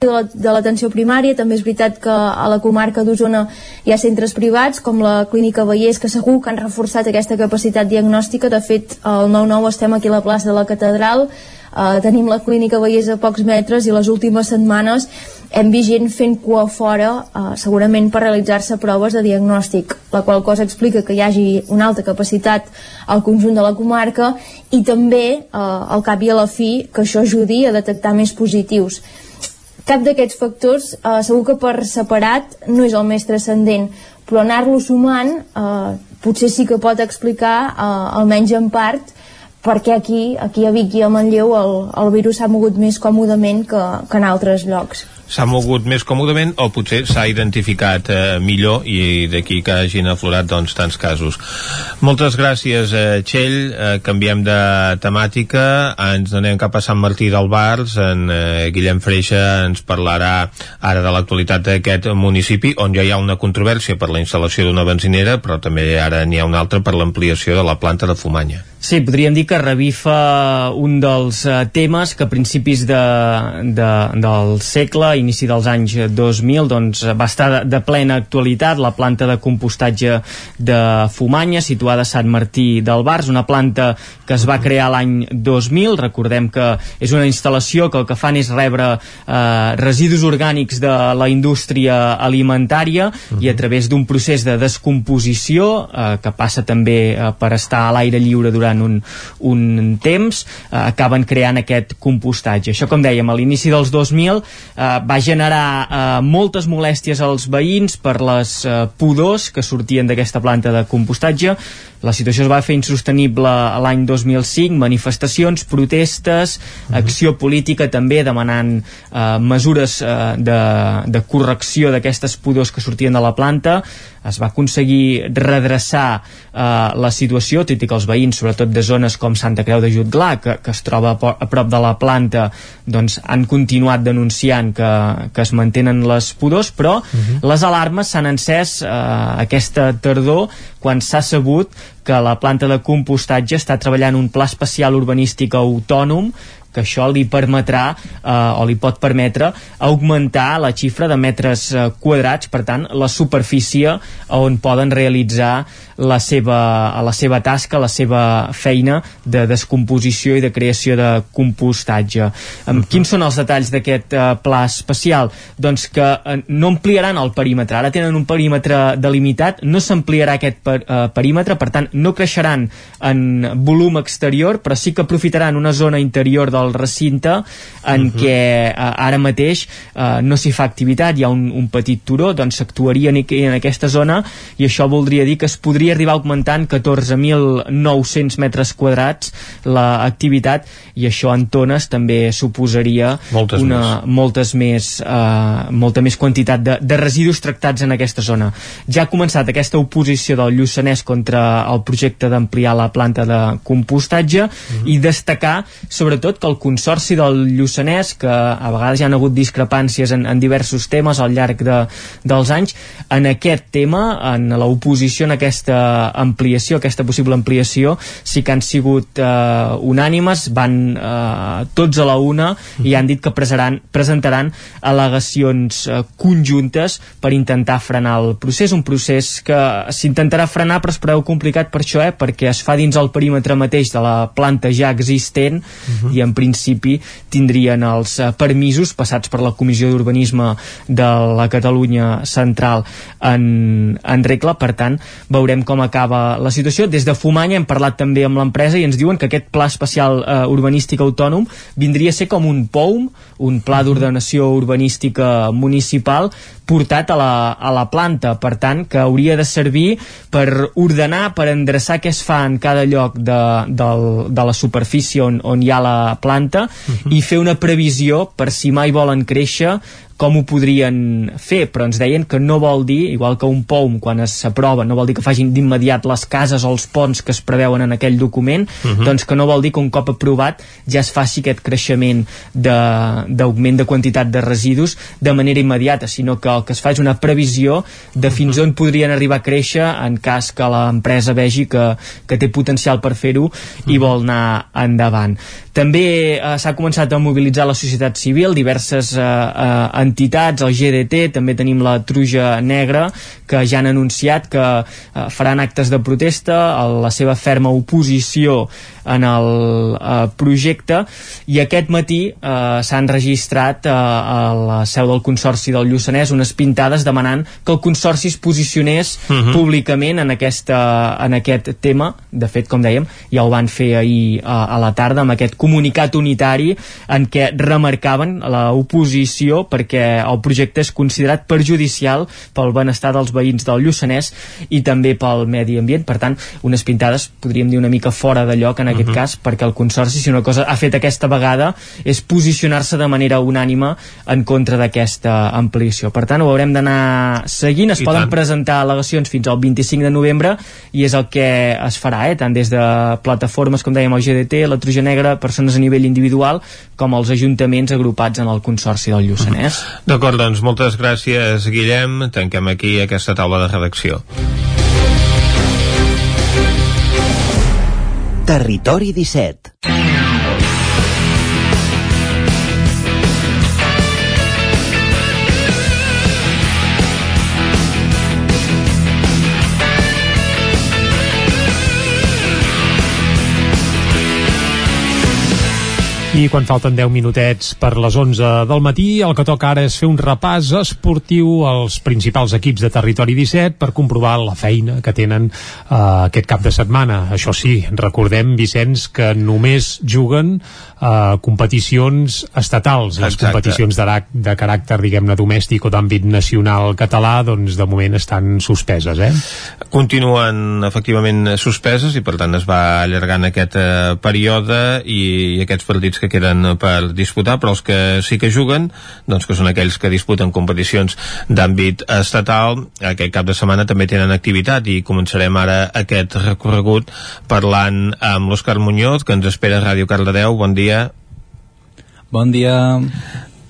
de la- de l'atenció primària, també és veritat que a la comarca d'Osona hi ha centres privats com la Clínica Vallès que segur que han reforçat aquesta capacitat diagnòstica. De fet al 9-9 estem aquí a la plaça de la Catedral. Eh, tenim la Clínica Vallès a pocs metres i les últimes setmanes hem vist gent fent cua fora eh, segurament per realitzar-se proves de diagnòstic la qual cosa explica que hi hagi una alta capacitat al conjunt de la comarca i també eh, al cap i a la fi que això ajudi a detectar més positius cap d'aquests factors eh, segur que per separat no és el més transcendent però anar-lo sumant eh, potser sí que pot explicar eh, almenys en part perquè aquí, aquí a Vic i a Manlleu el, el virus s'ha mogut més còmodament que, que en altres llocs s'ha mogut més còmodament o potser s'ha identificat eh, millor i d'aquí que hagin aflorat doncs, tants casos. Moltes gràcies, eh, Txell. Eh, canviem de temàtica. Ens anem cap a Sant Martí del Bars. En eh, Guillem Freixa ens parlarà ara de l'actualitat d'aquest municipi, on ja hi ha una controvèrsia per la instal·lació d'una benzinera, però també ara n'hi ha una altra per l'ampliació de la planta de Fumanya. Sí, podríem dir que revifa un dels eh, temes que a principis de, de, del segle, inici dels anys 2000, doncs, va estar de, de plena actualitat la planta de compostatge de Fumanya, situada a Sant Martí del Bars, una planta que es va crear l'any 2000. Recordem que és una instal·lació que el que fan és rebre eh, residus orgànics de la indústria alimentària i a través d'un procés de descomposició eh, que passa també eh, per estar a l'aire lliure durant un, un temps, eh, acaben creant aquest compostatge. Això, com dèiem, a l'inici dels 2000 eh, va generar eh, moltes molèsties als veïns per les eh, pudors que sortien d'aquesta planta de compostatge. La situació es va fer insostenible l'any 2005, manifestacions, protestes, acció política també demanant eh, mesures eh, de, de correcció d'aquestes pudors que sortien de la planta. Es va aconseguir redreçar eh, la situació, tot i que els veïns, sobretot sobretot de zones com Santa Creu de Jutglà, que, que es troba a, a prop de la planta, doncs han continuat denunciant que, que es mantenen les pudors, però uh -huh. les alarmes s'han encès eh, aquesta tardor quan s'ha sabut que la planta de compostatge està treballant un pla especial urbanístic autònom que això li permetrà eh, o li pot permetre augmentar la xifra de metres eh, quadrats, per tant, la superfície on poden realitzar la seva, la seva tasca, la seva feina de descomposició i de creació de compostatge. Uh -huh. Quins són els detalls d'aquest uh, pla especial? Doncs que uh, no ampliaran el perímetre, ara tenen un perímetre delimitat, no s'ampliarà aquest per, uh, perímetre, per tant no creixeran en volum exterior, però sí que aprofitaran una zona interior del recinte en uh -huh. què uh, ara mateix uh, no s'hi fa activitat, hi ha un, un petit turó, doncs s'actuaria en, en aquesta zona i això voldria dir que es podria arribar augmentant 14.900 metres quadrats l'activitat i això en tones també suposaria moltes una, més. moltes més uh, molta més quantitat de, de residus tractats en aquesta zona. Ja ha començat aquesta oposició del Lluçanès contra el projecte d'ampliar la planta de compostatge mm -hmm. i destacar sobretot que el Consorci del Lluçanès, que a vegades hi han hagut discrepàncies en, en diversos temes al llarg de, dels anys, en aquest tema, en l'oposició en aquesta ampliació, aquesta possible ampliació, sí que han sigut eh, unànimes, van eh, tots a la una i han dit que presentaran, presentaran al·legacions eh, conjuntes per intentar frenar el procés, un procés que s'intentarà frenar però es preveu complicat per això, eh, perquè es fa dins el perímetre mateix de la planta ja existent uh -huh. i en principi tindrien els eh, permisos passats per la Comissió d'Urbanisme de la Catalunya Central en, en regla, per tant veurem com acaba la situació. Des de Fumanya hem parlat també amb l'empresa i ens diuen que aquest pla especial eh, urbanístic autònom vindria a ser com un POUM, un pla d'ordenació urbanística municipal portat a la, a la planta, per tant, que hauria de servir per ordenar, per endreçar què es fa en cada lloc de, de, de la superfície on, on hi ha la planta uh -huh. i fer una previsió per si mai volen créixer com ho podrien fer, però ens deien que no vol dir, igual que un POUM quan s'aprova, no vol dir que facin d'immediat les cases o els ponts que es preveuen en aquell document, uh -huh. doncs que no vol dir que un cop aprovat ja es faci aquest creixement d'augment de, de quantitat de residus de manera immediata, sinó que el que es fa és una previsió de fins on podrien arribar a créixer en cas que l'empresa vegi que, que té potencial per fer-ho i vol anar endavant. També eh, s'ha començat a mobilitzar la societat civil, diverses eh, eh, entitats, el GDT, també tenim la Truja Negra, que ja han anunciat que eh, faran actes de protesta, a la seva ferma oposició en el eh, projecte, i aquest matí eh, s'han registrat eh, a la seu del Consorci del Lluçanès unes pintades demanant que el Consorci es posicionés uh mhm. -huh. públicament en, aquesta, en aquest tema. De fet, com dèiem, ja ho van fer ahir a, a la tarda amb aquest comunicat unitari en què remarcaven l'oposició perquè el projecte és considerat perjudicial pel benestar dels veïns del Lluçanès i també pel medi ambient. Per tant, unes pintades, podríem dir, una mica fora de lloc en aquest uh mhm. -huh. cas, perquè el Consorci, si una cosa ha fet aquesta vegada, és posicionar-se de manera unànima en contra d'aquesta ampliació. Per tant, ho haurem d'anar seguint. Es I poden tant. presentar al·legacions fins al 25 de novembre i és el que es farà, eh? tant des de plataformes, com dèiem, el GDT, la Truja Negra, persones a nivell individual, com els ajuntaments agrupats en el Consorci del Lluçanès. D'acord, doncs moltes gràcies, Guillem. Tanquem aquí aquesta taula de redacció. Territori 17 I quan falten 10 minutets per les 11 del matí, el que toca ara és fer un repàs esportiu als principals equips de Territori 17 per comprovar la feina que tenen eh, aquest cap de setmana. Això sí, recordem, Vicenç, que només juguen eh, competicions estatals. Les Exacte. competicions de, de caràcter, diguem-ne, domèstic o d'àmbit nacional català, doncs de moment estan suspeses, eh? Continuen efectivament suspeses i per tant es va allargant aquest eh, període i, i aquests partits que queden per disputar, però els que sí que juguen, doncs que són aquells que disputen competicions d'àmbit estatal, aquest cap de setmana també tenen activitat i començarem ara aquest recorregut parlant amb l'Òscar Muñoz, que ens espera a Ràdio Cardedeu. Bon dia. Bon dia.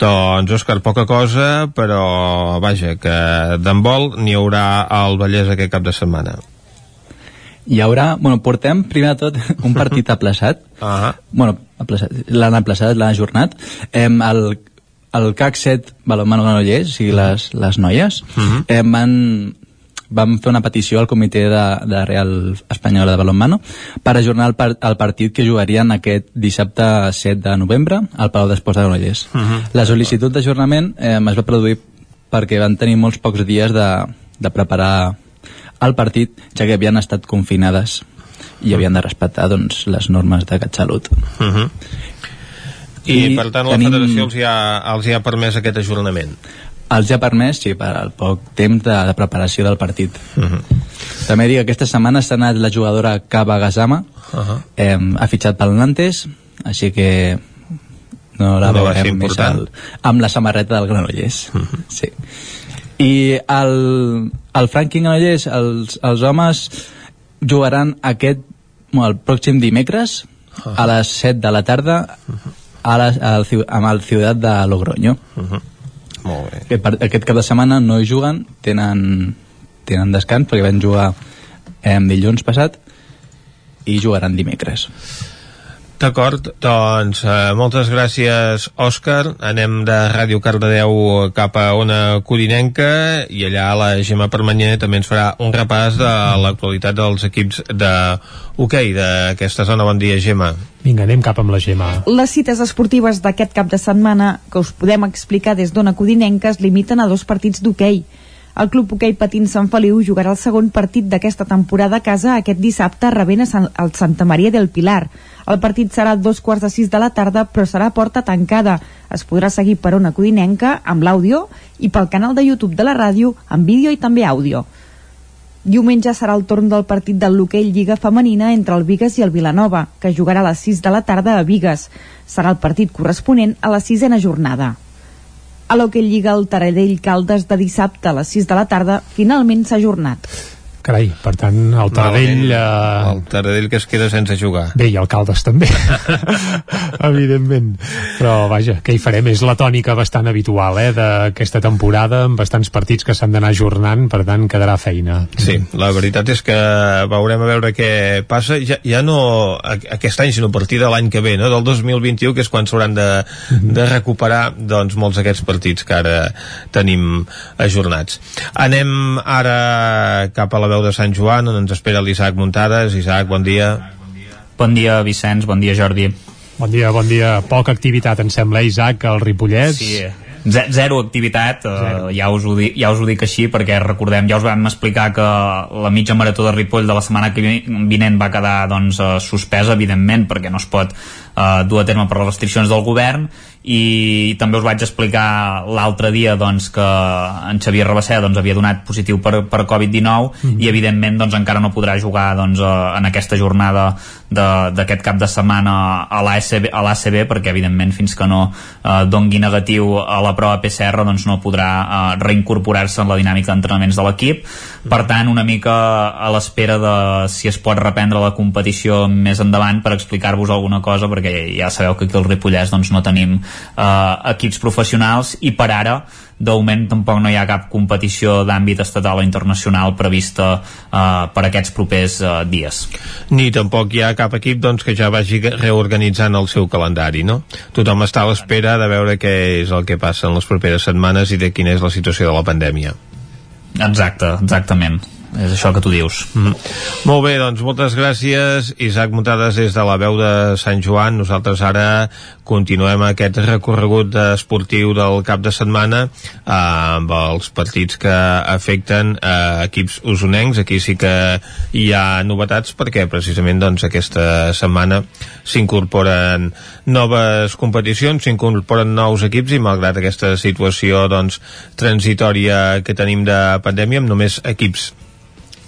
Doncs, Òscar, poca cosa, però vaja, que d'handbol n'hi haurà al Vallès aquest cap de setmana. Hi haurà, bueno, portem primer de tot *laughs* un partit aplaçat. Uh -huh. Bueno, aplaçat, l'han aplaçat, l'han ajornat. Em, el, el CAC 7 Balonmano Granollers, o sigui, les, les noies, uh -huh. em, van, vam fer una petició al comitè de, de Real Espanyola de Balonmano per ajornar el, par el partit que jugarien aquest dissabte 7 de novembre al Palau d'Esports de Granollers. Uh -huh. La sol·licitud d'ajornament eh, es va produir perquè van tenir molts pocs dies de, de preparar el partit, ja que havien estat confinades i havien de respectar doncs, les normes de CatSalut. Uh -huh. I, I per tant la tenim... federació els hi, ha, els hi ha permès aquest ajornament? Els ha permès, sí, per al poc temps de, de preparació del partit. Uh -huh. També dic que aquesta setmana s'ha anat la jugadora Cava Gazama, Uh -huh. eh, ha fitxat pel Nantes, així que no la No veurem més al, amb la samarreta del Granollers. Uh -huh. Sí. I el, el Franking Granollers, els, els homes jugaran aquest, bueno, el pròxim dimecres a les 7 de la tarda a la, al, amb el Ciutat de Logroño. Uh -huh. Molt bé. Aquest cap de setmana no hi juguen, tenen, tenen descans perquè van jugar eh, dilluns passat i jugaran dimecres. D'acord, doncs eh, moltes gràcies Òscar, anem de Ràdio Cardedeu cap a una Corinenca i allà la Gemma Permanyer també ens farà un repàs de l'actualitat dels equips de hoquei d'aquesta zona. Bon dia Gemma. Vinga, anem cap amb la Gemma. Les cites esportives d'aquest cap de setmana que us podem explicar des d'Ona Codinenca es limiten a dos partits d'hoquei. El Club Hoquei Patins Sant Feliu jugarà el segon partit d'aquesta temporada a casa aquest dissabte rebent el Santa Maria del Pilar. El partit serà a dos quarts de sis de la tarda, però serà porta tancada. Es podrà seguir per Ona Codinenca amb l'àudio i pel canal de YouTube de la ràdio amb vídeo i també àudio. Diumenge serà el torn del partit del l'hoquei Lliga Femenina entre el Vigues i el Vilanova, que jugarà a les 6 de la tarda a Vigues. Serà el partit corresponent a la sisena jornada. A l'hoquei Lliga el Taradell Caldes de dissabte a les 6 de la tarda finalment s'ha ajornat. Carai, per tant, el Taradell... Eh... El Taradell que es queda sense jugar. Bé, i el Caldes també, *laughs* evidentment. Però, vaja, què hi farem? És la tònica bastant habitual, eh, d'aquesta temporada, amb bastants partits que s'han d'anar ajornant, per tant, quedarà feina. Sí, la veritat és que veurem a veure què passa, ja, ja no aquest any, sinó a partir de l'any que ve, no? del 2021, que és quan s'hauran de, de recuperar doncs, molts d'aquests partits que ara tenim ajornats. Anem ara cap a la veu de Sant Joan, on ens espera l'Isaac Muntades. Isaac, bon dia. Bon dia, Vicenç, bon dia, Jordi. Bon dia, bon dia. Poca activitat, em sembla, Isaac, al Ripollès. Sí, ze- zero activitat, eh, ja, us ho dic, ja us ho dic així, perquè recordem, ja us vam explicar que la mitja marató de Ripoll de la setmana que vi- vinent va quedar doncs, eh, suspesa, evidentment, perquè no es pot eh, dur a terme per les restriccions del govern, i també us vaig explicar l'altre dia doncs, que en Xavier Rabasser doncs, havia donat positiu per, per Covid-19 Mhm. i evidentment doncs, encara no podrà jugar doncs, eh, en aquesta jornada de- d'aquest cap de setmana a l'ACB perquè evidentment fins que no eh, dongui negatiu a la prova PCR doncs no podrà eh, reincorporar-se en la dinàmica d'entrenaments de l'equip per tant una mica a l'espera de si es pot reprendre la competició més endavant per explicar-vos alguna cosa perquè ja sabeu que aquí al Ripollès doncs, no tenim eh, equips professionals i per ara de moment tampoc no hi ha cap competició d'àmbit estatal o internacional prevista eh, per aquests propers eh, dies. Ni tampoc hi ha cap equip doncs, que ja vagi reorganitzant el seu calendari, no? Tothom està a l'espera de veure què és el que passa en les properes setmanes i de quina és la situació de la pandèmia. Exacte, exactament. És això que tu dius. Mm. Molt bé, doncs moltes gràcies Isaac Muntades des de la veu de Sant Joan nosaltres ara continuem aquest recorregut esportiu del cap de setmana eh, amb els partits que afecten eh, equips usonencs aquí sí que hi ha novetats perquè precisament doncs aquesta setmana s'incorporen noves competicions, s'incorporen nous equips i malgrat aquesta situació doncs transitòria que tenim de pandèmia amb només equips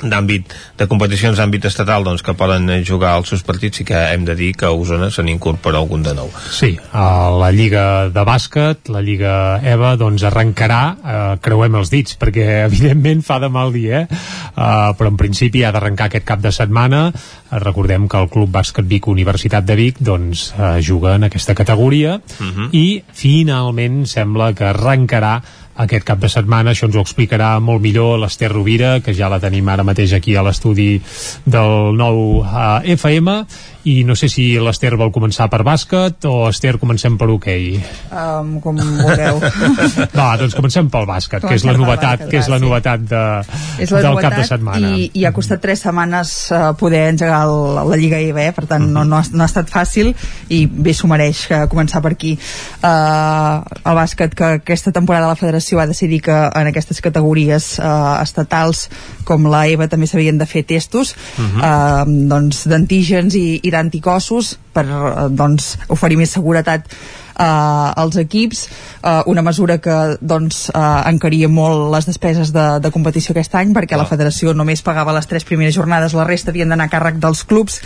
d'àmbit de competicions d'àmbit estatal doncs, que poden jugar els seus partits i que hem de dir que a Osona se n'incorpora algun de nou. Sí, a la Lliga de bàsquet, la Lliga EVA, doncs arrencarà, eh, creuem els dits, perquè *laughs* evidentment fa de mal dia, eh? eh però en principi ha d'arrencar aquest cap de setmana. Eh, recordem que el Club Bàsquet Vic Universitat de Vic doncs, eh, juga en aquesta categoria Uh -huh. i finalment sembla que arrencarà aquest cap de setmana, això ens ho explicarà molt millor l'Ester Rovira, que ja la tenim ara mateix aquí a l'estudi del nou uh, FM i no sé si l'Ester vol començar per bàsquet o Ester comencem per hoquei. Um, com vulgueu. *laughs* Va, doncs comencem pel bàsquet, que és la novetat bàsquet, que és la novetat de, és la del novetat cap de setmana. i, i ha costat tres setmanes uh, poder engegar el, la Lliga IB per tant no, no, ha, no ha estat fàcil i bé s'ho mereix uh, començar per aquí. Uh, el bàsquet que aquesta temporada la federació va decidir que en aquestes categories uh, estatals com la EVA també s'havien de fer testos uh, doncs d'antígens i, i d'anticossos per eh, doncs, oferir més seguretat eh, als equips eh, una mesura que doncs, eh, encaria molt les despeses de, de competició aquest any perquè la federació només pagava les tres primeres jornades la resta havien d'anar a càrrec dels clubs.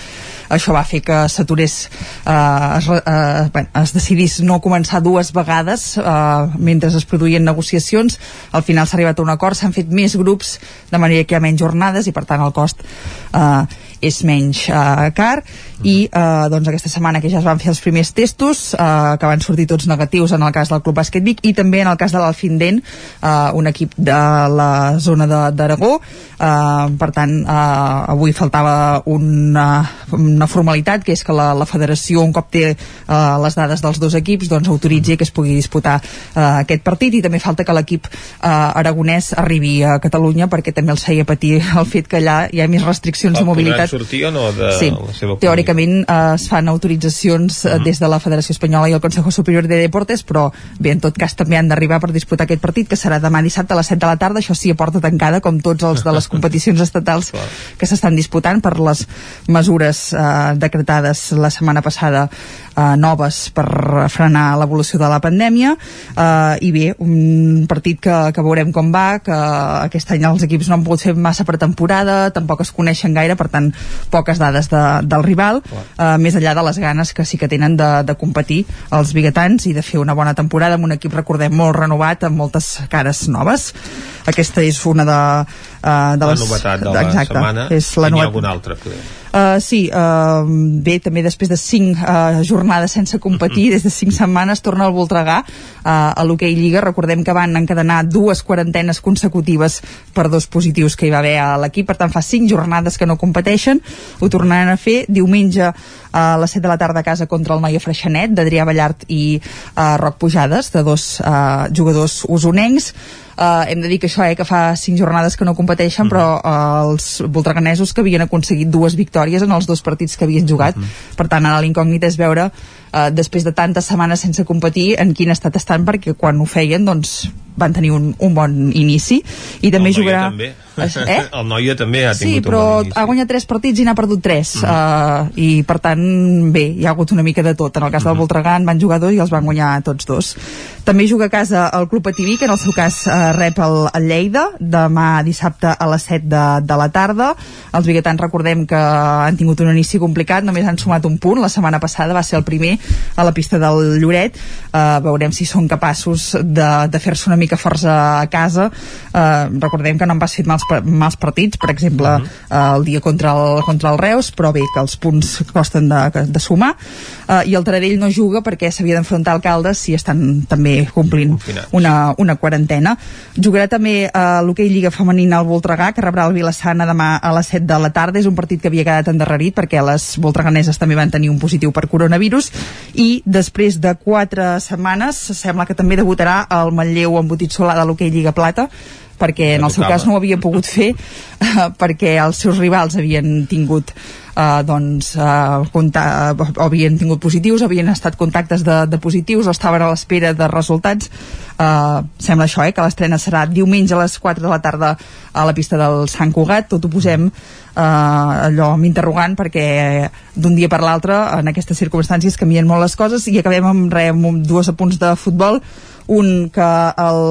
Això va fer que s'aturés eh, es, eh, es decidís no començar dues vegades eh, mentre es produïen negociacions. Al final s'ha arribat a un acord, s'han fet més grups de manera que hi ha menys jornades i per tant el cost eh, és menys eh, car i eh, doncs aquesta setmana que ja es van fer els primers testos eh, que van sortir tots negatius en el cas del Club Bàsquet Vic i també en el cas de l'Alfindent eh, un equip de la zona de- d'Aragó. Eh, per tant eh, avui faltava una, una formalitat que és que la, la federació un cop té eh, les dades dels dos equips doncs autoritzi que es pugui disputar eh, aquest partit. I també falta que l'equip eh, aragonès arribi a Catalunya perquè també els feia patir el fet que allà hi ha més restriccions de mobilitat. sortir o no de sí, la seva teòricament eh, es fan autoritzacions uh des de la Federació Espanyola i el Consejo Superior de Deportes però bé, en tot cas també han d'arribar per disputar aquest partit que serà demà dissabte a les 7 de la tarda. Això sí, a porta tancada com tots els de les *laughs* competicions estatals que s'estan disputant per les mesures eh, decretades la setmana passada eh, noves per frenar l'evolució de la pandèmia. Eh, i bé, un partit que, que veurem com va, que aquest any els equips no han pogut fer massa pretemporada tampoc es coneixen gaire, per tant poques dades de, del rival, eh, més enllà de les ganes que sí que tenen de, de competir els biguetans i de fer una bona temporada amb un equip, recordem, molt renovat amb moltes cares noves aquesta és una de, uh, de la les... novetat de la exacte, setmana és la i n'hi ha novetat algun altre poder. Uh, sí, uh, bé, també després de cinc uh, jornades sense competir, des de cinc setmanes torna al Voltregà uh, a l'hoquei Lliga. Recordem que van encadenar dues quarantenes consecutives per dos positius que hi va haver a l'equip, per tant fa cinc jornades que no competeixen, ho tornaran a fer diumenge a les 7 de la tarda a casa contra el Noia Freixenet, d'Adrià Ballart i uh, Roc Pujades, de dos uh, jugadors usonencs. Uh, hem de dir que això, eh, que fa cinc jornades que no competeixen, però uh, els voltreganesos que havien aconseguit dues victòries en els dos partits que havien jugat. Per tant, ara l'incògnit és veure, uh, després de tantes setmanes sense competir, en quin estat estan, perquè quan ho feien, doncs, van tenir un, un bon inici. I també el jugarà... també. Eh? *laughs* el Noia també ha Sí, tingut però un bon inici. ha guanyat tres partits i n'ha perdut tres mm. uh, i per tant bé, hi ha hagut una mica de tot en el cas del Voltregà en van jugar dos i els van guanyar tots dos també juga a casa el Club Pativí que en el seu cas uh, rep el, el Lleida demà dissabte a les 7 de, de la tarda els biguetans recordem que han tingut un inici complicat només han sumat un punt, la setmana passada va ser el primer a la pista del Lloret uh, veurem si són capaços de, de fer-se una mica forts a, a casa. Uh, recordem que no han pas fet mals, mals partits per exemple uh -huh. el dia contra el, contra el Reus però bé, que els punts costen de, de sumar. Uh, i el Taradell no juga perquè s'havia d'enfrontar al Caldes si estan també complint una, una quarantena. Jugarà també a l'hoquei Lliga Femenina al Voltregà que rebrà el Vilassana demà a les 7 de la tarda. És un partit que havia quedat endarrerit perquè les voltreganeses també van tenir un positiu per coronavirus. I després de 4 setmanes sembla que també debutarà el Manlleu embotit solar de l'hoquei Lliga Plata perquè en el seu cas no ho havia pogut fer eh, *laughs* perquè els seus rivals havien tingut eh, doncs, eh, conta, o havien tingut positius, havien estat contactes de, de positius o estaven a l'espera de resultats. Uh, sembla això, eh, que l'estrena serà diumenge a les 4 de la tarda a la pista del Sant Cugat, tot ho posem uh, allò amb interrogant perquè d'un dia per l'altre en aquestes circumstàncies canvien molt les coses i acabem amb, re, amb dos apunts de futbol un que el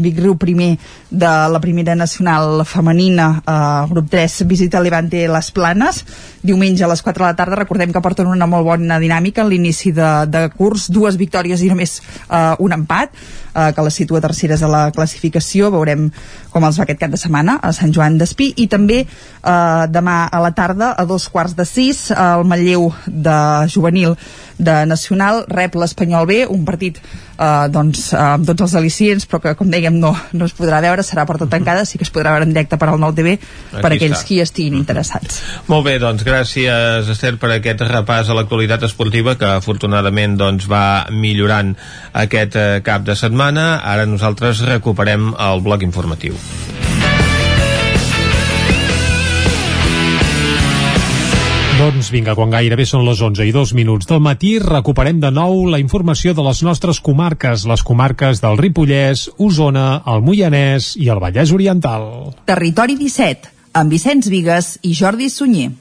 Vic Riu primer de la primera nacional femenina. Eh, grup 3 visita Levante Les Planes diumenge a les 4 de la tarda. Recordem que porten una molt bona dinàmica en l'inici de, de curs, dues victòries i només eh, un empat eh, que les situa terceres a la classificació. Veurem com els va aquest cap de setmana a Sant Joan d'Espí. I també eh, demà a la tarda a dos quarts de sis el Matlleu de juvenil de Nacional rep l'Espanyol B, un partit eh, doncs, amb tots els al·licients però que com dèiem no, no es podrà veure serà porta tancada, sí que es podrà veure en directe per al 9TV per Aquí aquells està. qui estiguin interessats Molt bé, doncs gràcies Esther per aquest repàs a l'actualitat esportiva que afortunadament doncs, va millorant aquest eh, cap de setmana. Ara nosaltres recuperem el bloc informatiu. Doncs vinga, quan gairebé són les 11 i dos minuts del matí, recuperem de nou la informació de les nostres comarques, les comarques del Ripollès, Osona, el Moianès i el Vallès Oriental. Territori 17, amb Vicenç Vigues i Jordi Sunyer.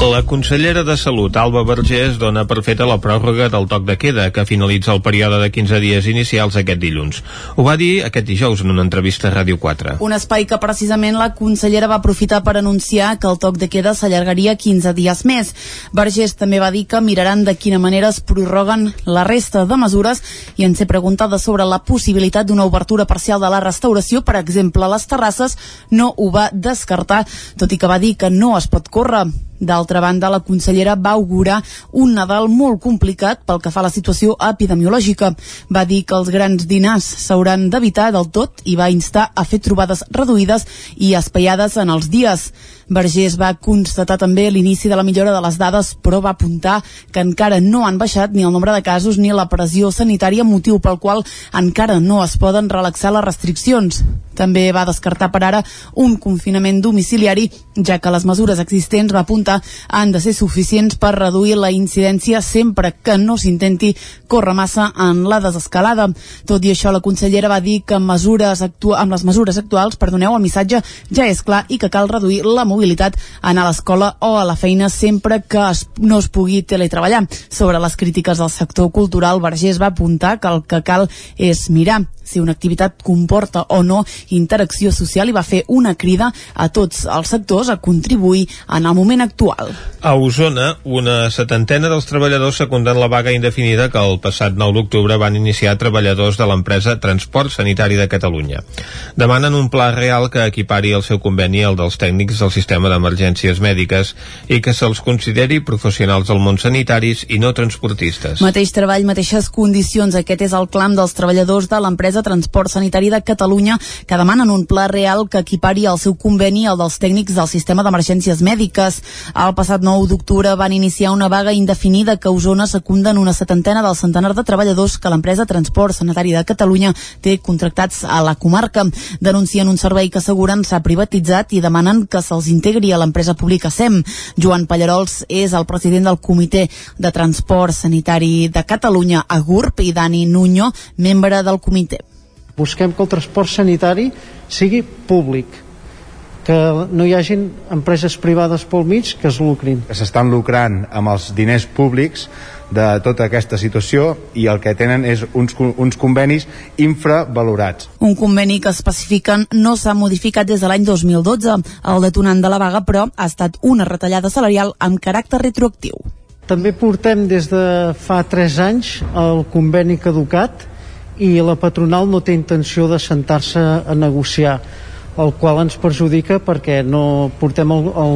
La consellera de Salut, Alba Vergés, dona per feta la pròrroga del toc de queda, que finalitza el període de 15 dies inicials aquest dilluns. Ho va dir aquest dijous en una entrevista a Ràdio 4. Un espai que precisament la consellera va aprofitar per anunciar que el toc de queda s'allargaria 15 dies més. Vergés també va dir que miraran de quina manera es prorroguen la resta de mesures i en ser preguntada sobre la possibilitat d'una obertura parcial de la restauració, per exemple, a les terrasses, no ho va descartar, tot i que va dir que no es pot córrer. D'altra banda, la consellera va augurar un Nadal molt complicat pel que fa a la situació epidemiològica. Va dir que els grans dinars s'hauran d'evitar del tot i va instar a fer trobades reduïdes i espaiades en els dies. Vergés va constatar també l'inici de la millora de les dades, però va apuntar que encara no han baixat ni el nombre de casos ni la pressió sanitària, motiu pel qual encara no es poden relaxar les restriccions. També va descartar per ara un confinament domiciliari, ja que les mesures existents, va apuntar, han de ser suficients per reduir la incidència sempre que no s'intenti córrer massa en la desescalada. Tot i això, la consellera va dir que amb, mesures amb les mesures actuals, perdoneu, el missatge ja és clar i que cal reduir la mobilitat anar a l'escola o a la feina sempre que es, no es pugui teletreballar. Sobre les crítiques del sector cultural, Vergés va apuntar que el que cal és mirar si una activitat comporta o no interacció social i va fer una crida a tots els sectors a contribuir en el moment actual. A Osona, una setantena dels treballadors secunden la vaga indefinida que el passat 9 d'octubre van iniciar treballadors de l'empresa Transport Sanitari de Catalunya. Demanen un pla real que equipari el seu conveni al dels tècnics del sistema d'emergències mèdiques i que se'ls consideri professionals del món sanitaris i no transportistes. Mateix treball, mateixes condicions. Aquest és el clam dels treballadors de l'empresa Transport Sanitari de Catalunya que demanen un pla real que equipari el seu conveni al dels tècnics del sistema d'emergències mèdiques. El passat 9 d'octubre van iniciar una vaga indefinida que a Osona secunden una setantena del centenar de treballadors que l'empresa Transport Sanitari de Catalunya té contractats a la comarca. Denuncien un servei que asseguren s'ha privatitzat i demanen que se'ls integri a l'empresa pública SEM. Joan Pallarols és el president del Comitè de Transport Sanitari de Catalunya a GURB i Dani Nuño, membre del comitè. Busquem que el transport sanitari sigui públic, que no hi hagin empreses privades pel mig que es lucrin. que s'estan lucrant amb els diners públics de tota aquesta situació i el que tenen és uns, uns convenis infravalorats. Un conveni que especifiquen no s'ha modificat des de l'any 2012. El detonant de la vaga, però, ha estat una retallada salarial amb caràcter retroactiu. També portem des de fa 3 anys el conveni caducat i la patronal no té intenció de sentar-se a negociar el qual ens perjudica perquè no portem el, el,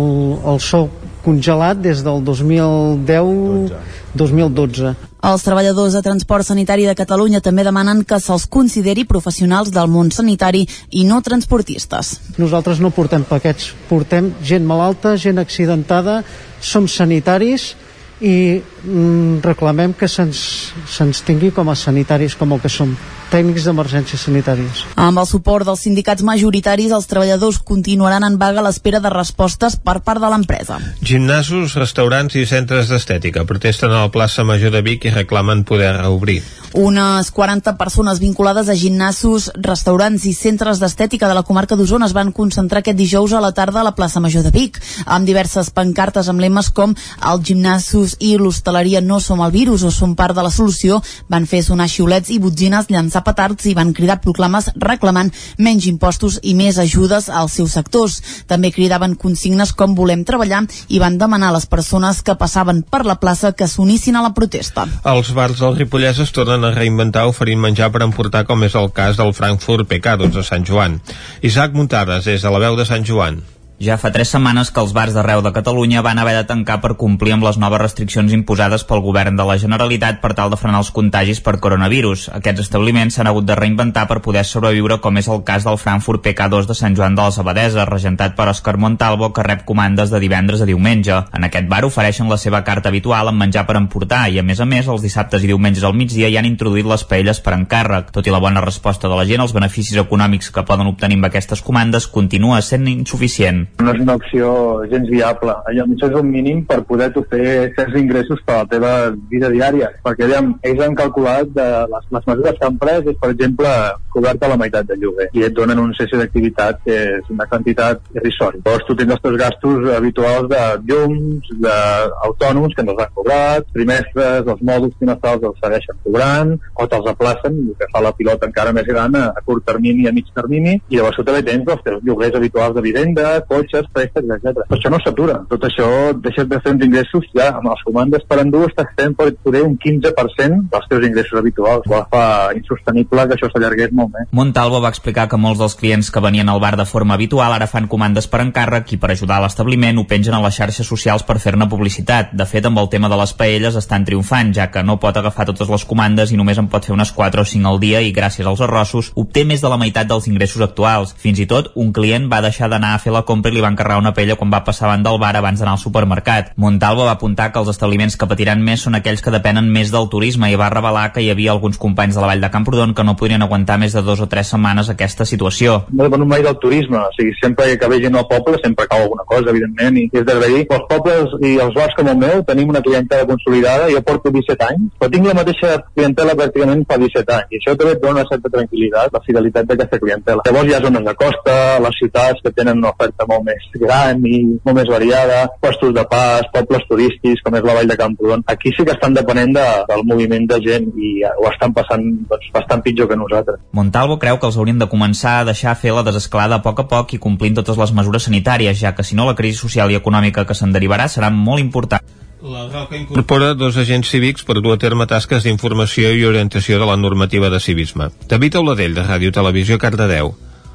el sou congelat des del 2010-2012. Els treballadors de Transport Sanitari de Catalunya també demanen que se'ls consideri professionals del món sanitari i no transportistes. Nosaltres no portem paquets, portem gent malalta, gent accidentada, som sanitaris i mm, reclamem que se'ns se tingui com a sanitaris com el que som, tècnics d'emergències sanitàries. Amb el suport dels sindicats majoritaris, els treballadors continuaran en vaga a l'espera de respostes per part de l'empresa. Gimnasos, restaurants i centres d'estètica protesten a la plaça Major de Vic i reclamen poder reobrir. Unes 40 persones vinculades a gimnasos, restaurants i centres d'estètica de la comarca d'Osona es van concentrar aquest dijous a la tarda a la plaça Major de Vic, amb diverses pancartes amb lemes com el gimnasos i l'hostaleria no som el virus o som part de la solució, van fer sonar xiulets i botzines, llançar petards i van cridar proclames reclamant menys impostos i més ajudes als seus sectors. També cridaven consignes com volem treballar i van demanar a les persones que passaven per la plaça que s'unissin a la protesta. Els bars del Ripollès es tornen a reinventar oferint menjar per emportar com és el cas del Frankfurt Pecados de Sant Joan. Isaac Muntades, des de la veu de Sant Joan. Ja fa tres setmanes que els bars d'arreu de Catalunya van haver de tancar per complir amb les noves restriccions imposades pel govern de la Generalitat per tal de frenar els contagis per coronavirus. Aquests establiments s'han hagut de reinventar per poder sobreviure com és el cas del Frankfurt PK2 de Sant Joan de les Abadeses, regentat per Òscar Montalvo, que rep comandes de divendres a diumenge. En aquest bar ofereixen la seva carta habitual amb menjar per emportar i, a més a més, els dissabtes i diumenges al migdia hi han introduït les paelles per encàrrec. Tot i la bona resposta de la gent, els beneficis econòmics que poden obtenir amb aquestes comandes continua sent insuficient. No és una opció gens viable. Allò, això és un mínim per poder tu fer certs ingressos per a la teva vida diària. Perquè, diguem, ells han calculat de les, les mesures que han pres és, per exemple, coberta la meitat de lloguer i et donen un cessió d'activitat que és una quantitat irrisòria. Llavors tu tens els teus gastos habituals de llums, d'autònoms que no els han cobrat, trimestres, els mòduls trimestrals els segueixen cobrant o te'ls aplacen, el que fa la pilota encara més gran a, a curt termini i a mig termini, i llavors tu també tens els teus lloguers habituals de vivenda, cotxes, préstecs, etc. Però això no s'atura. Tot això deixes de fer uns ingressos ja amb les comandes per endur estàs fent poder un 15% dels teus ingressos habituals, qual fa insostenible que això s'allargués molt més. Montalvo va explicar que molts dels clients que venien al bar de forma habitual ara fan comandes per encàrrec i per ajudar a l'establiment ho pengen a les xarxes socials per fer-ne publicitat. De fet, amb el tema de les paelles estan triomfant, ja que no pot agafar totes les comandes i només en pot fer unes 4 o 5 al dia i gràcies als arrossos obté més de la meitat dels ingressos actuals. Fins i tot, un client va deixar d'anar a fer la compra i li va encarregar una paella quan va passar davant del bar abans d'anar al supermercat. Montalvo va apuntar que els establiments que patiran més són aquells que depenen més del turisme i va revelar que hi havia alguns companys de la Vall de Camprodon que no podrien aguantar més de dos o tres setmanes aquesta situació. No depèn mai del turisme, o sigui, sempre que ve gent al poble sempre cau alguna cosa, evidentment, i és d'agrair. Els pobles i els bars com el meu tenim una clientela consolidada, jo porto 17 anys, però tinc la mateixa clientela pràcticament fa 17 anys, i això també et dona una certa tranquil·litat, la fidelitat d'aquesta clientela. Llavors hi ha zones de costa, les ciutats que tenen una oferta molt més gran i molt més variada, puestos de pas, pobles turístics, com és la Vall de Camprodon. Aquí sí que estan depenent de, del moviment de gent i ho estan passant doncs, bastant pitjor que nosaltres. Montalvo creu que els haurien de començar a deixar fer la desescalada a poc a poc i complint totes les mesures sanitàries, ja que si no la crisi social i econòmica que se'n derivarà serà molt important. La Roca incorpora dos agents cívics per dur a terme tasques d'informació i orientació de la normativa de civisme. David Auladell, de Ràdio Televisió, Cardedeu.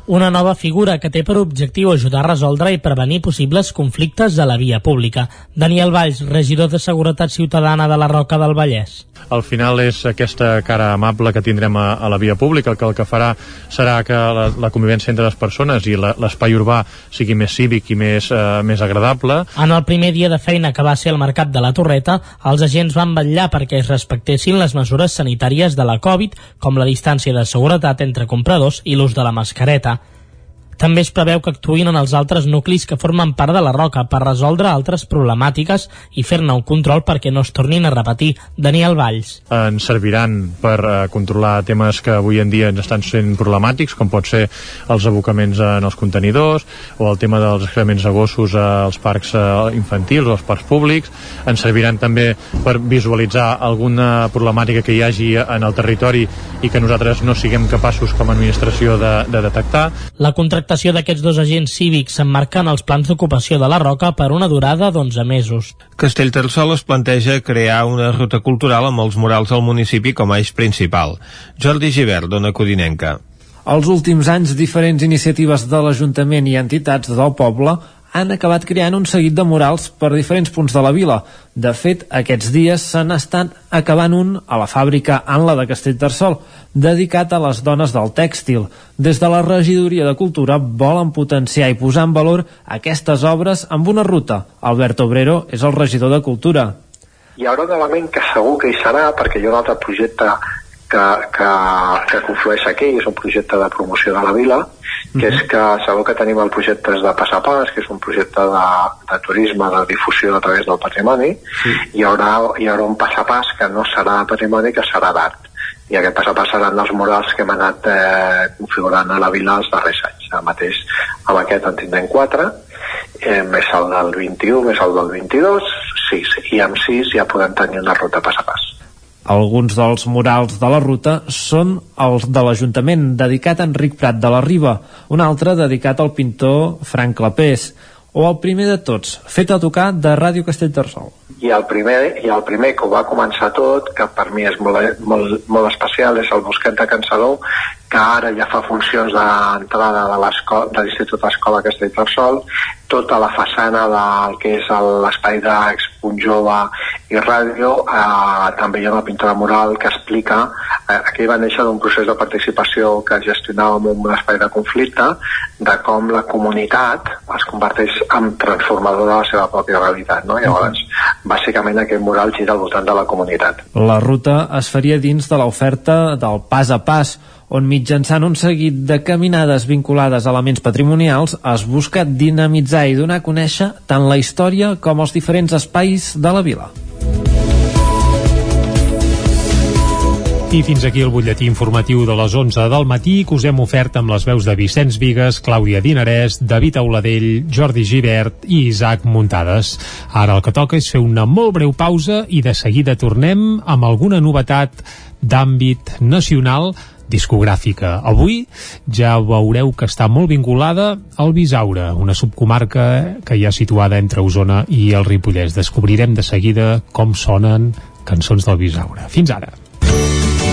Una nova figura que té per objectiu ajudar a resoldre i prevenir possibles conflictes a la via pública. Daniel Valls, regidor de Seguretat Ciutadana de la Roca del Vallès. Al final és aquesta cara amable que tindrem a, a la via pública, que el que farà serà que la, la convivència entre les persones i l'espai urbà sigui més cívic i més, eh, més agradable. En el primer dia de feina que va ser al Mercat de la Torreta, els agents van vetllar perquè es respectessin les mesures sanitàries de la Covid, com la distància de seguretat entre compradors i l'ús de la mascareta. També es preveu que actuïn en els altres nuclis que formen part de la roca per resoldre altres problemàtiques i fer-ne un control perquè no es tornin a repetir. Daniel Valls. Ens serviran per uh, controlar temes que avui en dia ens estan sent problemàtics, com pot ser els abocaments en els contenidors o el tema dels excrements de gossos als parcs uh, infantils o als parcs públics. Ens serviran també per visualitzar alguna problemàtica que hi hagi en el territori i que nosaltres no siguem capaços com a administració de, de detectar. La contractació contractació d'aquests dos agents cívics s'emmarca en els plans d'ocupació de la Roca per una durada d'11 mesos. Castellterçol es planteja crear una ruta cultural amb els murals del municipi com a eix principal. Jordi Givert, dona Codinenca. Els últims anys, diferents iniciatives de l'Ajuntament i entitats del poble han acabat creant un seguit de murals per diferents punts de la vila. De fet, aquests dies se n'estan acabant un a la fàbrica Anla de Castellterçol, dedicat a les dones del tèxtil. Des de la regidoria de Cultura volen potenciar i posar en valor aquestes obres amb una ruta. Albert Obrero és el regidor de Cultura Hi haurà un element que segur que hi serà, perquè hi ha un altre projecte que, que, que conflueix aquí, és un projecte de promoció de la vila, que és que segur que tenim el projecte de Passapàs, que és un projecte de, de turisme, de difusió a través del patrimoni, sí. hi, haurà, hi haurà un passapàs que no serà de patrimoni, que serà d'art. I aquest passapàs seran els murals que hem anat eh, configurant a la vila els darrers anys. Ara mateix amb aquest en tindrem quatre, eh, més el del 21, més el del 22, 6. I amb 6 ja podem tenir una ruta pas a pas. Alguns dels murals de la ruta són els de l'Ajuntament, dedicat a Enric Prat de la Riba, un altre dedicat al pintor Frank Clapés, o el primer de tots, fet a tocar de Ràdio Castellterçol. I el, primer, I el primer que ho va començar tot, que per mi és molt, molt, molt especial, és el Bosquet de Cansalou, que ara ja fa funcions d'entrada de l'Institut d'Escola Castellterçol, tota la façana del que és l'espai d'Expunt Jove i Ràdio, eh, també hi ha una pintura mural que explica, eh, aquí va néixer d'un procés de participació que gestionàvem un espai de conflicte, de com la comunitat es converteix en transformadora de la seva pròpia realitat. No? Llavors, bàsicament aquest mural gira al voltant de la comunitat. La ruta es faria dins de l'oferta del pas a pas, on mitjançant un seguit de caminades vinculades a elements patrimonials es busca dinamitzar i donar a conèixer tant la història com els diferents espais de la vila. I fins aquí el butlletí informatiu de les 11 del matí que us hem ofert amb les veus de Vicenç Vigues, Clàudia Dinarès, David Auladell, Jordi Givert i Isaac Muntades. Ara el que toca és fer una molt breu pausa i de seguida tornem amb alguna novetat d'àmbit nacional discogràfica. Avui ja veureu que està molt vinculada al Bisaure, una subcomarca que hi ha situada entre Osona i el Ripollès. Descobrirem de seguida com sonen cançons del Bisaure. Fins ara.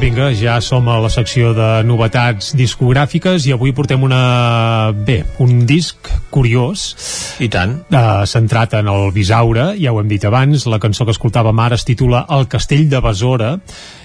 Vinga, ja som a la secció de novetats discogràfiques i avui portem una... bé, un disc curiós. I tant. Uh, centrat en el Bisaure, ja ho hem dit abans, la cançó que escoltàvem ara es titula El castell de Besora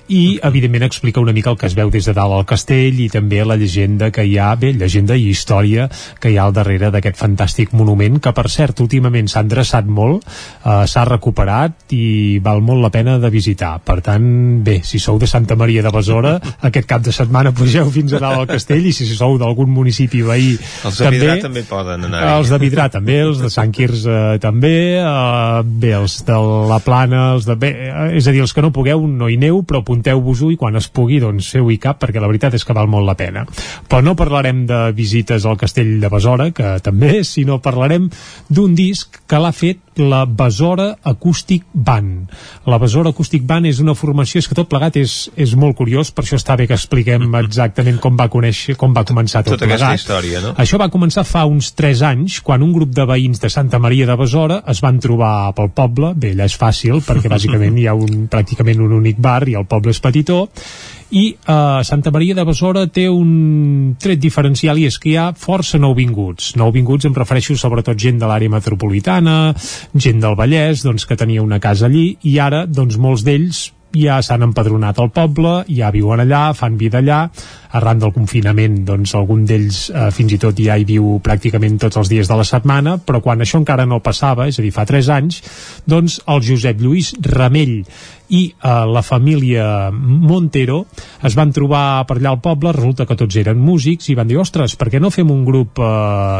i evidentment explica una mica el que es veu des de dalt al castell i també la llegenda que hi ha, bé, llegenda i història que hi ha al darrere d'aquest fantàstic monument que per cert últimament s'ha endreçat molt uh, s'ha recuperat i val molt la pena de visitar per tant, bé, si sou de Santa Maria de Besora *laughs* aquest cap de setmana pugeu fins a dalt al castell i si sou d'algun municipi veí Els de Vidrà també poden anar. els de Vidrà també, els de Sant Quirze també, uh, bé, els de la Plana, els de... Bé, eh, és a dir, els que no pugueu no hi neu, però apunteu-vos-ho i quan es pugui, doncs feu-hi cap, perquè la veritat és que val molt la pena. Però no parlarem de visites al castell de Besora, que també, *laughs* sinó parlarem d'un disc que l'ha fet la Besora Acústic Band. La Besora Acústic Band és una formació, és que tot plegat és, és molt curiós, per això està bé que expliquem *laughs* exactament com va conèixer, com va començar tot Tota aquesta plegat. història, no? Això va començar fa uns 3 anys, quan un grup de veïns de Santa Maria de Besora es van trobar pel poble, bé, allà és fàcil, perquè bàsicament hi ha un, pràcticament un únic bar i el poble és petitó, i eh, Santa Maria de Besora té un tret diferencial i és que hi ha força nouvinguts. Nouvinguts em refereixo sobretot gent de l'àrea metropolitana gent del Vallès doncs, que tenia una casa allí i ara doncs, molts d'ells ja s'han empadronat al poble, ja viuen allà, fan vida allà, arran del confinament doncs algun d'ells eh, fins i tot ja hi viu pràcticament tots els dies de la setmana, però quan això encara no passava, és a dir, fa 3 anys, doncs el Josep Lluís Ramell i eh, la família Montero es van trobar per allà al poble, resulta que tots eren músics i van dir, ostres, per què no fem un grup eh,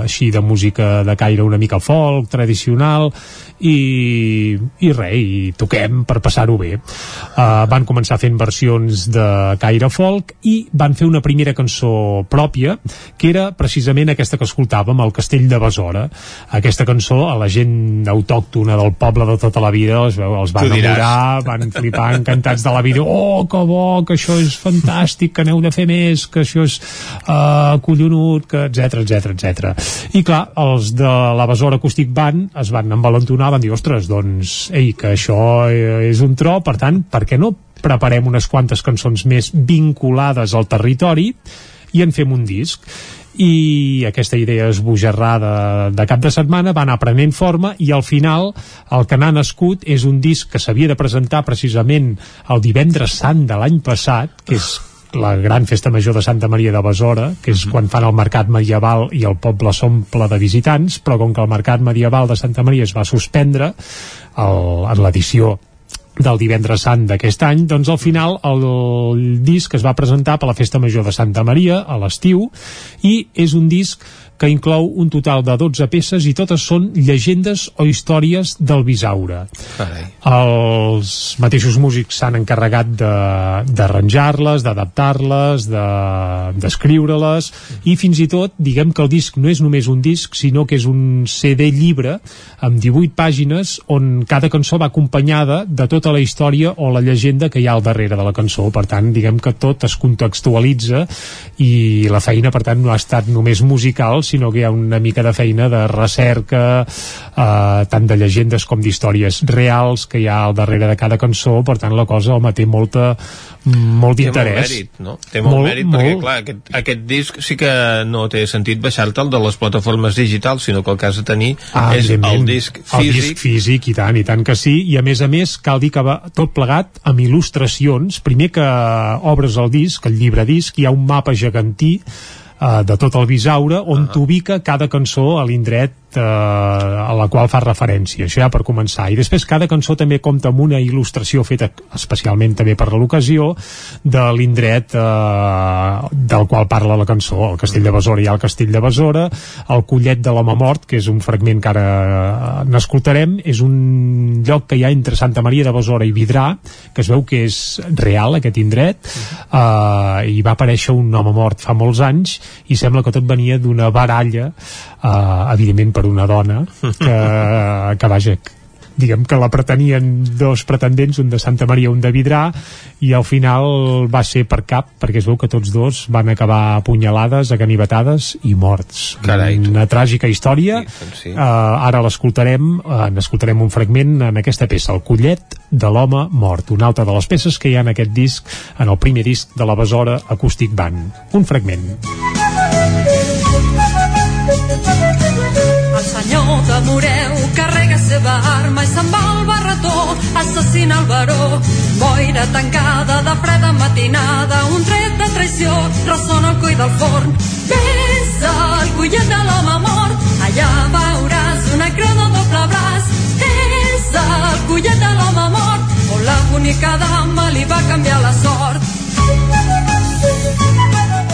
així de música de caire una mica folk, tradicional i, i res, i toquem per passar-ho bé. Uh, van començar fent versions de caire folk i van fer una primera cançó pròpia, que era precisament aquesta que escoltàvem, el Castell de Besora. Aquesta cançó, a la gent autòctona del poble de tota la vida, els, els van enamorar, van flipar encantats de la vida, oh, que bo, que això és fantàstic, que aneu de fer més, que això és uh, collonut, que etc etc etc. I clar, els de la Besora Acústic Band es van envalentonar, van dir, ostres, doncs, ei, que això eh, és un tro, per tant, per què no preparem unes quantes cançons més vinculades al territori i en fem un disc? I aquesta idea esbojarrada de cap de setmana va anar prenent forma i al final el que n'ha nascut és un disc que s'havia de presentar precisament el divendres sant de l'any passat que és la gran festa major de Santa Maria de Besora, que és quan fan el mercat medieval i el poble s'omple de visitants, però com que el mercat medieval de Santa Maria es va suspendre el, en l'edició del divendres sant d'aquest any, doncs al final el, el disc es va presentar per la Festa Major de Santa Maria a l'estiu i és un disc que inclou un total de 12 peces i totes són llegendes o històries del Bisaure. Carai. Els mateixos músics s'han encarregat de- d'arranjar-les, d'adaptar-les, de- d'escriure-les i fins i tot, diguem que el disc no és només un disc, sinó que és un CD llibre amb 18 pàgines on cada cançó va acompanyada de tota la història o la llegenda que hi ha al darrere de la cançó. Per tant, diguem que tot es contextualitza i la feina, per tant, no ha estat només musical, sinó que hi ha una mica de feina de recerca, eh, tant de llegendes com d'històries reals que hi ha al darrere de cada cançó, per tant la cosa, home, té molta, molt Té molt d'interès. mèrit, no? Té molt, molt mèrit, perquè, clar, aquest, aquest disc sí que no té sentit baixar-te'l de les plataformes digitals, sinó que el que has de tenir Ah, és el disc el físic. disc físic i tant, i tant que sí i a més a més cal dir que va tot plegat amb il·lustracions, primer que obres el disc, el llibre disc hi ha un mapa gegantí eh, de tot el Bisaure on Ah. t'ubica cada cançó a l'indret eh, a la qual fa referència, això ja per començar. I després cada cançó també compta amb una il·lustració feta especialment també per l'ocasió de l'indret eh, del qual parla la cançó el Castell de Besora hi ha el Castell de Besora. El Collet de l'Home Mort que és un fragment que ara eh, n'escoltarem és un lloc que hi ha entre Santa Maria de Besora i Vidrà que es veu que és real aquest indret. Eh, i va aparèixer un home mort fa molts anys i sembla que tot venia d'una baralla eh, evidentment per una dona que, que vaja diguem que la pretenien dos pretendents, un de Santa Maria, un de Vidrà, i al final va ser per cap, perquè es veu que tots dos van acabar apunyalades, aganivetades i morts. Carai, tu. Una tràgica història. sí. Uh, ara l'escoltarem, uh, n'escoltarem un fragment en aquesta peça, El collet de l'home mort, una altra de les peces que hi ha en aquest disc, en el primer disc de la Besora Acoustic Band. Un fragment. El de Moreu carrega seva arma i se'n va al barretó, assassina el baró. Boira tancada de freda matinada, un tret de traïció, ressona el cull del forn. Ves al collet de l'home mort, allà veuràs una creu de doble braç. És el collet de l'home mort, on la bonica dama li va canviar la sort.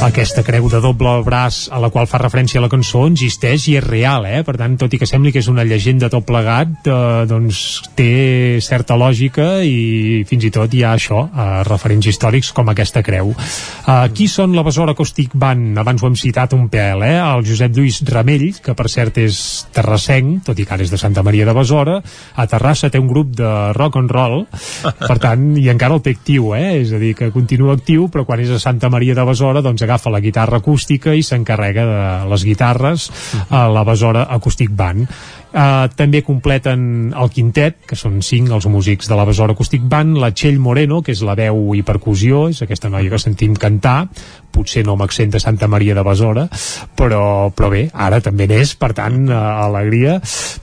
Aquesta creu de doble braç a la qual fa referència la cançó existeix i és real, eh? Per tant, tot i que sembli que és una llegenda tot plegat, eh, doncs té certa lògica i fins i tot hi ha això, eh, referents històrics com aquesta creu. Eh, qui són la Besora Acoustic Band? Abans ho hem citat un pèl, eh? El Josep Lluís Ramell, que per cert és terrassenc, tot i que ara és de Santa Maria de Besora, a Terrassa té un grup de rock and roll, per tant, i encara el té actiu, eh? És a dir, que continua actiu, però quan és a Santa Maria de Besora, doncs agafa la guitarra acústica i s'encarrega de les guitarres a la Besora Acoustic Band. Uh, també completen el quintet, que són cinc els músics de la Besora Acoustic Band, la Txell Moreno, que és la veu i percussió, és aquesta noia que sentim cantar, potser no amb accent de Santa Maria de Besora, però, però bé, ara també n'és, per tant, uh, alegria.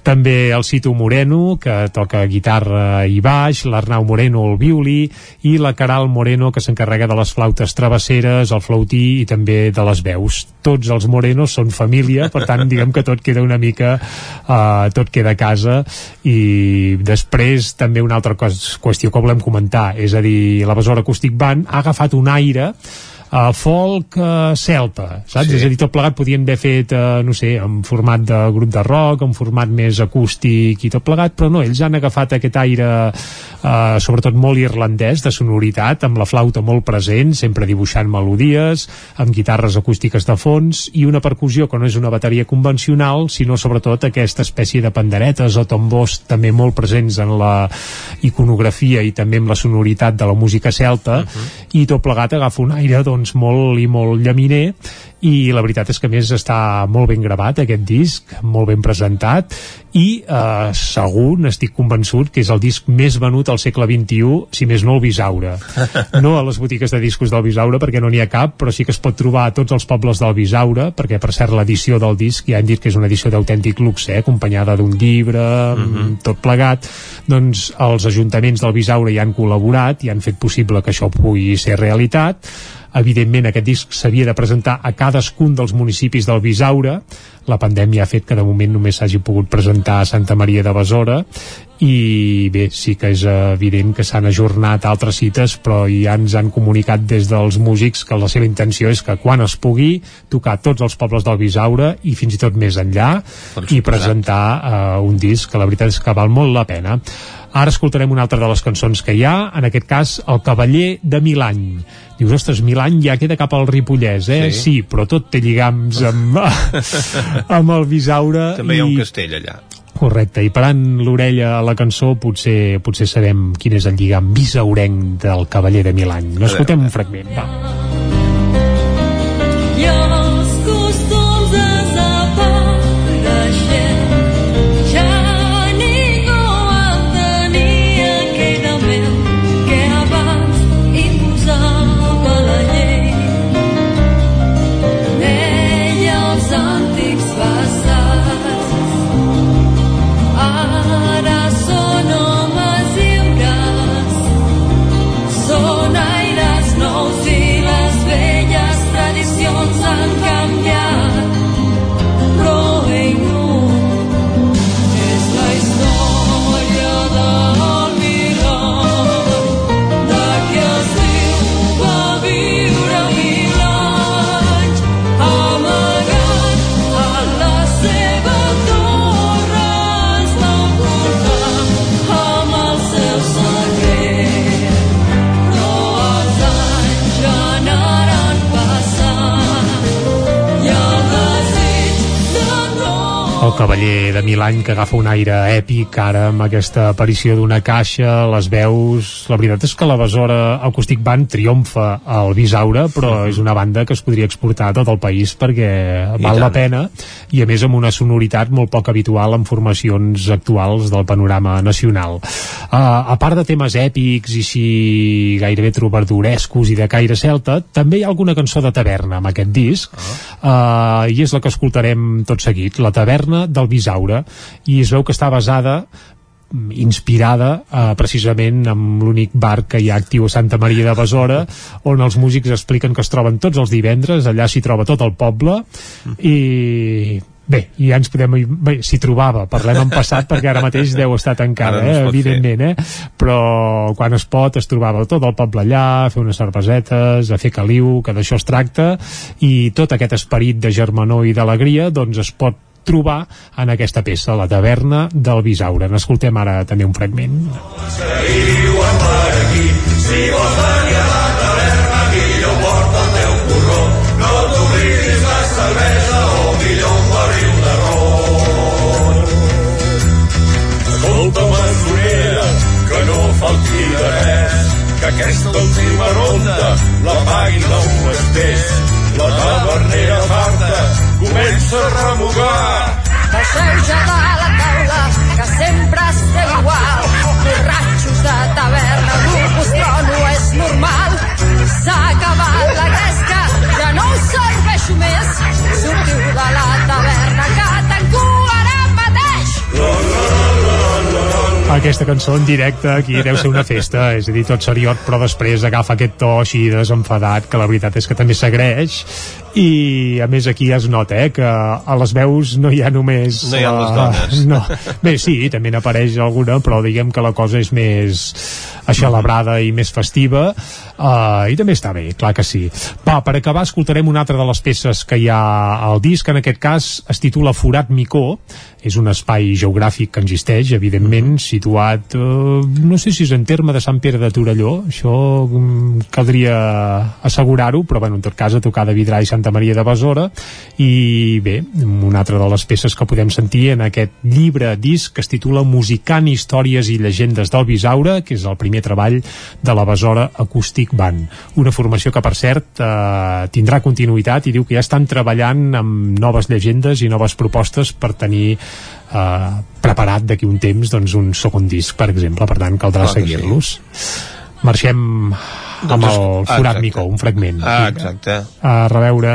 També el Cito Moreno, que toca guitarra i baix, l'Arnau Moreno el violí, i la Caral Moreno, que s'encarrega de les flautes travesseres, el flautí i també de les veus. Tots els Morenos són família, per tant, diguem que tot queda una mica... Uh, tot queda a casa. I després també una altra qüestió que volem comentar és a dir, la Besora Acústic Band ha agafat un aire uh, folk uh, celta, saps? Sí. És a dir, tot plegat podien haver fet, uh, no sé, en format de grup de rock, en format més acústic i tot plegat, però no, ells han agafat aquest aire uh, sobretot molt irlandès de sonoritat, amb la flauta molt present, sempre dibuixant melodies, amb guitarres acústiques de fons i una percussió que no és una bateria convencional, sinó sobretot aquesta espècie de panderetes o tambors també molt presents en la iconografia i també amb la sonoritat de la música celta uh -huh. i tot plegat agafa un aire doncs, doncs, molt i molt llaminer i la veritat és que més està molt ben gravat aquest disc, molt ben presentat i eh, segur, n'estic convençut que és el disc més venut al segle XXI, si més no el Bisaure *laughs* no a les botigues de discos del Bisaure perquè no n'hi ha cap, però sí que es pot trobar a tots els pobles del Bisaure, perquè per cert l'edició del disc ja hem dit que és una edició d'autèntic luxe eh, acompanyada d'un llibre Mhm. -huh. tot plegat doncs els ajuntaments del Bisaure hi han col·laborat i han fet possible que això pugui ser realitat evidentment aquest disc s'havia de presentar a cadascun dels municipis del Bisaure. La pandèmia ha fet que de moment només s'hagi pogut presentar a Santa Maria de Besora. I bé, sí que és evident que s'han ajornat altres cites però ja ens han comunicat des dels músics que la seva intenció és que quan es pugui tocar tots els pobles del Bisaure i fins i tot més enllà i presentar uh, un disc que la veritat és que val molt la pena Ara escoltarem una altra de les cançons que hi ha, en aquest cas, El cavaller de Milany. Dius, ostres, Milany ja queda cap al Ripollès, eh? Sí. Sí, però tot té lligams amb, *laughs* amb el Bisaure. També hi ha un i... castell allà. Correcte, i parant l'orella a la cançó potser potser sabem quin és el lligam bisaurenc del cavaller de Milany. No escoltem un fragment, va. Cavaller de Milany que agafa un aire èpic ara amb aquesta aparició d'una caixa, les veus... La veritat és que la Besora Acoustic Band triomfa al Bisaure, però és una banda que es podria exportar a tot el país perquè val la pena. I a més amb una sonoritat molt poc habitual en formacions actuals del panorama nacional. Uh, a part de temes èpics i així gairebé trobardorescos i de caire celta, també hi ha alguna cançó de taverna amb aquest disc. Uh, i és la que escoltarem tot seguit, la taverna del Bisaure i es veu que està basada mm, inspirada eh, precisament amb l'únic bar que hi ha actiu a Santa Maria de Besora on els músics expliquen que es troben tots els divendres allà s'hi troba tot el poble i bé, ja ens podem bé, s'hi trobava, parlem en passat perquè ara mateix deu estar tancada, no eh, evidentment eh? però quan es pot es trobava tot el poble allà, a fer unes cervesetes a fer caliu, que d'això es tracta i tot aquest esperit de germanor i d'alegria doncs es pot trobar en aquesta peça, la taverna del Bisaure. N'escoltem ara també un fragment. Per aquí, si vols venir a la taverna, millor porta el teu porró. No t'oblidis la cervesa o millor un barril de ron. Escolta, masonera, que no falti de res, que aquesta última ronda la paguin els festers. La tavernera farta comença a remugar Passeu ja de la taula, que sempre esteu igual. Borratxos de taverna, dur postró no és normal. S'ha acabat la gresca, ja no us serveixo més. Sortiu de la taverna, que tanco ara mateix. Aquesta cançó en directe aquí deu ser una festa, és a dir, tot seriot, però després agafa aquest to així desenfadat, que la veritat és que també s'agreix, i a més aquí es nota eh, que a les veus no hi ha només No hi ha les dones. *laughs* no. bé, sí, també n'apareix alguna però diguem que la cosa és més aixelebrada i més festiva. Uh, i també està bé, clar que sí. Va, per acabar escoltarem una altra de les peces que hi ha al disc, en aquest cas es titula Forat Micó. És un espai geogràfic que existeix, evidentment, situat, eh, no sé si és en terme de Sant Pere de Torelló, això mm, caldria assegurar-ho, però bueno, en tot cas a tocar de Vidrà i Santa Maria de Besora, i bé, una altra de les peces que podem sentir en aquest llibre disc que es titula Musicant històries i llegendes del Bisaure, que és el primer treball de la Besora Acoustic Band. Una formació que, per cert, eh, tindrà continuïtat i diu que ja estan treballant amb noves llegendes i noves propostes per tenir eh, preparat d'aquí un temps doncs, un segon disc, per exemple, per tant caldrà seguir-los. Marxem amb Doncs el Forat exacte. Micó, un fragment. Ah, exacte. A reveure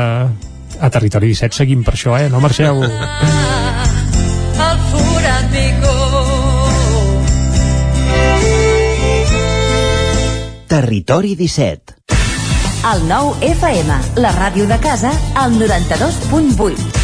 a Territori 17 seguim per això, eh? No marxeu. *laughs* El forat micó. Territori 17. El nou FM, la ràdio de casa, al 92.8.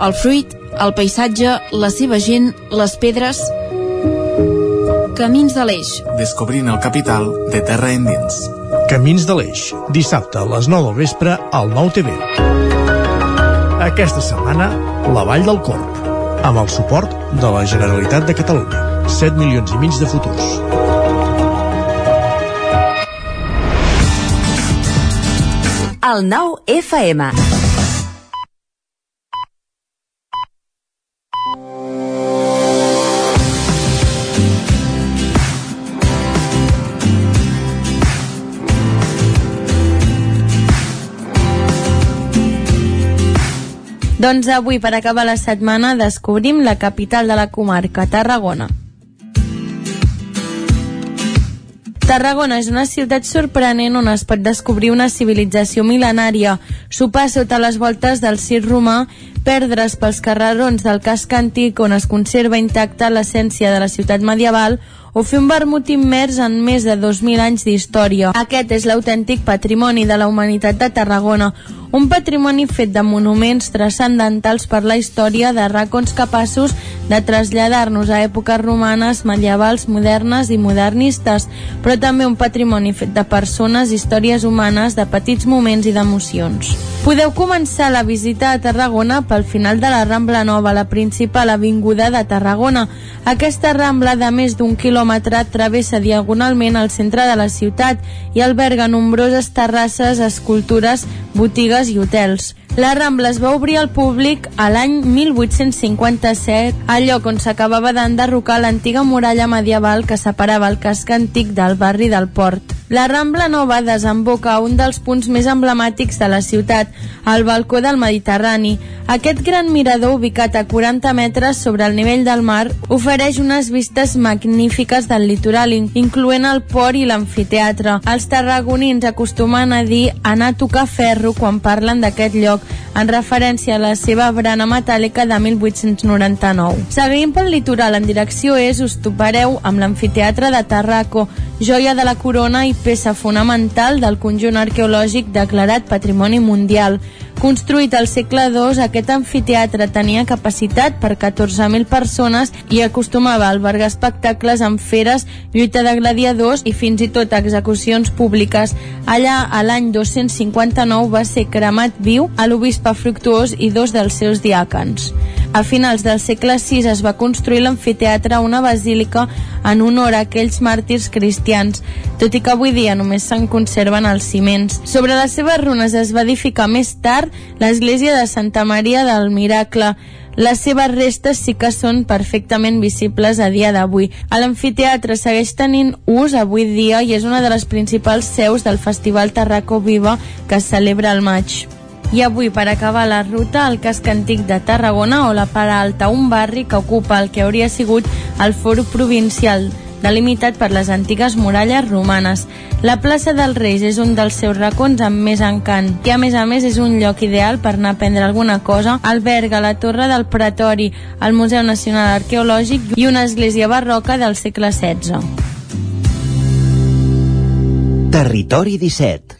El fruit, el paisatge, la seva gent, les pedres... Camins de l'Eix. Descobrint el capital de terra endins. Camins de l'Eix, dissabte a les 9 del vespre al 9 TV. Aquesta setmana, la Vall del Corp, amb el suport de la Generalitat de Catalunya. 7 milions i mig de futurs. El nou FM. Doncs avui, per acabar la setmana, descobrim la capital de la comarca, Tarragona. Tarragona és una ciutat sorprenent on es pot descobrir una civilització mil·lenària, sopar sota les voltes del cir romà, perdre's pels carrerons del casc antic on es conserva intacta l'essència de la ciutat medieval o fer un vermut immers en més de 2.000 anys d'història. Aquest és l'autèntic patrimoni de la humanitat de Tarragona, un patrimoni fet de monuments transcendentals per la història de racons capaços de traslladar-nos a èpoques romanes, medievals, modernes i modernistes, però també un patrimoni fet de persones, històries humanes, de petits moments i d'emocions. Podeu començar la visita a Tarragona pel final de la Rambla Nova, la principal avinguda de Tarragona. Aquesta rambla de més d'un quilòmetre travessa diagonalment el centre de la ciutat i alberga nombroses terrasses, escultures, botigues i hotels. La Rambla es va obrir al públic a l'any 1857, al lloc on s'acabava d'enderrocar l'antiga muralla medieval que separava el casc antic del barri del Port. La Rambla Nova desemboca a un dels punts més emblemàtics de la ciutat, al balcó del Mediterrani. Aquest gran mirador, ubicat a 40 metres sobre el nivell del mar, ofereix unes vistes magnífiques del litoral, incloent el port i l'amfiteatre. Els tarragonins acostumen a dir anar a tocar ferro quan parlen d'aquest lloc, en referència a la seva brana metàl·lica de 1899. Seguint pel litoral en direcció est, us topareu amb l'amfiteatre de Tarraco, joia de la corona i peça fonamental del conjunt arqueològic declarat Patrimoni Mundial. Construït al segle II, aquest amfiteatre tenia capacitat per 14.000 persones i acostumava a albergar espectacles amb feres, lluita de gladiadors i fins i tot execucions públiques. Allà, a l'any 259, va ser cremat viu a l'obispe Fructuós i dos dels seus diàcans. A finals del segle VI es va construir l'amfiteatre una basílica en honor a aquells màrtirs cristians, tot i que avui dia només se'n conserven els ciments. Sobre les seves runes es va edificar més tard l'església de Santa Maria del Miracle, les seves restes sí que són perfectament visibles a dia d'avui. L'amfiteatre segueix tenint ús avui dia i és una de les principals seus del Festival Tarraco Viva que es celebra al maig. I avui, per acabar la ruta, el casc antic de Tarragona o la Para Alta, un barri que ocupa el que hauria sigut el foro provincial, delimitat per les antigues muralles romanes. La plaça dels Reis és un dels seus racons amb més encant, i a més a més és un lloc ideal per anar a prendre alguna cosa. Alberga la Torre del Pretori, el Museu Nacional Arqueològic i una església barroca del segle XVI. Territori 17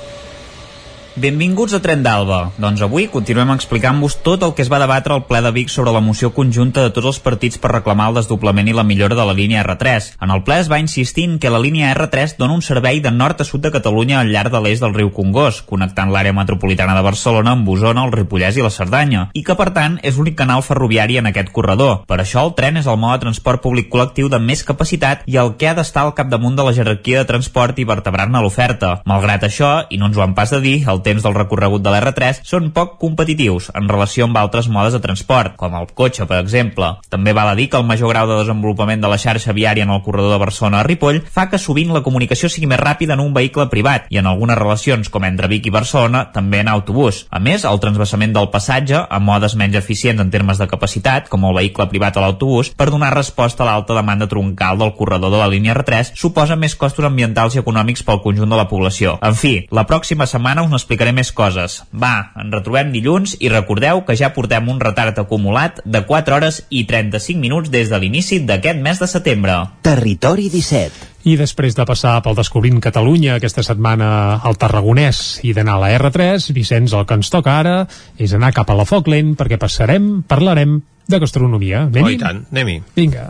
Benvinguts a Tren d'Alba. Doncs avui continuem explicant-vos tot el que es va debatre al ple de Vic sobre la moció conjunta de tots els partits per reclamar el desdoblament i la millora de la línia R3. En el ple es va insistir en que la línia R3 dona un servei de nord a sud de Catalunya al llarg de l'est del riu Congost, connectant l'àrea metropolitana de Barcelona amb Osona, el Ripollès i la Cerdanya, i que per tant és l'únic canal ferroviari en aquest corredor. Per això el tren és el mode de transport públic col·lectiu de més capacitat i el que ha d'estar al capdamunt de la jerarquia de transport i vertebrant-ne l'oferta. Malgrat això, i no ens ho han pas de dir, el temps del recorregut de l'R3 són poc competitius en relació amb altres modes de transport, com el cotxe, per exemple. També val a dir que el major grau de desenvolupament de la xarxa viària en el corredor de Barcelona a Ripoll fa que sovint la comunicació sigui més ràpida en un vehicle privat i en algunes relacions, com entre Vic i Barcelona, també en autobús. A més, el transvasament del passatge, a modes menys eficients en termes de capacitat, com el vehicle privat a l'autobús, per donar resposta a l'alta demanda troncal del corredor de la línia R3, suposa més costos ambientals i econòmics pel conjunt de la població. En fi, la pròxima setmana us explicaré més coses. Va, ens retrobem dilluns i recordeu que ja portem un retard acumulat de 4 hores i 35 minuts des de l'inici d'aquest mes de setembre. Territori 17. I després de passar pel Descobrint Catalunya aquesta setmana al Tarragonès i d'anar a la R3, Vicenç, el que ens toca ara és anar cap a la Foc Lent perquè passarem, parlarem de gastronomia. Oh, i tant, anem-hi. Vinga.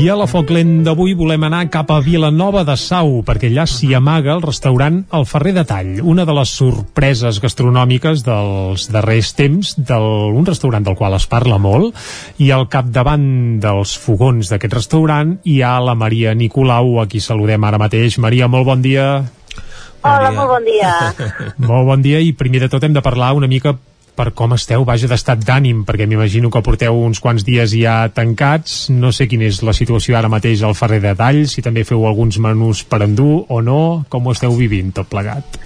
I a la Foc Lent d'avui volem anar cap a Vilanova de Sau, perquè allà s'hi amaga el restaurant El Ferrer de Tall, una de les sorpreses gastronòmiques dels darrers temps, del, un restaurant del qual es parla molt, i al capdavant dels fogons d'aquest restaurant hi ha la Maria Nicolau, a qui saludem ara mateix. Maria, molt bon dia. Hola, molt bon dia. *laughs* Molt bon dia, i primer de tot hem de parlar una mica per com esteu, vaja, d'estat d'ànim, perquè m'imagino que porteu uns quants dies ja tancats, no sé quina és la situació ara mateix al Ferrer de Tall, si també feu alguns menús per endur o no, com ho esteu vivint tot plegat?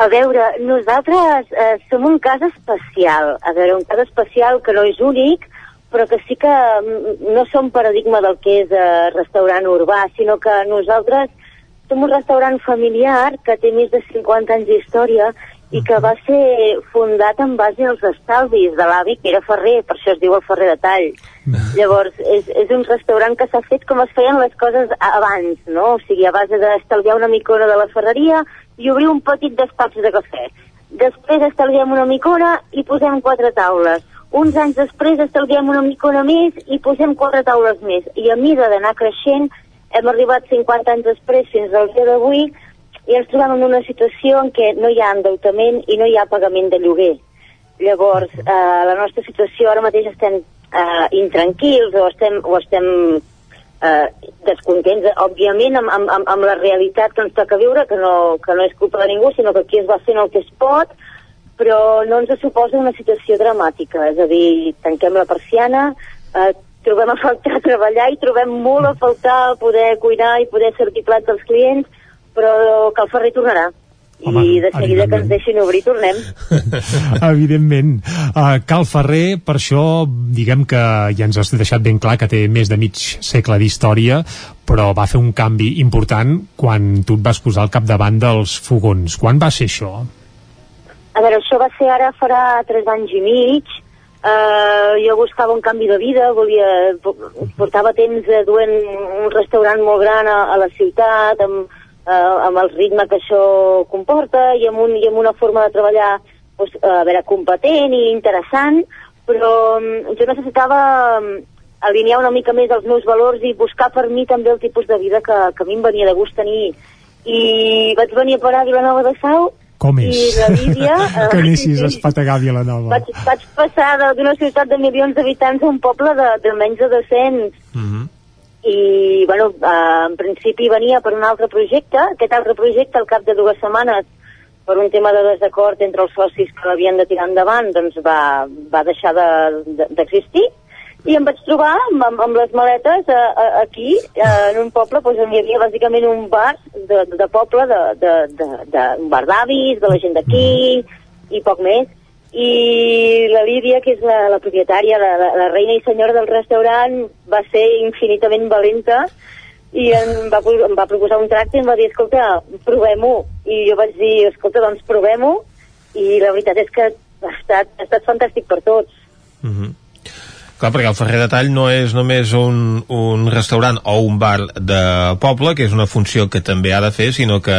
A veure, nosaltres eh, som un cas especial. A veure, un cas especial que no és únic, però que sí que mm, no som paradigma del que és eh, restaurant urbà, sinó que nosaltres som un restaurant familiar que té més de 50 anys d'història i que va ser fundat en base als estalvis de l'avi, que era ferrer, per això es diu el ferrer de tall. *laughs* Llavors, és, és un restaurant que s'ha fet com es feien les coses abans, no? O sigui, a base d'estalviar una micona de la ferreria i obrir un petit despatx de cafè. Després estalviem una micona i posem quatre taules. Uns anys després estalviem una micona més i posem quatre taules més. I a mida d'anar creixent, hem arribat 50 anys després fins al dia d'avui i ens trobem en una situació en què no hi ha endeutament i no hi ha pagament de lloguer. Llavors, eh, la nostra situació ara mateix estem eh, intranquils o estem, o estem eh, descontents, òbviament, amb, amb, amb, la realitat que ens toca viure, que no, que no és culpa de ningú, sinó que aquí es va fent el que es pot, però no ens suposa una situació dramàtica, és a dir, tanquem la persiana, eh, trobem a faltar treballar i trobem molt a faltar poder cuinar i poder servir plats als clients, però que el Ferrer tornarà. Home, I de seguida que ens deixin obrir tornem. *laughs* Evidentment. Uh, Cal Ferrer, per això, diguem que ja ens has deixat ben clar que té més de mig segle d'història, però va fer un canvi important quan tu et vas posar al capdavant dels fogons. Quan va ser això? A veure, això va ser ara farà tres anys i mig. Uh, jo buscava un canvi de vida, volia, portava temps eh, duent un restaurant molt gran a, a la ciutat, amb, uh, amb el ritme que això comporta i amb, un, i amb una forma de treballar doncs, a veure, competent i interessant, però um, jo necessitava um, alinear una mica més els meus valors i buscar per mi també el tipus de vida que, que a mi em venia de gust tenir. I vaig venir a parar a Vilanova de Sau Com i és? la Lídia... *laughs* eh, que anessis sí, a sí. espategar a Vilanova. Vaig, vaig passar de- d'una ciutat de milions d'habitants a un poble de, de menys de 200 i bueno, eh, en principi venia per un altre projecte. Aquest altre projecte al cap de dues setmanes per un tema de desacord entre els socis que l'havien de tirar endavant doncs va, va deixar de- de- d'existir. I em vaig trobar amb, amb, amb les maletes a, a, aquí, eh, en un poble doncs, on hi havia bàsicament un bar de, de poble, de, de, de, de, un bar d'avis, de la gent d'aquí i poc més i la Lídia, que és la, la propietària, la, la, la reina i senyora del restaurant, va ser infinitament valenta i em va, em va proposar un tracte i em va dir, escolta, provem-ho. I jo vaig dir, escolta, doncs provem-ho. I la veritat és que ha estat, ha estat fantàstic per tots. Clar, perquè el Ferrer de Tall no és només un, un restaurant o un bar de poble, que és una funció que també ha de fer, sinó que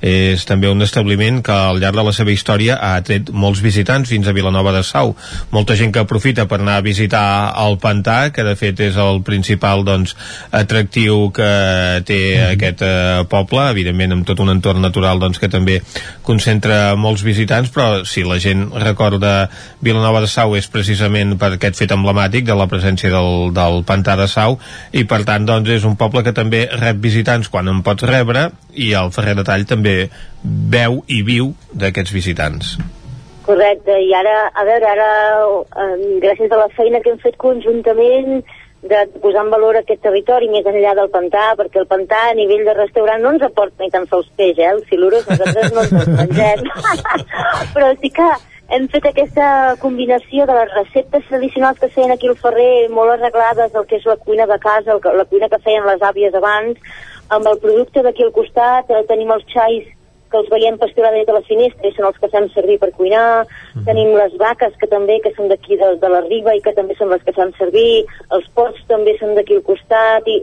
és també un establiment que al llarg de la seva història ha tret molts visitants fins a Vilanova de Sau. Molta gent que aprofita per anar a visitar el pantà, que de fet és el principal doncs, atractiu que té aquest eh, poble, evidentment amb tot un entorn natural doncs, que també concentra molts visitants, però si la gent recorda Vilanova de Sau és precisament per aquest fet emblemàtic de la presència del, del pantà de Sau i per tant doncs, és un poble que també rep visitants quan en pot rebre i el Ferrer de Tall també veu i viu d'aquests visitants. Correcte, i ara, a veure, ara, eh, gràcies a la feina que hem fet conjuntament de posar en valor aquest territori més enllà del pantà, perquè el pantà a nivell de restaurant no ens aporta ni tan sols peix, eh? Els silures nosaltres no ens els mengem. *laughs* Però sí que hem fet aquesta combinació de les receptes tradicionals que feien aquí al Ferrer, molt arreglades, el que és la cuina de casa, el, la cuina que feien les àvies abans, amb el producte d'aquí al costat, eh, tenim els xais que els veiem pasturar des de la finestra i són els que fem servir per cuinar, mm. tenim les vaques que també que són d'aquí de, de la riba i que també són les que fem servir, els porcs també són d'aquí al costat i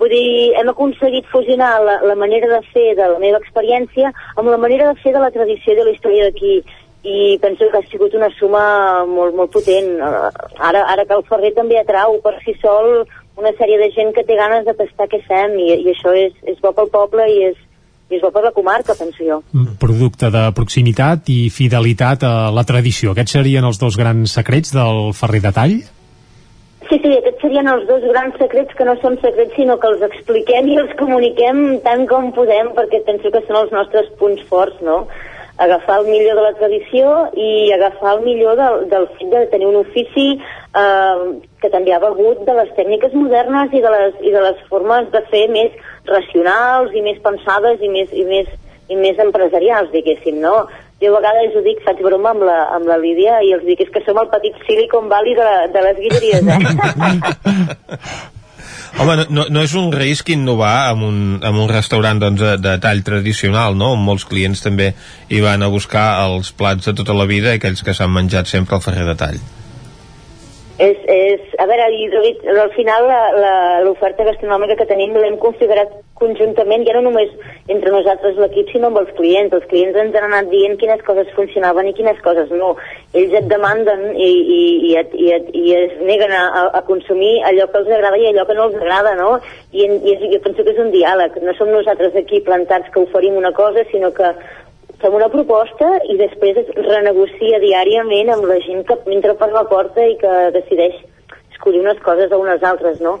vull dir, hem aconseguit fusionar la, la manera de fer de la meva experiència amb la manera de fer de la tradició i de la història d'aquí i penso que ha sigut una suma molt, molt potent. Eh, Ara, ara que el Ferrer també atrau per si sol una sèrie de gent que té ganes de tastar què fem i, i això és, és bo pel poble i és, i és bo per la comarca, penso jo. Producte de proximitat i fidelitat a la tradició. Aquests serien els dos grans secrets del Ferrer de Tall? Sí, sí, aquests serien els dos grans secrets que no són secrets, sinó que els expliquem i els comuniquem tant com podem, perquè penso que són els nostres punts forts, no? Agafar el millor de la tradició i agafar el millor del, del fet de tenir un ofici eh, que també ha begut de les tècniques modernes i de les, i de les formes de fer més racionals i més pensades i més, i més, i més empresarials, diguéssim, no? Jo a vegades ho dic, faig broma amb la, amb la Lídia i els dic és que som el petit Silicon Valley de, la, de les guilleries, eh? *laughs* Home, no- no, és un risc innovar amb un, amb un restaurant doncs, de, de tall tradicional, no? Molts clients també hi van a buscar els plats de tota la vida, aquells que s'han menjat sempre al ferrer de tall. És, és, a veure, i, al final l'oferta gastronòmica que tenim l'hem configurat conjuntament, ja no només entre nosaltres l'equip, sinó amb els clients. Els clients ens han anat dient quines coses funcionaven i quines coses no. Ells et demanden i, i, i, et, i, et, i es neguen a, a, consumir allò que els agrada i allò que no els agrada, no? I, i és, jo penso que és un diàleg. No som nosaltres aquí plantats que oferim una cosa, sinó que fem una proposta i després es renegocia diàriament amb la gent que entra per la porta i que decideix escollir unes coses o unes altres, no?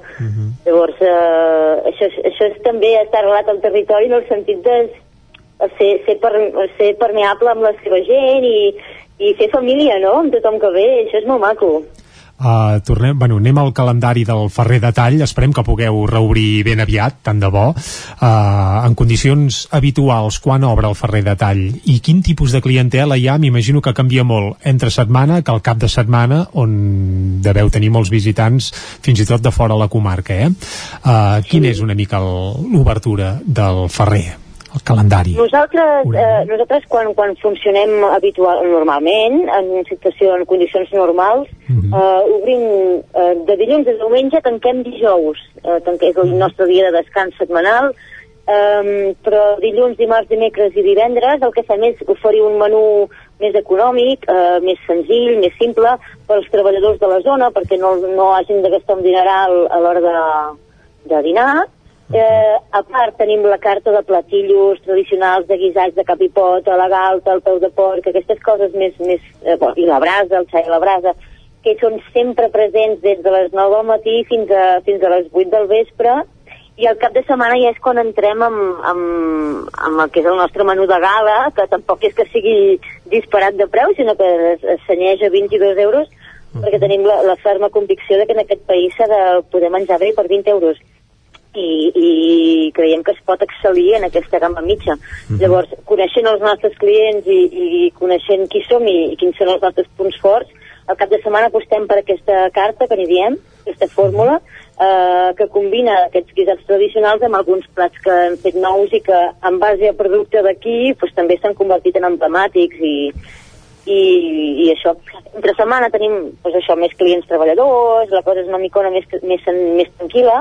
Llavors, eh, això, això és també estar arrelat al territori en el sentit de ser, ser, per, ser permeable amb la seva gent i, i fer família, no?, amb tothom que ve, això és molt maco. Uh, tornem, bueno, anem al calendari del Ferrer de Tall, esperem que pugueu reobrir ben aviat, tant de bo, uh, en condicions habituals, quan obre el Ferrer de Tall? I quin tipus de clientela hi ha, m'imagino que canvia molt. Entre setmana que al cap de setmana, on deveu tenir molts visitants, fins i tot de fora la comarca, eh? Uh, quina és una mica l'obertura del Ferrer, el calendari? Nosaltres, eh, nosaltres quan, quan funcionem habitual, normalment, en situació, en condicions normals, eh, obrim eh, de dilluns a diumenge, tanquem dijous, eh, tanque, és el nostre dia de descans setmanal, eh, però dilluns, dimarts, dimecres i divendres el que fem és oferir un menú més econòmic, eh, més senzill, més simple, pels treballadors de la zona, perquè no, no hagin de gastar un dineral a l'hora de, de dinar, Eh, a part tenim la carta de platillos tradicionals de guisats de cap i pot, a la galta, el peu de porc, aquestes coses més, més eh, bo, i la brasa, el xai a la brasa, que són sempre presents des de les 9 del matí fins a, fins a les 8 del vespre, i al cap de setmana ja és quan entrem amb, amb, amb el que és el nostre menú de gala, que tampoc és que sigui disparat de preu, sinó que es, es senyeix a 22 euros, perquè tenim la, la ferma convicció de que en aquest país s'ha de poder menjar bé per 20 euros i, i creiem que es pot excel·lir en aquesta gamma mitja. Llavors, coneixent els nostres clients i, i coneixent qui som i, i quins són els nostres punts forts, al cap de setmana apostem per aquesta carta que n'hi diem, aquesta fórmula, eh, que combina aquests guisats tradicionals amb alguns plats que hem fet nous i que en base a producte d'aquí pues, també s'han convertit en emblemàtics i, i, i això. Entre setmana tenim pues, això més clients treballadors, la cosa és una micona més, més, més tranquil·la,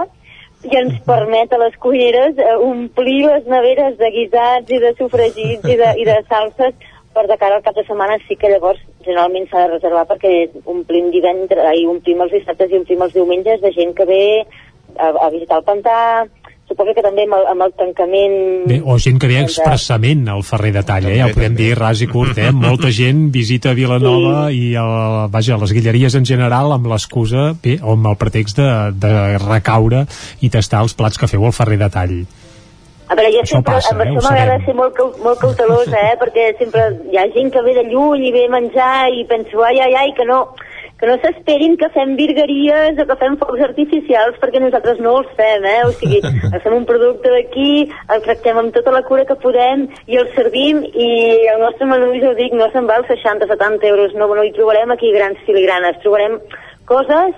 i ens permet a les cuineres eh, omplir les neveres de guisats i de sofregits i de, i de salses per de cara al cap de setmana sí que llavors generalment s'ha de reservar perquè omplim divendres, i omplim els dissabtes i omplim els diumenges de gent que ve a, a visitar el pantà suposo que també amb el, amb el tancament Bé, o gent que ve expressament al Ferrer de Tall, eh? ja ho podem dir ras i curt, eh? *laughs* molta gent visita Vilanova i el, vaja, les guilleries en general amb l'excusa, bé, o amb el pretext de, de recaure i tastar els plats que feu al Ferrer de Tall. A veure, jo Això sempre, passa, amb eh, això m'agrada ser molt, molt cautelosa, eh? perquè sempre hi ha gent que ve de lluny i ve a menjar i penso, ai, ai, ai, que no, que no s'esperin que fem virgueries o que fem focs artificials perquè nosaltres no els fem, eh? O sigui, *laughs* fem un producte d'aquí, el tractem amb tota la cura que podem i el servim i el nostre menú, jo ho dic, no se'n va als 60-70 euros, no, no hi trobarem aquí grans filigranes, trobarem coses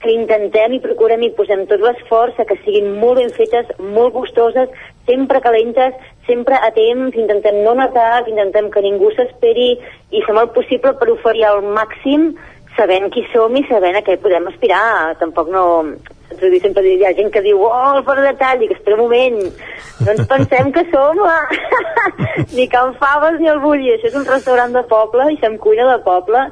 que intentem i procurem i posem tot l'esforç que siguin molt ben fetes, molt gustoses, sempre calentes, sempre a temps, intentem no netar, intentem que ningú s'esperi i fem el possible per oferir al màxim sabent qui som i sabent a què podem aspirar. Tampoc no... Sempre, hi ha gent que diu, oh, el fora de tall, dic, espera un moment, no ens pensem que som la... *laughs* ni Can Faves ni el Bulli, això és un restaurant de poble i fem cuina de poble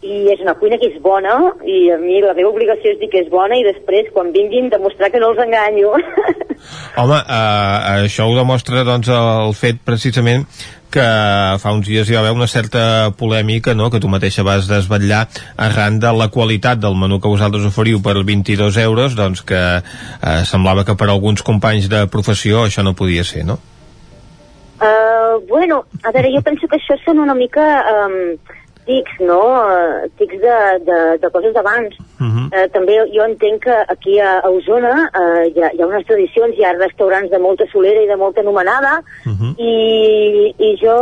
i és una cuina que és bona i a mi la meva obligació és dir que és bona i després quan vinguin demostrar que no els enganyo *laughs* Home, eh, això ho demostra doncs, el fet precisament que fa uns dies hi va haver una certa polèmica no? que tu mateixa vas desvetllar arran de la qualitat del menú que vosaltres oferiu per 22 euros doncs que eh, semblava que per alguns companys de professió això no podia ser, no? Uh, bueno, a veure, jo penso que això són una mica um, tics, no? Uh, tics de, de, de coses d'abans. Uh -huh. uh, també jo entenc que aquí a, a Osona uh, hi, ha, hi ha unes tradicions, hi ha restaurants de molta solera i de molta anomenada, uh -huh. i, i jo,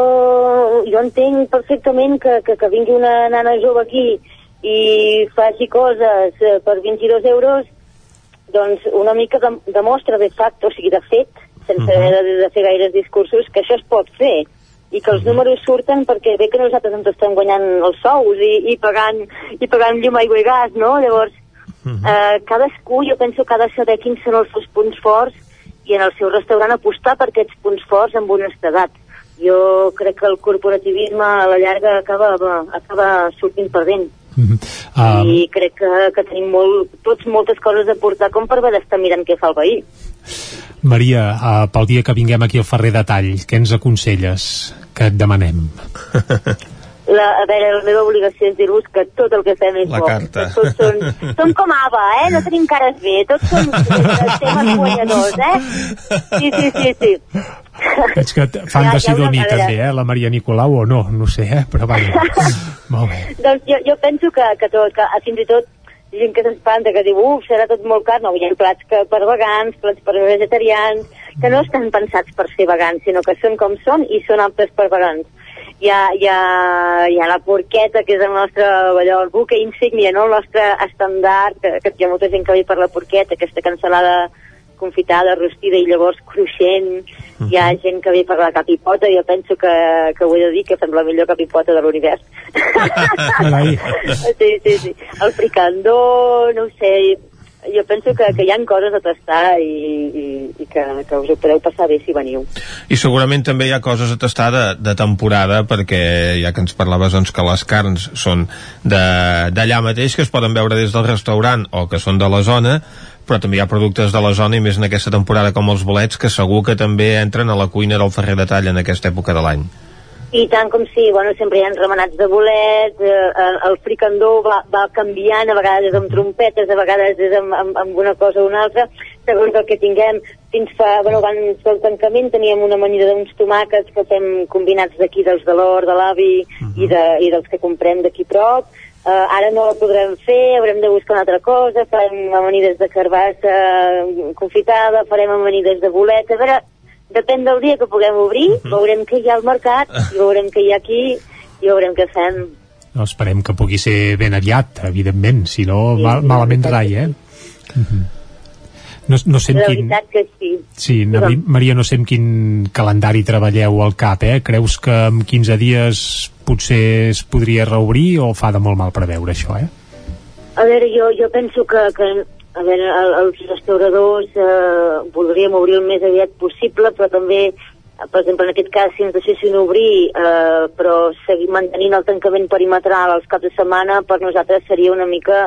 jo entenc perfectament que, que, que vingui una nana jove aquí i faci coses uh, per 22 euros, doncs una mica de, demostra de facto, o sigui, de fet, sense uh -huh. haver de, de fer gaires discursos, que això es pot fer i que els números surten perquè bé que nosaltres ens estem guanyant els sous i, i, pagant, i pagant llum, aigua i gas, no? Llavors, uh -huh. eh, cadascú jo penso que ha de saber quins són els seus punts forts i en el seu restaurant apostar per aquests punts forts amb honestedat. Jo crec que el corporativisme a la llarga acaba, acaba sortint perdent. Uh -huh. um... I crec que, que tenim molt, tots moltes coses a portar com per haver d'estar mirant què fa el veí. Maria, uh, pel dia que vinguem aquí al Ferrer de Tall, què ens aconselles que et demanem? *laughs* La, a veure, la meva obligació és dir-vos que tot el que fem és La bo. carta. Que Tots són, som com Ava, eh? No tenim cares bé. Tots som *laughs* temes guanyadors, eh? Sí, sí, sí, sí. *laughs* Veig que fan Ja, de ja Sidoní manera. també, eh? La Maria Nicolau o no, no sé, eh? Però vaja. Molt bé. doncs jo, jo penso que, que, tot, que fins i tot gent que s'espanta, que diu, uf, serà tot molt car. No, hi ha plats que per vegans, plats per vegetarians, que no estan pensats per ser vegans, sinó que són com són i són aptes per vegans. Hi ha, hi ha, hi ha la porqueta, que és el nostre, allò, el buque insígnia, no? el nostre estandard, que, que hi ha molta gent que ve per la porqueta, aquesta cansalada confitada, rostida i llavors cruixent. Hi ha gent que ve per la capipota, jo penso que, que ho he de dir, que fem la millor capipota de l'univers. Sí, sí, sí. El fricandó, no ho sé, jo penso que, que hi ha coses a tastar i, i, i que, que us ho podeu passar bé si veniu. I segurament també hi ha coses a tastar de, de temporada, perquè ja que ens parlaves doncs, que les carns són de- d'allà mateix, que es poden veure des del restaurant o que són de la zona, però també hi ha productes de la zona i més en aquesta temporada com els bolets que segur que també entren a la cuina del Ferrer de Tall en aquesta època de l'any. I tant com sí, bueno, sempre hi ha remenats de bolet, eh, el- fricandó va, va canviant, a vegades amb trompetes, a vegades és amb, amb, amb una cosa o una altra, segons el que tinguem. Fins fa, bueno, abans del tancament teníem una amanida d'uns tomàquets que fem combinats d'aquí, dels de l'or, de l'avi i, de, i dels que comprem d'aquí prop. Uh, ara no la podrem fer, haurem de buscar una altra cosa, farem amanides de carbassa eh, confitada, farem amanides de bolet, a veure, depèn del dia que puguem obrir, veurem què hi ha al mercat, i veurem què hi ha aquí, i veurem què fem. No, esperem que pugui ser ben aviat, evidentment, si no, mal, malament rai, eh? Mhm. No, no sé La quin... veritat que sí. Sí, Mari- Maria, no sé amb quin calendari treballeu al cap, eh? Creus que en 15 dies potser es podria reobrir o fa de molt mal preveure això, eh? A veure, jo, jo penso que, que a veure, el, els restauradors eh, voldríem obrir el més aviat possible, però també, per exemple, en aquest cas, si ens deixessin obrir, eh, però seguir mantenint el tancament perimetral als caps de setmana, per nosaltres seria una mica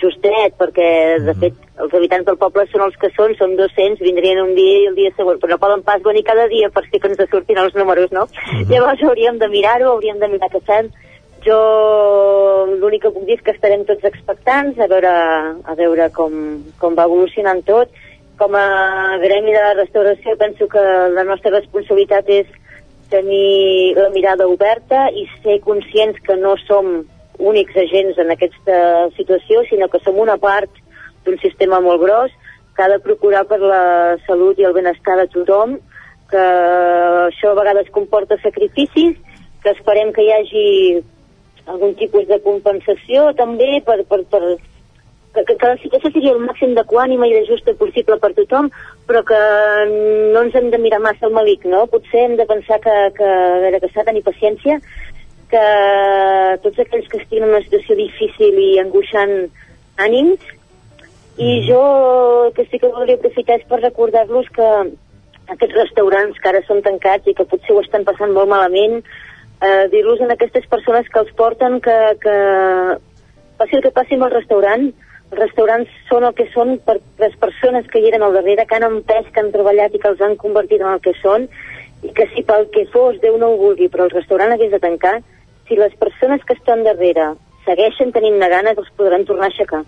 justet, perquè, de fet, els habitants del poble són els que són, són 200, vindrien un dia i el dia següent, però no poden pas venir cada dia per si que ens surtin els números, no? Llavors hauríem de mirar-ho, hauríem de mirar què fem, jo l'únic que puc dir és que estarem tots expectants a veure, a veure com, com va evolucionant tot. Com a gremi de restauració penso que la nostra responsabilitat és tenir la mirada oberta i ser conscients que no som únics agents en aquesta situació, sinó que som una part d'un sistema molt gros que ha de procurar per la salut i el benestar de tothom, que això a vegades comporta sacrificis, que esperem que hi hagi algun tipus de compensació també per, per, per, que, que, que la situació sigui el màxim d'equànima i de justa possible per tothom, però que no ens hem de mirar massa el malic, no? Potser hem de pensar que, que, que s'ha de tenir paciència, que tots aquells que estiguin en una situació difícil i angoixant ànims, i jo el que sí que voldria aprofitar és per recordar-los que aquests restaurants que ara són tancats i que potser ho estan passant molt malament, eh, dir-los a aquestes persones que els porten que, que passi el que passi amb el restaurant, els restaurants són el que són per les persones que hi eren al darrere, que han empès, que han treballat i que els han convertit en el que són, i que si pel que fos Déu no ho vulgui, però el restaurant hagués de tancar, si les persones que estan darrere segueixen tenint-ne ganes, els podran tornar a aixecar.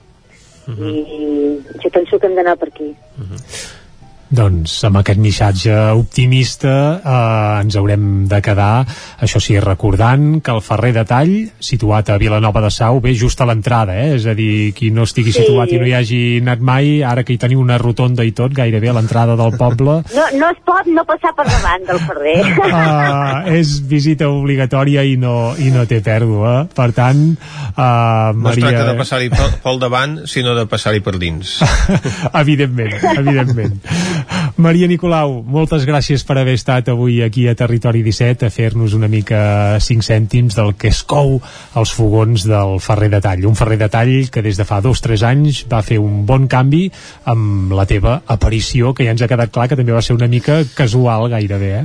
Uh -huh. I jo penso que hem d'anar per aquí. Uh -huh. Doncs amb aquest missatge optimista eh, ens haurem de quedar, això sí, recordant que el Ferrer de Tall, situat a Vilanova de Sau, ve just a l'entrada, eh? és a dir, qui no estigui Sí. situat i no hi hagi anat mai, ara que hi teniu una rotonda i tot, gairebé a l'entrada del poble, *laughs* No, no es pot no passar per davant del Ferrer. uh, *laughs* és visita obligatòria i no, i no té pèrdua. Per tant, uh, No es Maria... tracta de passar-hi pel, pel davant, sinó de passar-hi per dins. *laughs* evidentment, evidentment. Maria Nicolau, moltes gràcies per haver estat avui aquí a Territori 17 a fer-nos una mica 5 cèntims del que es cou als fogons del Ferrer de Tall. Un Ferrer de Tall que des de fa dos o tres anys va fer un bon canvi amb la teva aparició, que ja ens ha quedat clar que també va ser una mica casual gairebé, eh?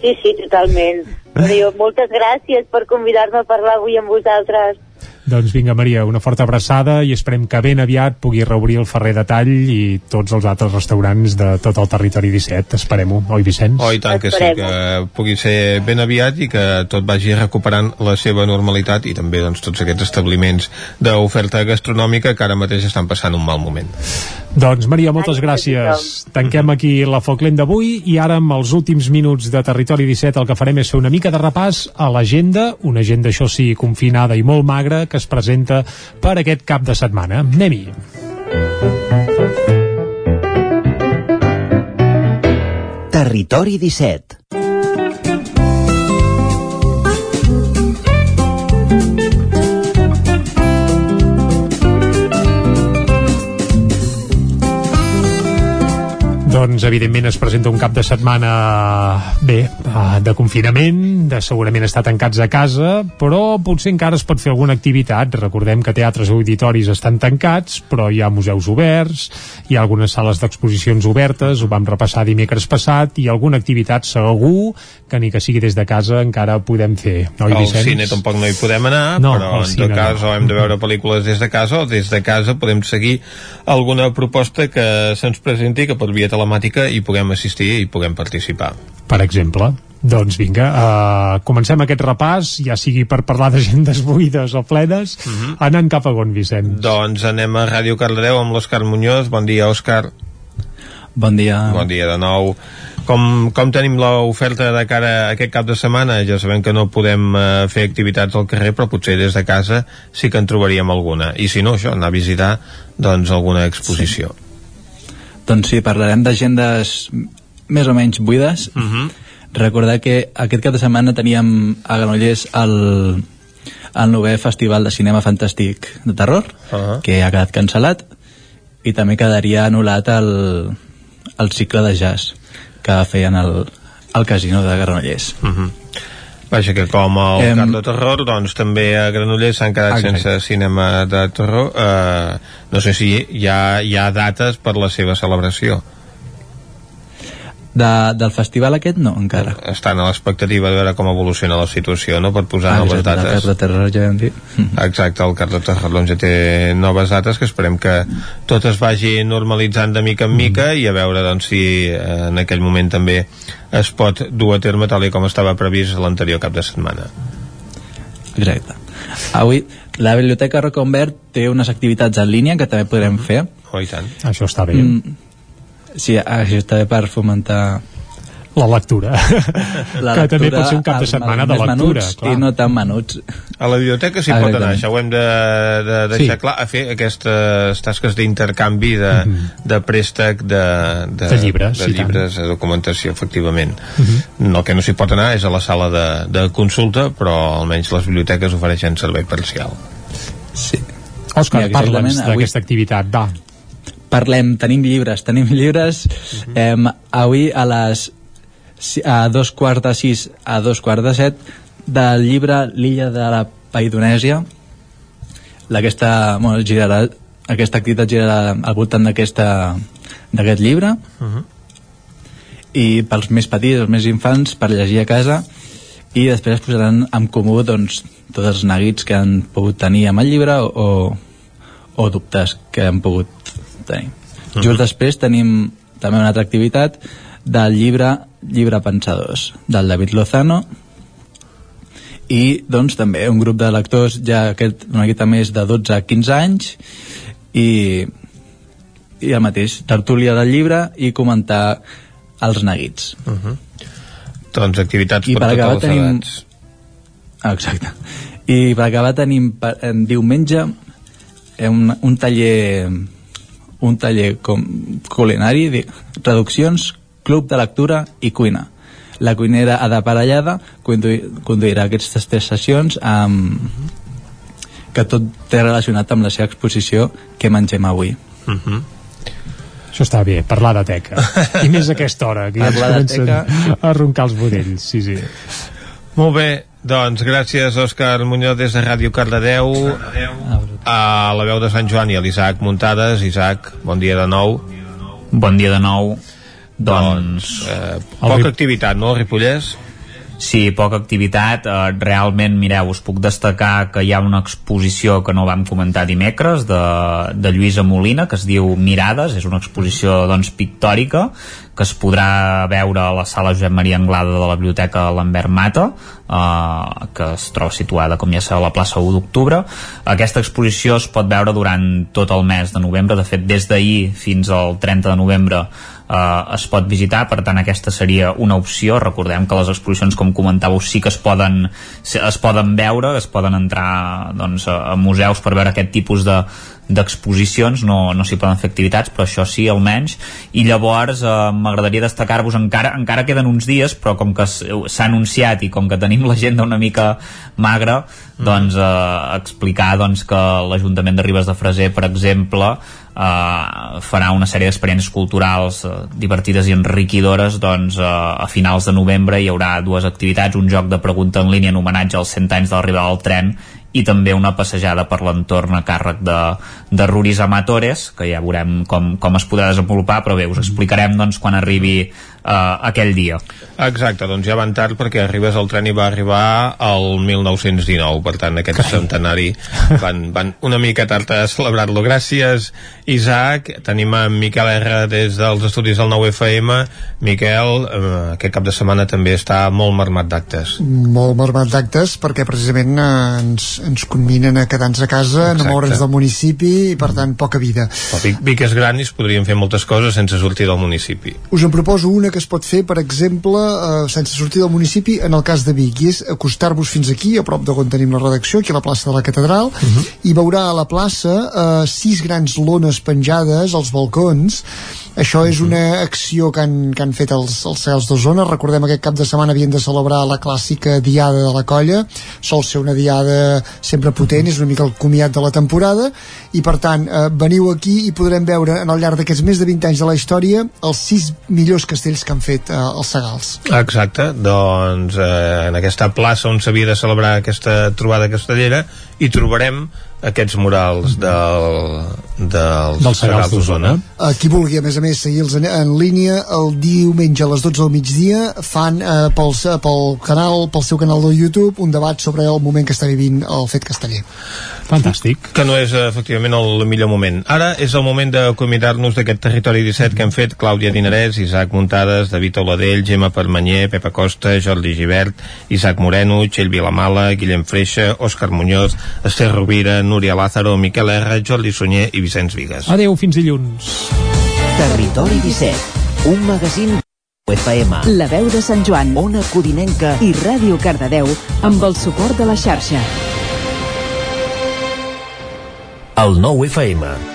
Sí, sí, totalment. Però jo, moltes gràcies per convidar-me a parlar avui amb vosaltres. Doncs vinga, Maria, una forta abraçada i esperem que ben aviat pugui reobrir el Ferrer de Tall i tots els altres restaurants de tot el territori 17. Esperem-ho, oi, Vicenç? Oh, i tant que sí, que pugui ser ben aviat i que tot vagi recuperant la seva normalitat i també doncs, tots aquests establiments d'oferta gastronòmica que ara mateix estan passant un mal moment. Doncs Maria, moltes gràcies. Tanquem aquí la Folklent d'avui i ara amb els últims minuts de Territori 17 el que farem és fer una mica de repàs a l'agenda, una agenda això sí confinada i molt magra que es presenta per aquest cap de setmana. Anem-hi. Territori 17 Doncs, evidentment, es presenta un cap de setmana bé, eh, de confinament, de segurament estar tancats a casa, però potser encara es pot fer alguna activitat. Recordem que teatres i auditoris estan tancats, però hi ha museus oberts, hi ha algunes sales d'exposicions obertes, ho vam repassar dimecres passat, i alguna activitat segur que ni que sigui des de casa encara podem fer. Oi, Al Vicenç? cine tampoc no hi podem anar, No, però en tot cas no. o hem de veure pel·lícules des de casa o des de casa podem seguir alguna proposta que se'ns presenti que per via telemàtica hi puguem assistir i puguem participar. per exemple. Doncs vinga, uh, comencem aquest repàs, ja sigui per parlar d'agendes buides o plenes, uh -huh. anant cap a on, Vicenç? Doncs anem a Ràdio Cardedeu amb l'Òscar Muñoz. Bon dia, Òscar. Bon dia. Bon dia de nou. Com, com tenim l'oferta de cara a aquest cap de setmana? Ja sabem que no podem eh, fer activitats al carrer, però potser des de casa sí que en trobaríem alguna. I si no, això, anar a visitar doncs, alguna exposició. Sí. Doncs sí, parlarem d'agendes més o menys buides. Uh -huh. Recordar que aquest cap de setmana teníem a Granollers el, el novè Festival de Cinema Fantàstic de Terror, Uh -huh. que ha quedat cancel·lat, i també quedaria anul·lat el, el cicle de jazz que feien al, al casino de Granollers. Uh -huh. Vaja, que com el Em- de Terror, doncs també a Granollers s'han quedat Exacte. sense cinema de terror. Eh, no sé si hi ha, hi ha dates per la seva celebració. De, del festival aquest no, encara. Estan a l'expectativa de veure com evoluciona la situació, no?, per posar Ah, noves exacte, el dates. De Terror ja vam dir. *laughs* Exacte, el Terror doncs, ja té noves dates que esperem que tot es vagi normalitzant de mica en mica i a veure doncs, si eh, en aquell moment també es pot dur a terme tal i com estava previst l'anterior cap de setmana. Exacte. Avui la Biblioteca Reconvert té unes activitats en línia que també podrem fer. Oh, i tant. Això està bé. Mm, sí, això està bé per fomentar La lectura. *laughs* la que també lectura pot ser un cap de setmana de lectura. clar. I no tan menuts. A la biblioteca s'hi pot anar, això ho hem de, de deixar Sí. clar, a fer aquestes tasques d'intercanvi de, de préstec de, de, De llibres, de llibres de documentació, efectivament. Mhm. No, el que no s'hi pot anar és a la sala de, de consulta, però almenys les biblioteques ofereixen servei parcial. Sí. Òscar, parla'ns exactament, avui- d'aquesta activitat, va. Parlem, tenim llibres, tenim *laughs* llibres. eh, avui a les a dos quarts de sis a dos quarts de set del llibre L'illa de la Paidonèsia. Aquesta, bueno, girarà, aquesta activitat girarà al voltant d'aquest llibre i pels més petits, els més infants, per llegir a casa i després es posaran en comú doncs, tots els neguits que han pogut tenir amb el llibre o, o dubtes que han pogut tenir. Mhm. Just després tenim també una altra activitat del llibre Llibre Pensadors, del David Lozano, i doncs també un grup de lectors ja aquest, una miqueta més de 12 a 15 anys i, i el mateix, tertúlia del llibre i comentar els neguits. Uh -huh. Doncs activitats I per per totes acabar les tenim- edats. Ah, Exacte. I per acabar tenim per, en diumenge un, un taller un taller com culinari, di- traduccions, club de lectura i cuina. La cuinera Ada Parellada conduir, conduirà aquestes tres sessions amb, que tot té relacionat amb la seva exposició que mengem avui. Uh -huh. Això està bé, parlar de teca. I més a aquesta hora, que ja ens Parlar de comencen teca. a roncar els budells. Sí, sí. Molt bé, doncs gràcies Òscar Muñoz des de Ràdio Cardedeu a la veu de Sant Joan i a l'Isaac Muntades. Isaac, bon dia de nou. Bon dia de nou. Doncs eh, poca activitat, no, Ripollès? Sí, poca activitat. Eh, realment, mireu, us puc destacar que hi ha una exposició que no vam comentar dimecres de, de Lluïsa Molina, que es diu Mirades, és una exposició doncs, pictòrica que es podrà veure a la sala Josep Maria Anglada de la Biblioteca Lambert Mata, eh, que es troba situada, com ja sabeu, a la plaça 1 d'octubre. Aquesta exposició es pot veure durant tot el mes de novembre, de fet, des d'ahir fins al 30 de novembre eh, es pot visitar, per tant aquesta seria una opció, recordem que les exposicions com comentàveu sí que es poden es poden veure, es poden entrar doncs, a, museus per veure aquest tipus de d'exposicions, no, no s'hi poden fer activitats, però això sí, almenys, i llavors eh, m'agradaria destacar-vos, encara, encara queden uns dies, però com que s'ha anunciat i com que tenim l'agenda una mica magra, doncs eh, explicar doncs, que l'Ajuntament de Ribes de Freser, per exemple, eh, farà una sèrie d'experiències culturals eh, divertides i enriquidores doncs eh, a finals de novembre hi haurà dues activitats, un joc de pregunta en línia en homenatge als 100 anys de l'arribada del tren i també una passejada per l'entorn a càrrec de, de Ruris Amatores, que ja veurem com, com es podrà desenvolupar, però bé, us explicarem doncs, quan arribi aquell dia. Exacte, doncs ja van tard perquè arribes al tren i va arribar al 1919, per tant aquest centenari van, van una mica tard a celebrar-lo. Gràcies, Isaac. Tenim en Miquel R des dels estudis del 9FM. Miquel, eh, aquest cap de setmana també està molt marmat d'actes. molt marmat d'actes perquè precisament eh, ens, ens convinen a quedar-nos a casa, Exacte. no moure'ns del municipi i per tant poca vida. Però Vic, Vic és gran i es podrien fer moltes coses sense sortir del municipi. Us en proposo una que es pot fer, per exemple, eh, sense sortir del municipi, en el cas de Vic, i és acostar-vos fins aquí, a prop de on tenim la redacció, aquí a la plaça de la Catedral, i veurà a la plaça eh, sis grans lones penjades als balcons. Això és una acció que han, que han fet els, els Cels d'Osona. Recordem que aquest cap de setmana havien de celebrar la clàssica Diada de la Colla. Sol ser una diada sempre potent, és una mica el comiat de la temporada, i per tant, eh, veniu aquí i podrem veure en al llarg d'aquests més de 20 anys de la història els sis millors castells que han fet eh, els Segals. Exacte, doncs eh, en aquesta plaça on s'havia de celebrar aquesta trobada castellera hi trobarem aquests murals del, del Dels Segals d'Osona. A qui vulgui, a més a més, seguir-los en, en línia, el diumenge a les 12 del migdia fan eh, pels, eh, pel canal, pel seu canal de YouTube un debat sobre el moment que està vivint el fet casteller. Fantàstic. Que no és, eh, efectivament, el millor moment. Ara és el moment d'acomiadar-nos d'aquest territori 17 que hem fet Clàudia Dinarès, Isaac Muntades, David Oladell, Gemma Permanyer, Pepa Costa, Jordi Givert, Isaac Moreno, Txell Vilamala, Guillem Freixa, Òscar Muñoz, Esther Rovira, Núria Lázaro, Miquel R, Jordi Sunyer i Vicenç Vigues. Adeu, fins dilluns. Territori 17, un magazín FM. La veu de Sant Joan, Ona Codinenca i Ràdio Cardedeu amb el suport de la xarxa. el 9 FM.